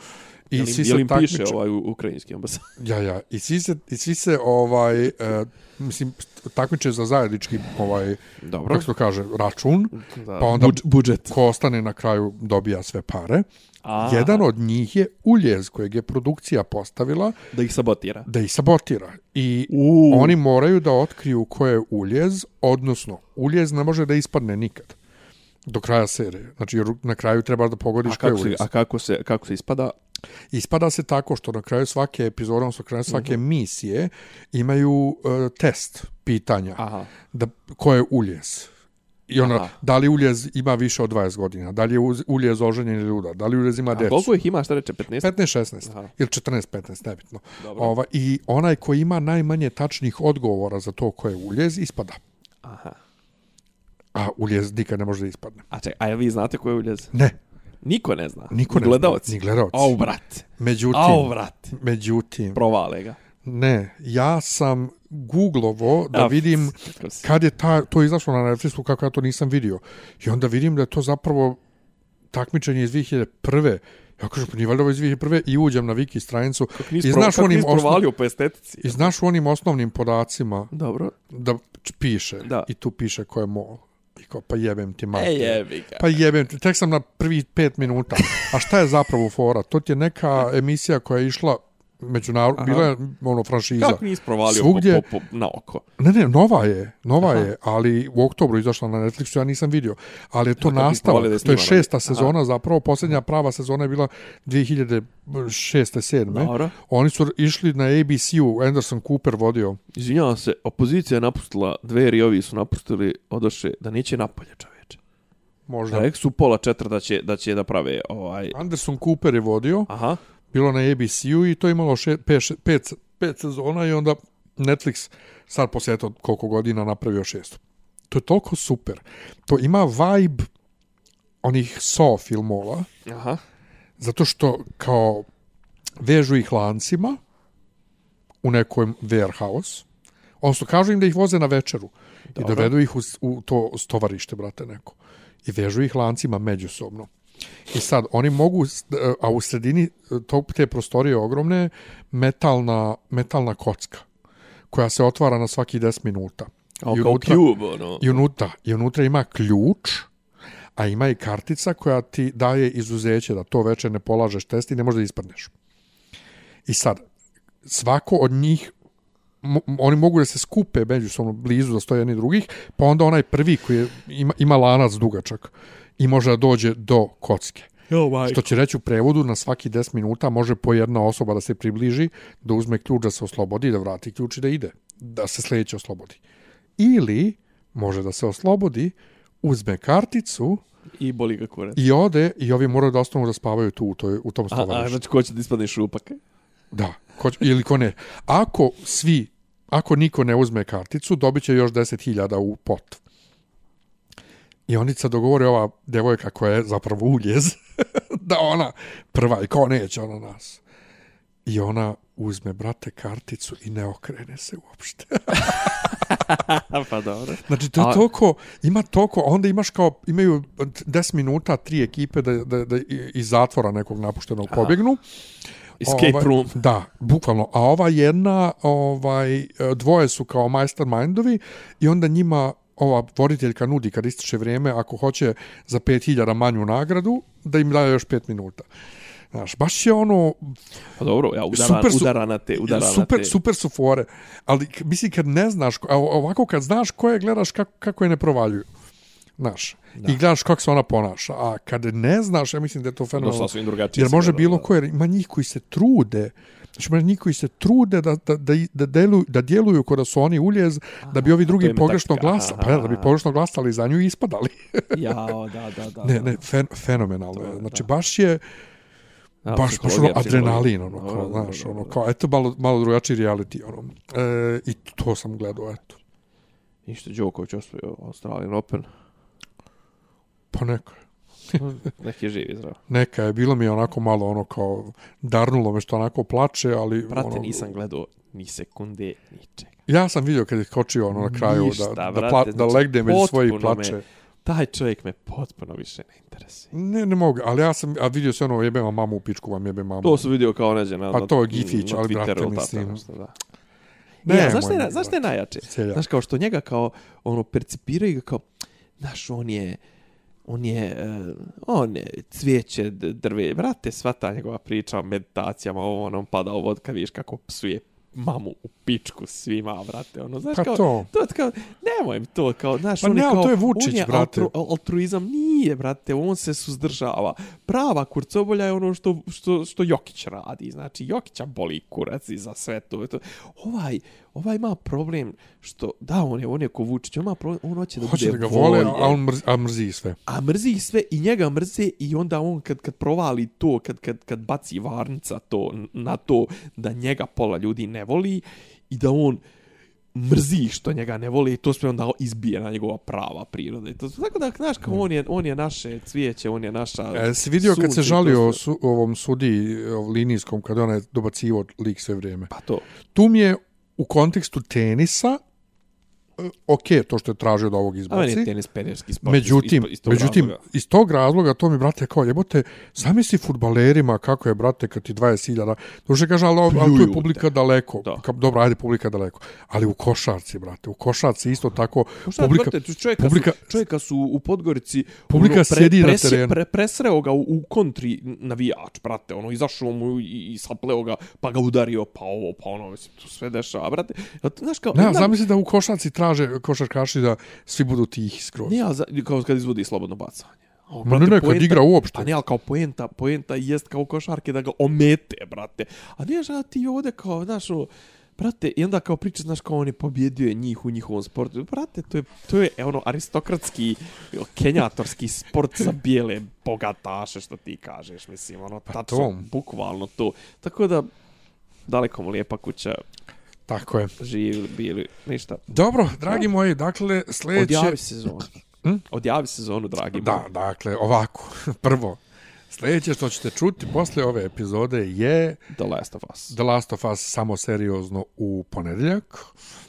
I Jel im, svi jel se im piše takmiče- ovaj u- ukrajinski ambasad? Ja, ja. I svi se, i svi se ovaj, uh, mislim, takmiče za zajednički, ovaj, Dobro. kako se to kaže, račun, Da. pa onda Budž- budžet. ko ostane na kraju dobija sve pare. A, Jedan od njih je uljez kojeg je produkcija postavila Da ih sabotira. da ih sabotira. I U. oni moraju da otkriju ko je uljez, odnosno uljez ne može da ispadne nikad do kraja serije. Znači, jer na kraju treba da pogodiš A ko je kako, se, uljez. a kako se, kako se ispada? Ispada se tako što na kraju svake epizode, odnosno kraju svake misije imaju uh, test pitanja Aha. da ko je uljez. I ona, Aha. da li uljez ima više od 20 godina, da li je uljez oženjen ili luda, da li uljez ima A decu. koliko ih ima, šta reče, 15? 15-16 Aha. ili 14-15, nebitno. Dobro. Ova, I onaj ko ima najmanje tačnih odgovora za to ko je uljez, ispada. Aha. A uljez nikad ne može da ispadne. A čekaj, a vi znate ko je uljez? Ne, Niko ne zna. niko Ni ne gledalci. zna. Ni gledalci. Au, brat. Međutim, Au, brat. međutim, Provale ga. ne, ja sam googlovo da vidim kad je ta, to izašlo na Netflixu, kako ja to nisam vidio. I onda vidim da je to zapravo takmičenje iz 2001. Ja kažem, pa nije valjda ovo iz 2001. I uđem na wiki stranicu. Kako nisi, I pro, znaš kako onim nisi osnov- provalio po estetici? I znaš u onim osnovnim podacima Dobro. da piše Da. i tu piše ko je mol. I kao, pa jebem ti mater. E, jebi ga. Pa jebem ti, tek sam na prvi pet minuta. A šta je zapravo fora? To ti je neka emisija koja je išla međunarodno, Aha. bila je ono franšiza. Kako nisi provalio Svugdje- po, po, po, na oko? Ne, ne, nova je, nova Aha. je, ali u oktobru izašla na Netflixu, ja nisam vidio. Ali je to kako da nastavak, to je šesta sezona, zapravo posljednja prava sezona je bila 2006. 7. Dobro. Oni su išli na ABC-u, Anderson Cooper vodio. Izvinjavam se, opozicija je napustila, dveri ovi su napustili, odoše da neće napolje čoveče. Možda. Da. Rekli su pola četiri da će, da će da prave ovaj... Anderson Cooper je vodio, Aha. Bilo na ABC-u i to je imalo še, pet, še- pet, pet sezona i onda Netflix sad poslije eto koliko godina napravio šestu. To je toliko super. To ima vibe onih Saw filmova, Aha. zato što kao vežu ih lancima u nekom warehouse, odnosno kažu im da ih voze na večeru i Dobro. dovedu ih u, u to stovarište, brate, neko. I vežu ih lancima međusobno. I sad, oni mogu, a u sredini to, te prostorije ogromne, metalna, metalna kocka koja se otvara na svaki 10 minuta. Kao, I kao unutra- Cube, ono. I unutra, I unutra ima ključ, a ima i kartica koja ti daje izuzeće da to veče ne polažeš test i ne možeš da ispadneš. I sad, svako od njih mo, oni mogu da se skupe međusobno blizu da stoje jedni drugih, pa onda onaj prvi koji je, ima, ima lanac dugačak i može da dođe do kocke. Što će reći u prevodu, na svaki 10 minuta može po jedna osoba da se približi, da uzme ključ da se oslobodi, da vrati ključ i da ide. Da se sljedeće oslobodi. Ili može da se oslobodi, uzme karticu I boli ga kurac. i ode i ovi moraju da ostanu da spavaju tu u, toj, u tom A, a, stovarištu. znači ko će da ispadne šupak? Da, ko, će- ili ko ne. Ako svi, ako niko ne uzme karticu, dobit će još 10.000 u pot. I oni se dogovore ova devojka koja je zapravo uljez, da ona prva i ko neće ona nas. I ona uzme, brate, karticu i ne okrene se uopšte. pa dobro. Znači, to je A- toliko, ima toliko, onda imaš kao, imaju 10 minuta, tri ekipe da, da, da iz zatvora nekog napuštenog pobjegnu. Escape Ovaj, room. Da, bukvalno. A ova jedna, ovaj, dvoje su kao mastermindovi i onda njima ova voditeljka nudi kad ističe vrijeme, ako hoće za 5000 manju nagradu, da im daje još 5 minuta. Znaš, baš je ono, Pa dobro, ja udara, Super su- udara na te, udara super, na te. super su fore. Ali, mislim, kad ne znaš, a ovako kad znaš koje gledaš, kako, kako je ne provaljuju. Znaš, da. i gledaš kako se ona ponaša. A kad ne znaš, ja mislim da je to No, fenomenalno. Jer može bilo da. ko, jer ima njih koji se trude, njih koji se trude da, da, da, da, deluju, da djeluju kod da su oni uljez, da bi ovi drugi pogrešno taktika, glasa, aha, pa ja, da bi pogrešno glasali za nju i ispadali. Jao, da, da, da. ne, ne, fen, fenomenalno je. Znači, baš je, Da, baš, baš ono adrenalin, ono, kao, da, znaš, da, ono, da. kao, eto, malo, malo drugačiji reality, ono. E, I to sam gledao, eto. Ništa, Đoković osvojio Australian Open. Pa neka. Neki je živi zdrav. Neka je, bilo mi je onako malo, ono, kao, darnulo me što onako plače, ali... Brate, ono, nisam gledao ni sekunde, ničega. Ja sam vidio kad je skočio ono na kraju Ništa, da, da, brate, pla, da znači, legne među potpuno plače. me- Taj čovjek me potpuno više ne interesuje. Ne, ne mogu, ali ja sam, a vidio se ono jebema mamu u pičku, vam jebe mamu. To su vidio kao neđe na, Pa to je Gifić, ali, brate, mislim- nešto, da. Ne, Ne, ja, znaš, znaš brate. najjače? Znaš, kao što njega kao, ono, percipiraju ga kao, znaš, on je, on je, uh, on je cvijeće, drve, brate, sva ta njegova priča o meditacijama, ovo, ono, on pada u vod, kad vidiš kako psuje mamu u pičku svima, brate, ono, znaš, Pa kao, to. to je kao, nemoj mi to, kao, znaš, Pa on ne, je kao, to je Vučić, on je brate. altru- altruizam nije, brate, on se suzdržava. Prava kurcobolja je ono što, što, što Jokić radi, znači, Jokića boli kurac i za sve to. to. Ovaj, ovaj ima problem što, da, on je, on je ko Vučić, on ima problem, on hoće da Hoće da bude ga vole, a on mrzi, a mrzi sve. A mrzi sve i njega mrze i onda on kad, kad provali to, kad, kad, kad baci varnica to na to da njega pola ljudi ne voli i da on mrzi što njega ne voli i to sve onda izbije na njegova prava priroda. I to, tako da, znaš, kao on je, on je naše cvijeće, on je naša... E, si vidio kad se žalio sve. su, ovom sudi ovom linijskom, kad on je dobacivo lik sve vrijeme. Pa to. Tu mi je u kontekstu tenisa ok, to što je tražio da ovog A meni je izbaci. tenis pederski sport. Međutim, iz, iz, iz tog međutim razloga. iz tog razloga to mi, brate, kao jebote, zamisli futbalerima kako je, brate, kad ti 20.000, duše kaže, ali, ali tu je publika daleko. Da. Ka, dobro, ajde, publika daleko. Ali u košarci, brate, u košarci isto tako, šta, publika, brate, tu čovjeka, publika- su, čovjeka su u Podgorici Publika ono, sjedi na presje- terenu. Pre, presreo ga u, u kontri navijač, brate, ono, izašao mu i, i sapleo ga, pa ga udario, pa ovo, pa ono, mislim, to sve dešava, brate. Znaš, kao, ne, onda- zamisli da u košarci traže košarkaši da svi budu tihi skroz. Ne, ali za, kao kad izvodi slobodno bacanje. O, Ma ne, ne, kad igra uopšte. Pa ne, ali kao poenta, poenta jest kao košarke da ga omete, brate. A ne, znaš, ti ovde kao, znaš, ono, brate, i onda kao priča, znaš, kao on je pobjedio njih u njihovom sportu. Brate, to je, to je ono, aristokratski, kenjatorski sport za bijele bogataše, što ti kažeš, mislim, ono, Pa tačno, bukvalno to. Tako da, daleko mu lijepa kuća, Tako je. živili, bili, ništa. Dobro, dragi moji, dakle, sljedeće... Odjavi sezonu. Hm? Odjavi sezonu, dragi Da, moji. dakle, ovako. Prvo, sljedeće što ćete čuti posle ove epizode je The Last of Us. The Last of Us samo seriozno u ponedjeljak.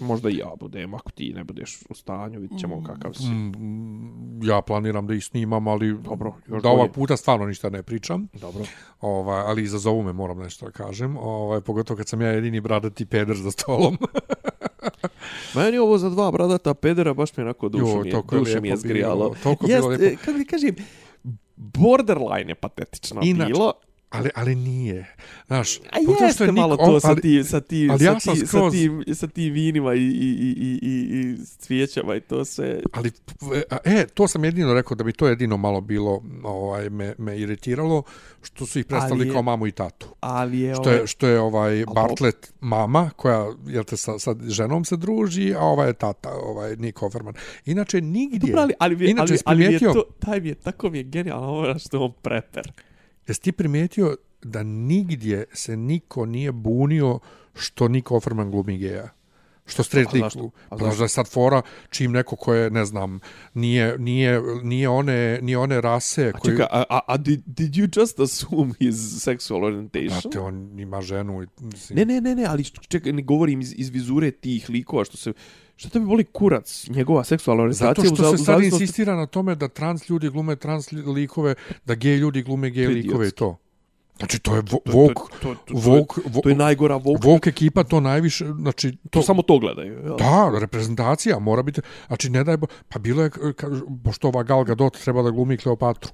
Možda i ja budem, ako ti ne budeš u stanju, vidit ćemo kakav si. Mm, ja planiram da ih snimam, ali Dobro, još da ovog bolje. puta stvarno ništa ne pričam. Dobro. Ovaj, ali izazovu me, moram nešto da kažem. Ovaj, pogotovo kad sam ja jedini bradati peder za stolom. Meni ovo za dva bradata pedera baš mi je onako dušu Jo, mi je, je dušu mi je zgrijalo. bilo, bilo Jest, e, kako ti kažem, borderline je patetično Inače, bilo. Ali, ali nije. Znaš, A pogotovo jeste nik- malo on- to sa ali- tim, sa tim, ali sa, ja sam tim, sa, skroz- tim, sa tim vinima i, i, i, i, i, cvijećama i to sve. Ali, e, to sam jedino rekao da bi to jedino malo bilo, ovaj, me, me iritiralo, što su ih predstavili Ali je- kao mamu i tatu. Ali je, Što ovaj, je, što je ovaj Bartlett mama, koja, jel te, sa, sa ženom se druži, a ovaj je tata, ovaj Nick Offerman. Inače, nigdje, Dobro, ali, ali, je- inače, ali, ali mi je to, taj mi je, tako mi je genijalno ovo što je on preper. Jesi ti primijetio da nigdje se niko nije bunio što Nick Offerman glumi geja? Što straight A lik. zašto? A Pa zašto? možda je sad fora čim neko ko je, ne znam, nije, nije, nije, one, nije one rase A koji... čekaj, a, a, a did, did you just assume his sexual orientation? Znate, on ima ženu i... Mislim, Ne, ne, ne, ne, ali čekaj, ne govorim iz, iz vizure tih likova, što se... Što tebi boli kurac, njegova seksualna orijentacija? Zato što u se u sad insistira na tome da trans ljudi glume trans li- likove, da gej ljudi glume gej je likove i to. Znači, to je vo- To- to- Vogue, to- to- to- Vogue, To je Vogue, najgora Vogue. Vogue ekipa to najviše, znači, To to, samo to gledaju. jel? Da, reprezentacija mora biti, znači ne daj, bo, pa bilo je, pošto ova Gal Gadot treba da glumi Kleopatru,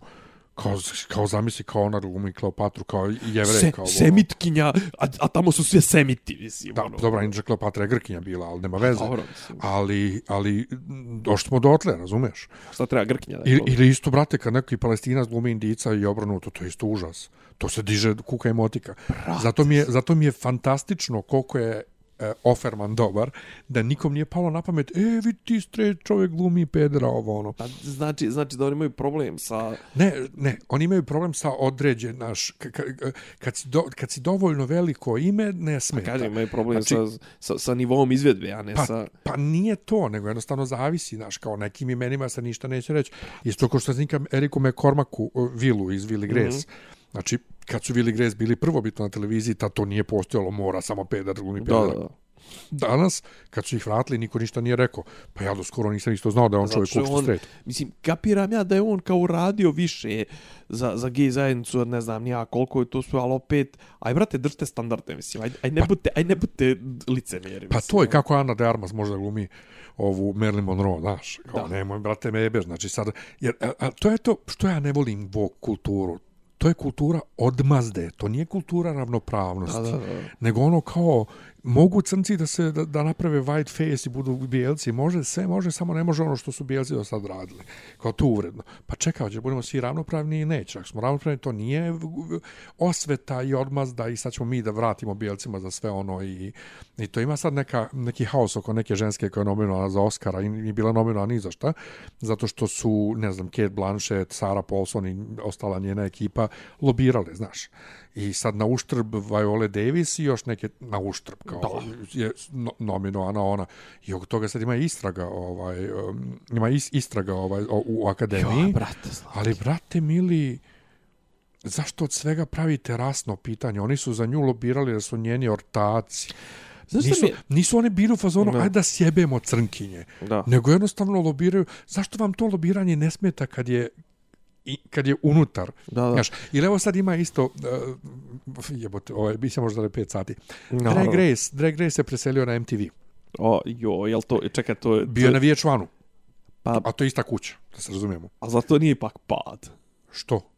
kao, kao zamisli, kao ona glumi Kleopatru, kao jevrej, Se, kao... ono. semitkinja, a, a tamo su sve semiti, mislim. Da, ono. dobra, inače Kleopatra je Grkinja bila, ali nema veze. Dobro. Ali, ali, došli smo dotle, razumeš? Šta treba Grkinja da Ili, ili isto, brate, kad neki palestinac glumi indica i obrnuto, to je isto užas. To se diže kuka i motika. Zato mi, je, zato mi je fantastično koliko je e, Offerman dobar, da nikom nije palo na pamet, e, vidi ti straight čovjek glumi pedera, ovo ono. Pa, znači, znači da oni imaju problem sa... Ne, ne, oni imaju problem sa određen, naš, kad, si do, kad si dovoljno veliko ime, ne smeta. Kažem, imaju problem Znači- sa, sa, sa nivom izvedbe, a ne Pa, sa... pa nije to, nego jednostavno zavisi, znaš, kao nekim imenima se ništa neće reći. Isto kao što znika Eriku McCormacku, uh, Vilu iz Willy Grace. Mm -hmm. Znači, kad su Willy Grace bili prvobitno na televiziji, ta to nije postojalo, mora samo pedar, glumi Da, pedar. da, da. Danas, kad su ih vratili, niko ništa nije rekao. Pa ja do skoro nisam isto znao da je on Zato čovjek uopšte straight. Mislim, kapiram ja da je on kao radio više za, za gej zajednicu, ne znam nija koliko je to sve, ali opet, aj brate, držite standarde, mislim, aj, aj ne, Pa- budite, aj ne budite licemjeri. Pa to je ono. kako Ana de Armas može da glumi ovu Marilyn Monroe, znaš. Kao, Da. nemoj, brate, me jebeš. Znači, sad, jer, a, a, to je to što ja ne volim Vogue kulturu. To je kultura odmazde, to nije kultura ravnopravnosti. Da, da, da. Nego ono kao, mogu crnci da se da, da naprave white face i budu bijelci, može sve, može, samo ne može ono što su bijelci do sad radili. Kao to uvredno. Pa čekaj, hoće, budemo svi ravnopravni i neće. Ako smo ravnopravni, to nije osveta i odmazda i sad ćemo mi da vratimo bijelcima za sve ono i, i to ima sad neka, neki haos oko neke ženske koja je nominovana za Oscara i nije bila nominovana ni za šta, zato što su, ne znam, Kate Blanchett, Sarah Paulson i ostala njena ekipa lobirale, znaš. I sad na uštrb Viola Davis i još neke na uštrb kao Da. je no, nominovana ona. I oko toga sad ima istraga, ovaj, um, ima is, istraga ovaj, o- u akademiji. Jo, brate, zla. Ali, brate, mili, zašto od svega pravite rasno pitanje? Oni su za nju lobirali da su njeni ortaci. Znaš Nisu, mi je- nisu oni bili u fazonu, ajde da sjebemo crnkinje. Da. Nego jednostavno lobiraju. Zašto vam to lobiranje ne smeta kad je i kad je unutar. Da, da. Znaš, ili evo sad ima isto, uh, jebote, ovaj, bi se možda da 5 sati. Naravno. Drag Race, Drag Race se preselio na MTV. O, jo, jel to, čekaj, to je... Bio je to, na VH1-u, Pa, a to je ista kuća, da se razumijemo. a zato nije ipak pad. Što?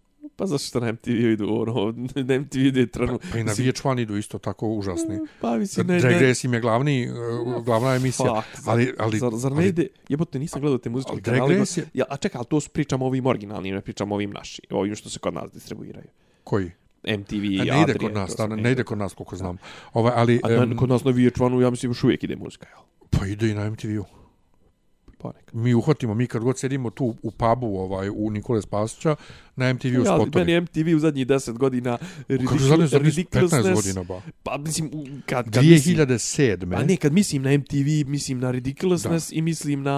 Pa zašto što na MTV idu, ono, na MTV ide trenu. Pa i na Mislim, VH1 idu isto tako užasni. Pa mislim, ne, Drag ne, Race im je glavni, uh, glavna emisija. Fuck, zar, ali, ali, zar, zar ne ali, ide, jebote, nisam gledao te muzičke ali Drag kanale. Race je- Ja, a čekaj, ali to su pričamo ovim originalnim, ne pričamo ovim našim, ovim što se kod nas distribuiraju. koji? MTV, i ne ide Adria, kod nas, da, ne ide kod nas koliko znam. Ovaj, ali, A na, kod nas na VH1-u, ja mislim, još uvijek ide muzika, jel? pa ide i na MTV-u. Neka. Mi uhvatimo, mi kad god sedimo tu u pubu ovaj, u Nikole Spasića, na MTV-u Ja, spotovi. meni je MTV u zadnjih 10 godina Kako se zadnje za 15 ridiculousness. godina, ba? Pa mislim, u- kad, kad mislim, 2007. Pa ne, kad mislim na MTV, mislim na Ridiculousness da. i mislim na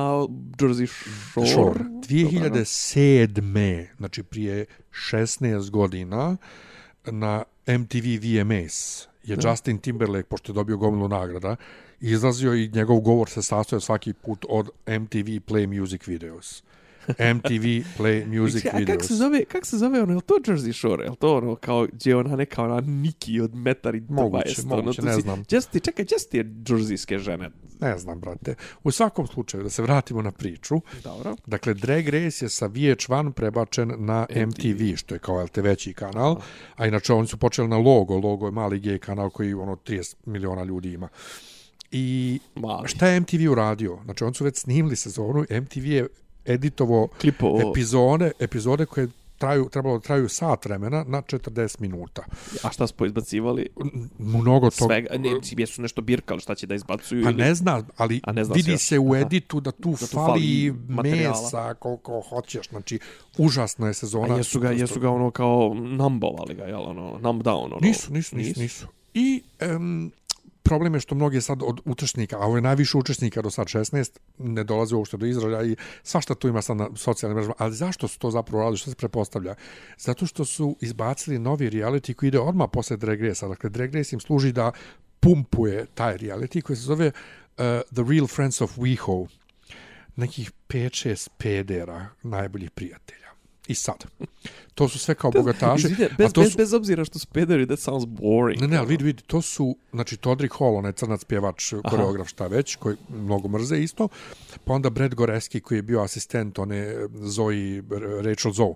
Jersey Shore. Shore. 2007. Znači prije 16 godina na MTV VMAs je Da. Justin Timberlake, pošto je dobio gomilu nagrada, izlazio i njegov govor se sastojao svaki put od MTV Play Music Videos. MTV Play Music A kak Videos. se zove, kak se zove ono, je to Jersey Shore, je to ono kao, gdje je ona neka ona Niki od metar i Moguće, 20, moguće, ono, ne si- znam. Gdje su ti, čekaj, gdje su ti džurzijske žene? Ne znam, brate. U svakom slučaju, da se vratimo na priču. Dobro. Dakle, Drag Race je sa VH1 prebačen na MTV, što je kao te veći kanal, a inače oni su počeli na Logo, Logo je mali gej kanal koji ono 30 miliona ljudi ima. I Mali. šta je MTV uradio? Znači, oni su već snimili sezonu, MTV je editovo Klipo, epizode, epizode koje traju, trebalo traju sat vremena na 40 minuta. a šta su poizbacivali? Mnogo toga. Svega, ne, jesu nešto birkali, šta će da izbacuju? Pa ili- ne zna, ali A ne zna vidi se još. se u editu da tu, Da tu fali, fali mesa koliko hoćeš. Znači, užasno je sezona. A jesu ga, jesu ga ono kao numbovali ga, jel ono, numb down, ono. Nisu, nisu, nisu, nisu. I um, problem je što mnoge sad od učesnika, a ovo je najviše učesnika do sad 16, ne dolaze uopšte do izražaja i svašta tu ima sad na socijalnim mrežama. Ali zašto su to zapravo radili? Što se prepostavlja? Zato što su izbacili novi reality koji ide odmah posle Drag Race-a. Dakle, Drag Race im služi da pumpuje taj reality koji se zove uh, The Real Friends of WeHo. Nekih 5-6 pedera najboljih prijatelja. I sad, to su sve kao bogataši. Izvine, a bez, to bez, su- bez obzira što su pederi, that sounds boring. Ne, ne, ali ono. vidi, vidi, to su, znači, Todrick Hall, onaj crnac pjevač, koreograf, šta već, koji mnogo mrze isto, pa onda Brad Goreski, koji je bio asistent, one Zoe, Rachel Zoe,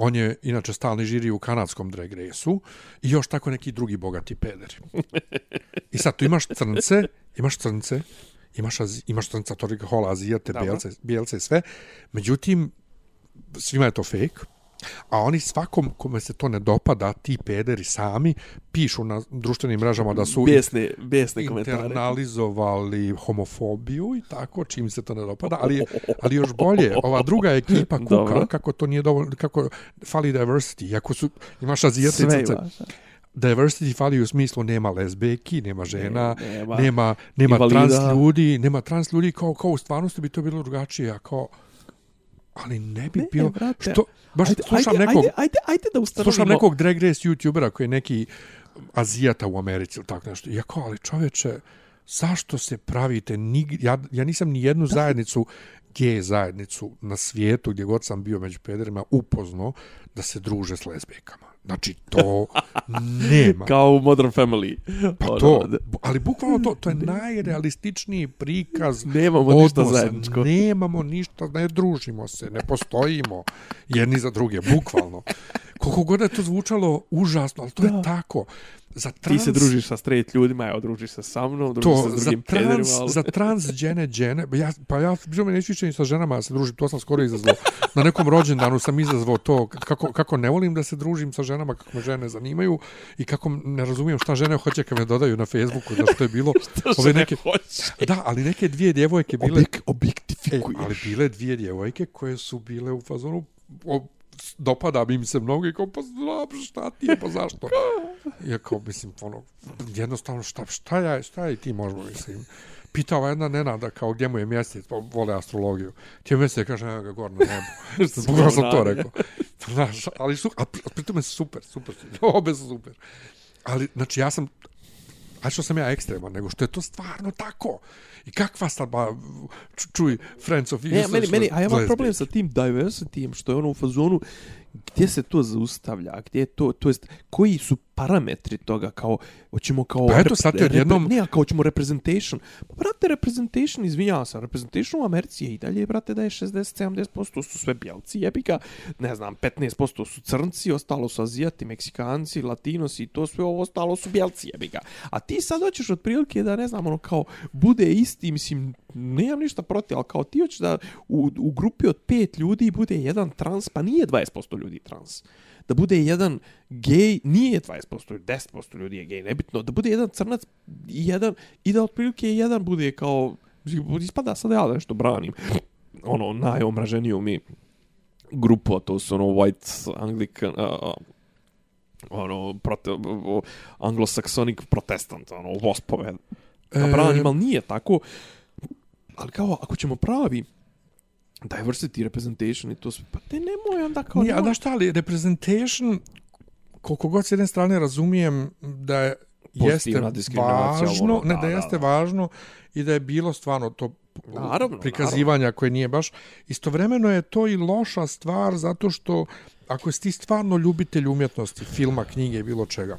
On je inače stalni žiri u kanadskom drag race-u i još tako neki drugi bogati pederi. I sad tu imaš crnce, imaš crnce, imaš, imaš crnca Torika Hola, azijate, bijelce, bijelce i sve. Međutim, svima je to fake. A oni svakom kome se to ne dopada, ti pederi sami pišu na društvenim mrežama da su Besne, besne komentare. internalizovali homofobiju i tako, čim se to ne dopada, ali, ali još bolje, ova druga ekipa kuka, Dobro. kako to nije dovoljno, kako fali diversity, iako su, imaš azijate i Sve diversity fali u smislu nema lezbejki, nema žena, Ne, nema. nema, nema Invalida. trans ljudi, nema trans ljudi, kao, kao u stvarnosti bi to bilo drugačije, a kao, ali ne bi Ne, bilo, brate. što, baš Ajde, slušam ajde, nekog, Ajde, ajde, ajde da ustanovimo. slušam nekog drag race youtubera koji je neki azijata u Americi ili tako nešto. Ja kao, ali čoveče, zašto se pravite, ja, ja nisam ni jednu zajednicu, gej zajednicu na svijetu gdje god sam bio među pederima upoznao da se druže s lezbijkama. Znači, to nema. Kao u Modern Family. Pa Ono, to, ali bukvalno to, to je najrealističniji prikaz Nemamo ništa odnosa. zajedničko. Nemamo ništa, ne družimo se, ne postojimo jedni za druge, bukvalno. Koliko god je to zvučalo užasno, ali to da. je tako. Za Ti trans, se družiš sa straight ljudima, evo, družiš se sa mnom, družiš to, se s za drugim trans, pederima, ali... za transgene džene, ja, pa ja bilo me neću ni sa ženama da se družim, to sam skoro izazvao. Na nekom rođendanu sam izazvao to, kako, kako ne volim da se družim sa ženama, kako me žene zanimaju i kako ne razumijem šta žene hoće kad me dodaju na Facebooku, da što je bilo. ove neke, da, ali neke dvije djevojke bile... Objek, E, objektifikuješ. ali bile dvije djevojke koje su bile u fazonu o, dopada bi im se mnogo i kao pa znam šta ti je pa zašto? Ja kao mislim ono jednostavno šta, šta ja šta i ti možemo mislim? Pitao jedna Nenada kao gdje mu je mjesec? Pa vole astrologiju. Ti je mjesec kaže evo ga gore na nebu. Bukvalno sam to rekao. Znaš, ali su, a pri- pri tome su super super su, obe su super. Ali znači ja sam a što sam ja ekstreman, nego što je to stvarno tako. I kakva sad, ba, ču- čuj, Friends of Ne, Innocence, meni, meni, a ja imam problem sa tim diversity što je ono u fazonu gdje se to zaustavlja, gdje je to, to jest, koji su parametri toga, kao, hoćemo kao... Pa eto, sad ti repre- odjednom- Ne, kao hoćemo representation. Pa, brate, representation, izvinjavam se, representation u Americi je i dalje, brate, da je 60-70% su sve bjelci, jebika, ne znam, 15% su crnci, ostalo su azijati, meksikanci, latinosi, i to sve ovo ostalo su bjelci, jebika. A ti sad hoćeš otprilike da, ne znam, ono, kao, bude isti, mislim, nemam ništa protiv, ali kao ti hoćeš da u, u grupi od pet ljudi bude jedan trans, pa nije 20% ljudi trans. Da bude jedan gej, nije 20%, ljudi, 10% ljudi je gej, nebitno. Da bude jedan crnac i jedan, i da otprilike jedan bude kao, ispada sad ja da nešto branim, ono, najomraženiju mi grupu, a to su ono white Anglican, uh, ono, prote, uh, anglosaksonic protestant, ono, vospove, da E, branim, ali nije tako. Ali kao, ako ćemo pravi diversity representation i to sve, pa te nemoj onda kao... Nije, a nemoj- znaš šta, ali representation, koliko god s jedne strane razumijem da je jeste važno, ono, ne da, da da, jeste da. važno i da je bilo stvarno to Naravno, prikazivanja koje nije baš. Istovremeno je to i loša stvar zato što ako si ti stvarno ljubitelj umjetnosti, filma, knjige bilo čega,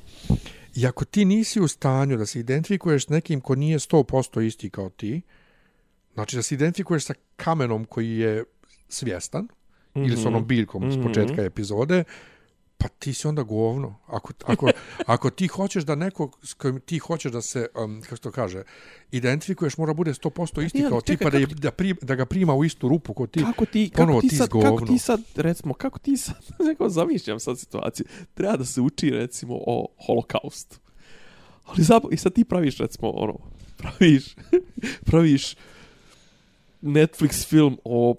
i ako ti nisi u stanju da se identifikuješ s nekim ko nije 100% isti kao ti, znači da se identifikuješ sa kamenom koji je svjestan, mm -hmm. ili s onom biljkom mm -hmm. s početka epizode, pa ti si onda govno. Ako, ako, ako ti hoćeš da neko s kojim ti hoćeš da se, um, kako to kaže, identifikuješ, mora bude 100% isti kao ti, pa da, da, pri, da ga prima u istu rupu kao ti, kako ti, kako ti, sad, kako ti sad, recimo, kako ti sad, neko zamišljam sad situaciju, treba da se uči, recimo, o holokaustu. Ali zap, i sad ti praviš, recimo, ono, praviš, praviš Netflix film o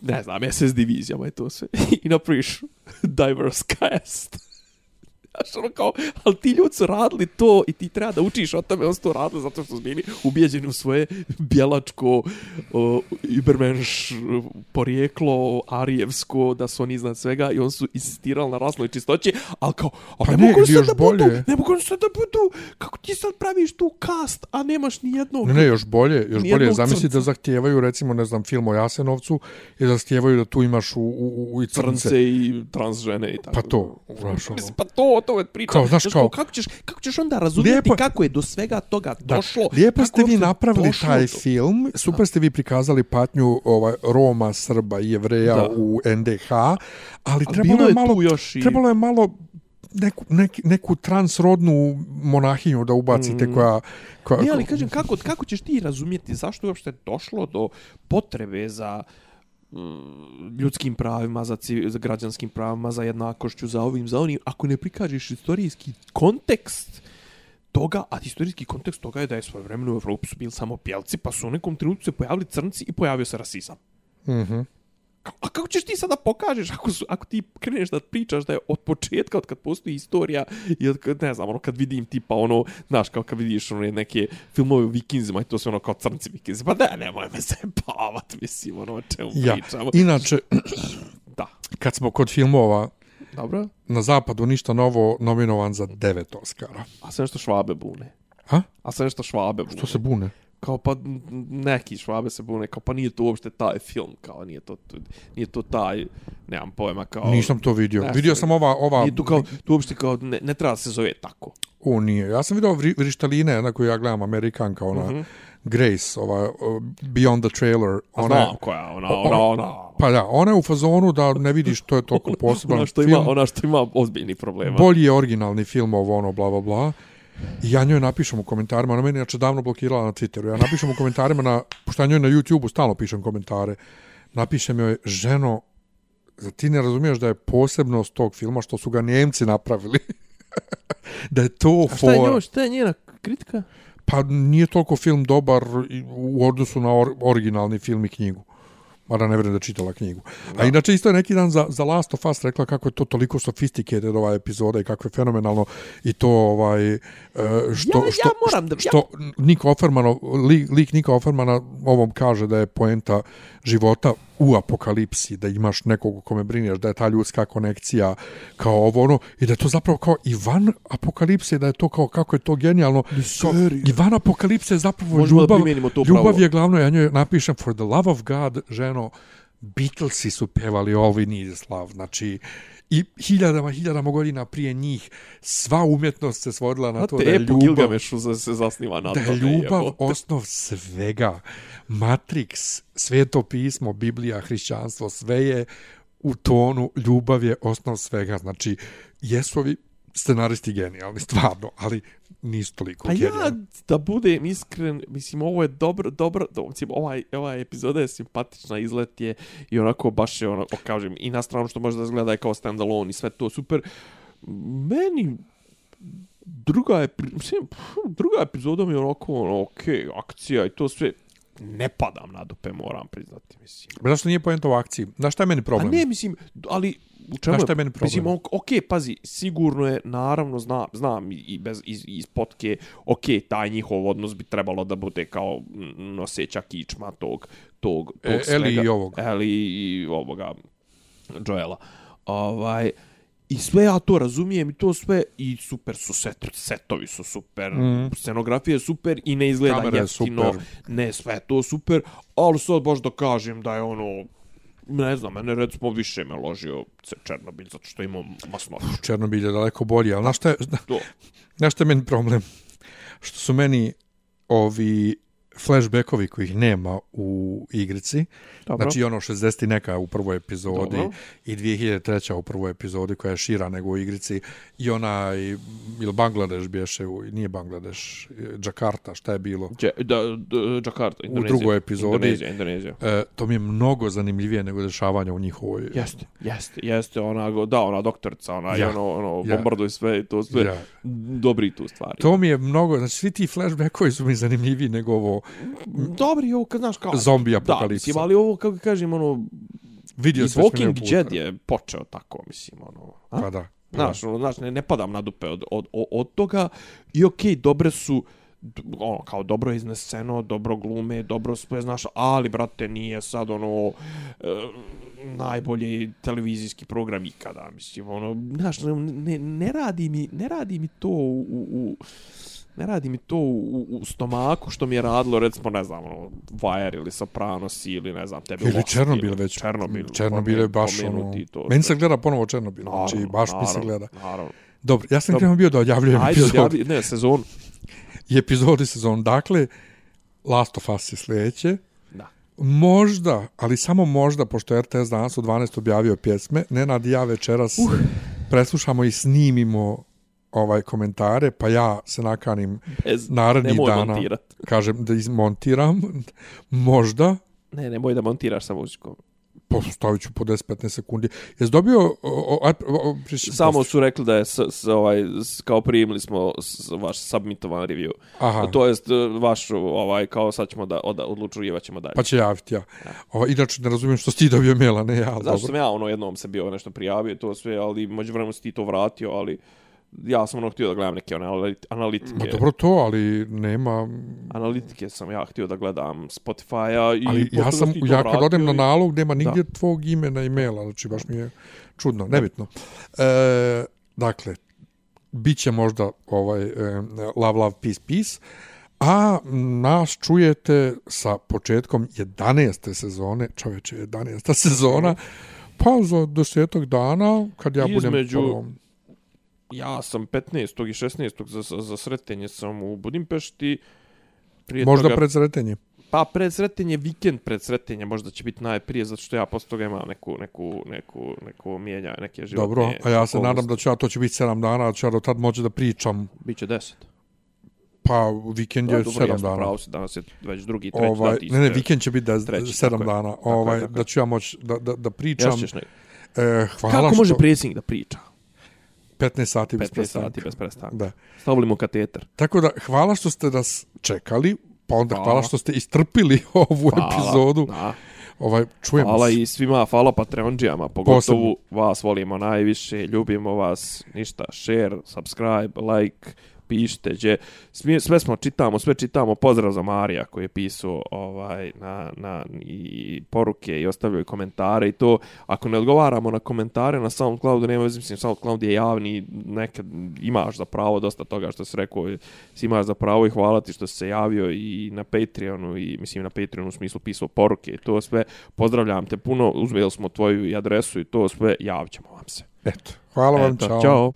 ne znam, SS divizijama i to sve. I napraviš diverse cast. Znaš, ono kao, ali ti ljudi su radili to i ti treba da učiš o tome, on su to radili zato što su bili ubijeđeni u svoje bjelačko, uh, ibermenš porijeklo, arijevsko, da su oni iznad svega i on su insistirali na rasnoj čistoći, ali kao, a pa ne, mogu sad da bolje. budu, ne mogu sad da budu, kako ti sad praviš tu cast, a nemaš ni jednog... Ne, ne, još bolje, još bolje, zamisli da zahtijevaju, recimo, ne znam, film o Jasenovcu i da zahtijevaju da tu imaš u, u, u i crnce. crnce i trans žene i tako. Pa to, znaš, ono. Pa to, to je priča. Kao, znaš, kao, kako, ćeš, kako ćeš onda razumjeti lijepo, kako je do svega toga da, došlo? Lijepo ste vi napravili taj do... film, super ste vi prikazali patnju ovaj, Roma, Srba i Jevreja Da. u NDH, ali, Ali trebalo je malo, još i- trebalo je malo neku, neki, neku transrodnu monahinju da ubacite Mm. koja, koja... Ne, ali kažem, kako, kako ćeš ti razumjeti zašto je uopšte došlo do potrebe za mm, Mm, ljudskim pravima, za, civ, za građanskim pravima, za jednakošću, za ovim, za onim, ako ne prikažeš istorijski kontekst toga, a istorijski kontekst toga je da je svoje vremenu u Evropi su bili samo pjelci, pa su u nekom trenutku se pojavili crnci i pojavio se rasizam. Mhm. -hmm. A kako ćeš ti sada pokažeš ako, su, ako ti kreneš da pričaš da je od početka, od kad postoji istorija i od, kad, ne znam, ono kad vidim tipa ono, znaš, kao kad vidiš ono neke filmove o vikinzima i to sve ono kao crnci vikinzi, pa da, nemoj me se pavat, mislim, ono o čemu Ja, pričamo. inače, Da, kad smo kod filmova, dobro. na zapadu ništa novo nominovan za devet Oscara. A sve nešto švabe bune. Ha? A sve nešto švabe bune. Što se bune? Kao pa neki švabe se bune, kao pa nije to uopšte taj film, kao nije to, nije to taj, nemam pojma, kao... Nisam to vidio. Ne, vidio sam ova... ova Nije tu kao, tu uopšte kao, ne, ne treba se zove tako. O, nije. Ja sam vidio vri, vrištaline, na koju ja gledam, Amerikanka, ona, mm -hmm. Grace, ova, uh, Beyond the Trailer. Ona, je- znam koja, ona, ona, ona, Pa da, ona je u fazonu da ne vidiš to je toliko poseban ona što film. ima, ona što ima ozbiljni problema. Bolji je originalni film ovo, ono, bla, bla, bla. I ja njoj napišem u komentarima, ona meni inače davno blokirala na Twitteru, ja napišem u komentarima, na, pošto ja njoj na YouTube-u stalno pišem komentare, napišem joj, ženo, za ti ne razumiješ da je posebnost tog filma što su ga Njemci napravili. da je to A šta je, njoj, šta je njena kritika? Pa nije toliko film dobar u odnosu na or, originalni film i knjigu. Mada ne vjerujem da je čitala knjigu. A inače isto je neki dan za, za Last of Us rekla kako je to toliko sophisticated ova epizoda i kako je fenomenalno i to ovaj e, što, Ja- ja što, moram da- što Nick Offerman, lik, lik Nika Offermana ovom kaže da je poenta života u apokalipsi, da imaš nekog u kome brineš, da je ta ljudska konekcija kao ovo ono, i da je to zapravo kao i van apokalipse, da je to kao kako je to genijalno. Kao, I van apokalipse je zapravo Možemo da ljubav, primijenimo to ljubav pravo. je glavno, ja njoj napišem for the love of God, ženo, Beatlesi su pevali All We Need Is Love, znači i hiljadama, hiljadama godina prije njih sva umjetnost se svodila na to da je ljubav, Gilgamešu se zasniva na da je ljubav jebote. osnov svega. Matrix, sveto pismo, Biblija, hrišćanstvo, sve je u tonu, ljubav je osnov svega. Znači, jesu ovi scenaristi genijalni, stvarno, ali nisu toliko Pa ja, genijalni. da budem iskren, mislim, ovo je dobro, dobro, do, mislim, ovaj, ovaj epizoda je simpatična, izlet je i onako baš je, ono, kažem, i na stranu što može da izgleda je kao standalone i sve to super. Meni, druga je, mislim, druga epizoda mi je onako, ono, okej, akcija i to sve, ne padam na dupe, moram priznati, mislim. Zašto nije poenta u akciji? Znaš šta je meni problem? A ne, mislim, ali u čemu šta je meni problem? Mislim, ok, okay, pazi, sigurno je, naravno, znam, znam i- bez, iz, iz potke, ok, taj njihov odnos bi trebalo da bude kao mm, noseća kičma tog, tog, tog E, Eli i ovog. Eli i ovoga, Joela. Ovaj, I sve ja to razumijem i to sve i super su set, setovi su super, mm. scenografija je super i ne izgleda Kamera je jeftino. super. Ne, sve je to super, ali sad baš da kažem da je ono ne znam, mene recimo više me ložio C- Černobilj, zato što imam masnoću. Černobilj je daleko bolji, ali znaš šta je, To. znaš šta je meni problem? Što su meni ovi flashbackovi kojih nema u igrici, Dobro. znači ono 60 i neka u prvoj epizodi Dobro. i 2003 u prvoj epizodi koja je šira nego u igrici i ona ili Bangladeš bješe, u, nije Bangladeš, Jakarta, šta je bilo? Dje, da, da, Jakarta, Indonezija. drugoj epizodi. Indonezija, Indonezija. E, to mi je mnogo zanimljivije nego dešavanja u njihovoj... Jeste, jeste, jeste, ona, da, ona doktorica, ona, ja, ono, ono, ja. bombarduj sve i to sve, Ja. dobri tu stvari. To mi je mnogo, znači svi ti flashbackovi su mi zanimljiviji nego ovo Dobri, ovo, kad znaš kao... zombi Da, apokalipsa. mislim, ali ovo, kako kažem, ono, Vidio već Walking. Dead je počeo tako, mislim, ono, a? Pa da. Znaš, ono, znaš, ne, ne padam na dupe od, od, od, toga i okej, okay, dobre su, ono, kao dobro je izneseno, dobro glume, dobro sve, znaš, ali, brate, nije sad, ono, e, najbolji televizijski program ikada, mislim, ono, znaš, ne, ne, radi mi, ne radi mi to u, u ne radi mi to u, u stomaku što mi je radilo recimo ne znam ono Wire ili Sopranos ili ne znam tebi Ili Černobil ili već. Černobil Černobil je baš ono... to Meni se gleda ponovo Černobil. Znači, Naravno, baš mi se naravno, gleda. Naravno. Dobro, ja sam Dobro. krenuo bio da odjavljujem Ajde, epizod. odjavi, ne, sezon. I epizodi sezon. Dakle, Last of Us je sljedeće. Da. Možda, ali samo možda, pošto je RTS danas u 12 objavio pjesme, Nenad i ja večeras uh. preslušamo i snimimo ovaj komentare, pa ja se nakanim Bez, narednih dana, montirat. kažem da izmontiram, možda, Ne, nemoj da montiraš sa muzikom. postavit ću po 10-15 sekundi. Jesi dobio... O, o, o, o, priš- Samo su rekli da je s, s, ovaj, s, kao primili smo s, vaš submitovan review. Aha. To jest e, vaš ovaj kao sad ćemo da od, odlučujivat ćemo dalje. Pa će javiti ja. Ovo, inače, ne razumijem što si ti dobio maila, ne ja. Zašto dobro. sam ja ono jednom se bio nešto prijavio to sve, ali među vremenu si ti to vratio, ali ja sam ono htio da gledam neke one analit- analitike. Ma dobro to, ali nema... Analitike sam ja htio da gledam Spotify-a i Ali ja sam, ja kad odem na i- nalog, nema nigdje Da. tvog imena i maila, znači baš mi je čudno, nebitno. E, dakle, bit će možda ovaj e, Love, Love, Peace, Peace, a nas čujete sa početkom 11. sezone, čoveče, 11. sezona, pa za desetak dana, kad ja budem Između-. Ja sam 15. i 16. za, za, sretenje sam u Budimpešti. Prije Možda toga, pred sretenje. Pa pred sretenje, vikend pred sretenje možda će biti najprije, zato što ja posle toga imam neku, neku, neku, neku mijenja, neke životne Dobro, a ja se nadam da ja, to će biti 7 dana, da ću ja do tad moći da pričam, Biće 10. pa vikend je Da, dobro, 7 jasno, dana. pravo si, danas je već drugi, treći ovaj, dan. ti ne, ne, vikend će biti da sedam tako je. dana, Tako ovaj, tako je. da ću ja moći da, da, da pričam. Ja ćeš ne... E, hvala Kako što... može predsjednik da priča? 15 sati bez 15 prestanka. sati bez prestanka. Da. Stavili mu kateter. Tako da, hvala što ste nas čekali, pa onda hvala, Hvala. što ste istrpili ovu Hvala. epizodu. Da. Ovaj, čujemo Hvala se. i svima, hvala Patreonđijama, pogotovo Posebno. vas volimo najviše, ljubimo vas, ništa, share, subscribe, like, pišite, gdje, sve, sve smo čitamo, sve čitamo, pozdrav za Marija koji je pisao ovaj, na, na, i poruke i ostavljao i komentare i to, ako ne odgovaramo na komentare na SoundCloudu, nema veze, mislim, SoundCloud je javni, nekad imaš za pravo dosta toga što se rekao, si imaš za pravo i hvala ti što si se javio i na Patreonu i mislim na Patreonu u smislu pisao poruke i to sve, pozdravljam te puno, uzmeli smo tvoju i adresu i to sve, javit ćemo vam se. Eto, hvala vam, Eto, čao. Ćao.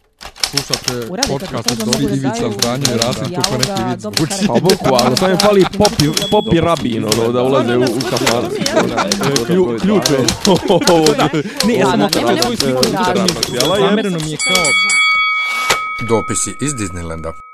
Slušate podcast od Dobri Ivica Zdanje, Rasim Kuka, neki vid zvuči. Pa boku, ali sam je fali popi, popi rabin, ono, da ulaze u, u kafar. Ključe. Ne, ja sam otrlo svoju sliku. Zamereno mi je kao... Dopisi iz Disneylanda.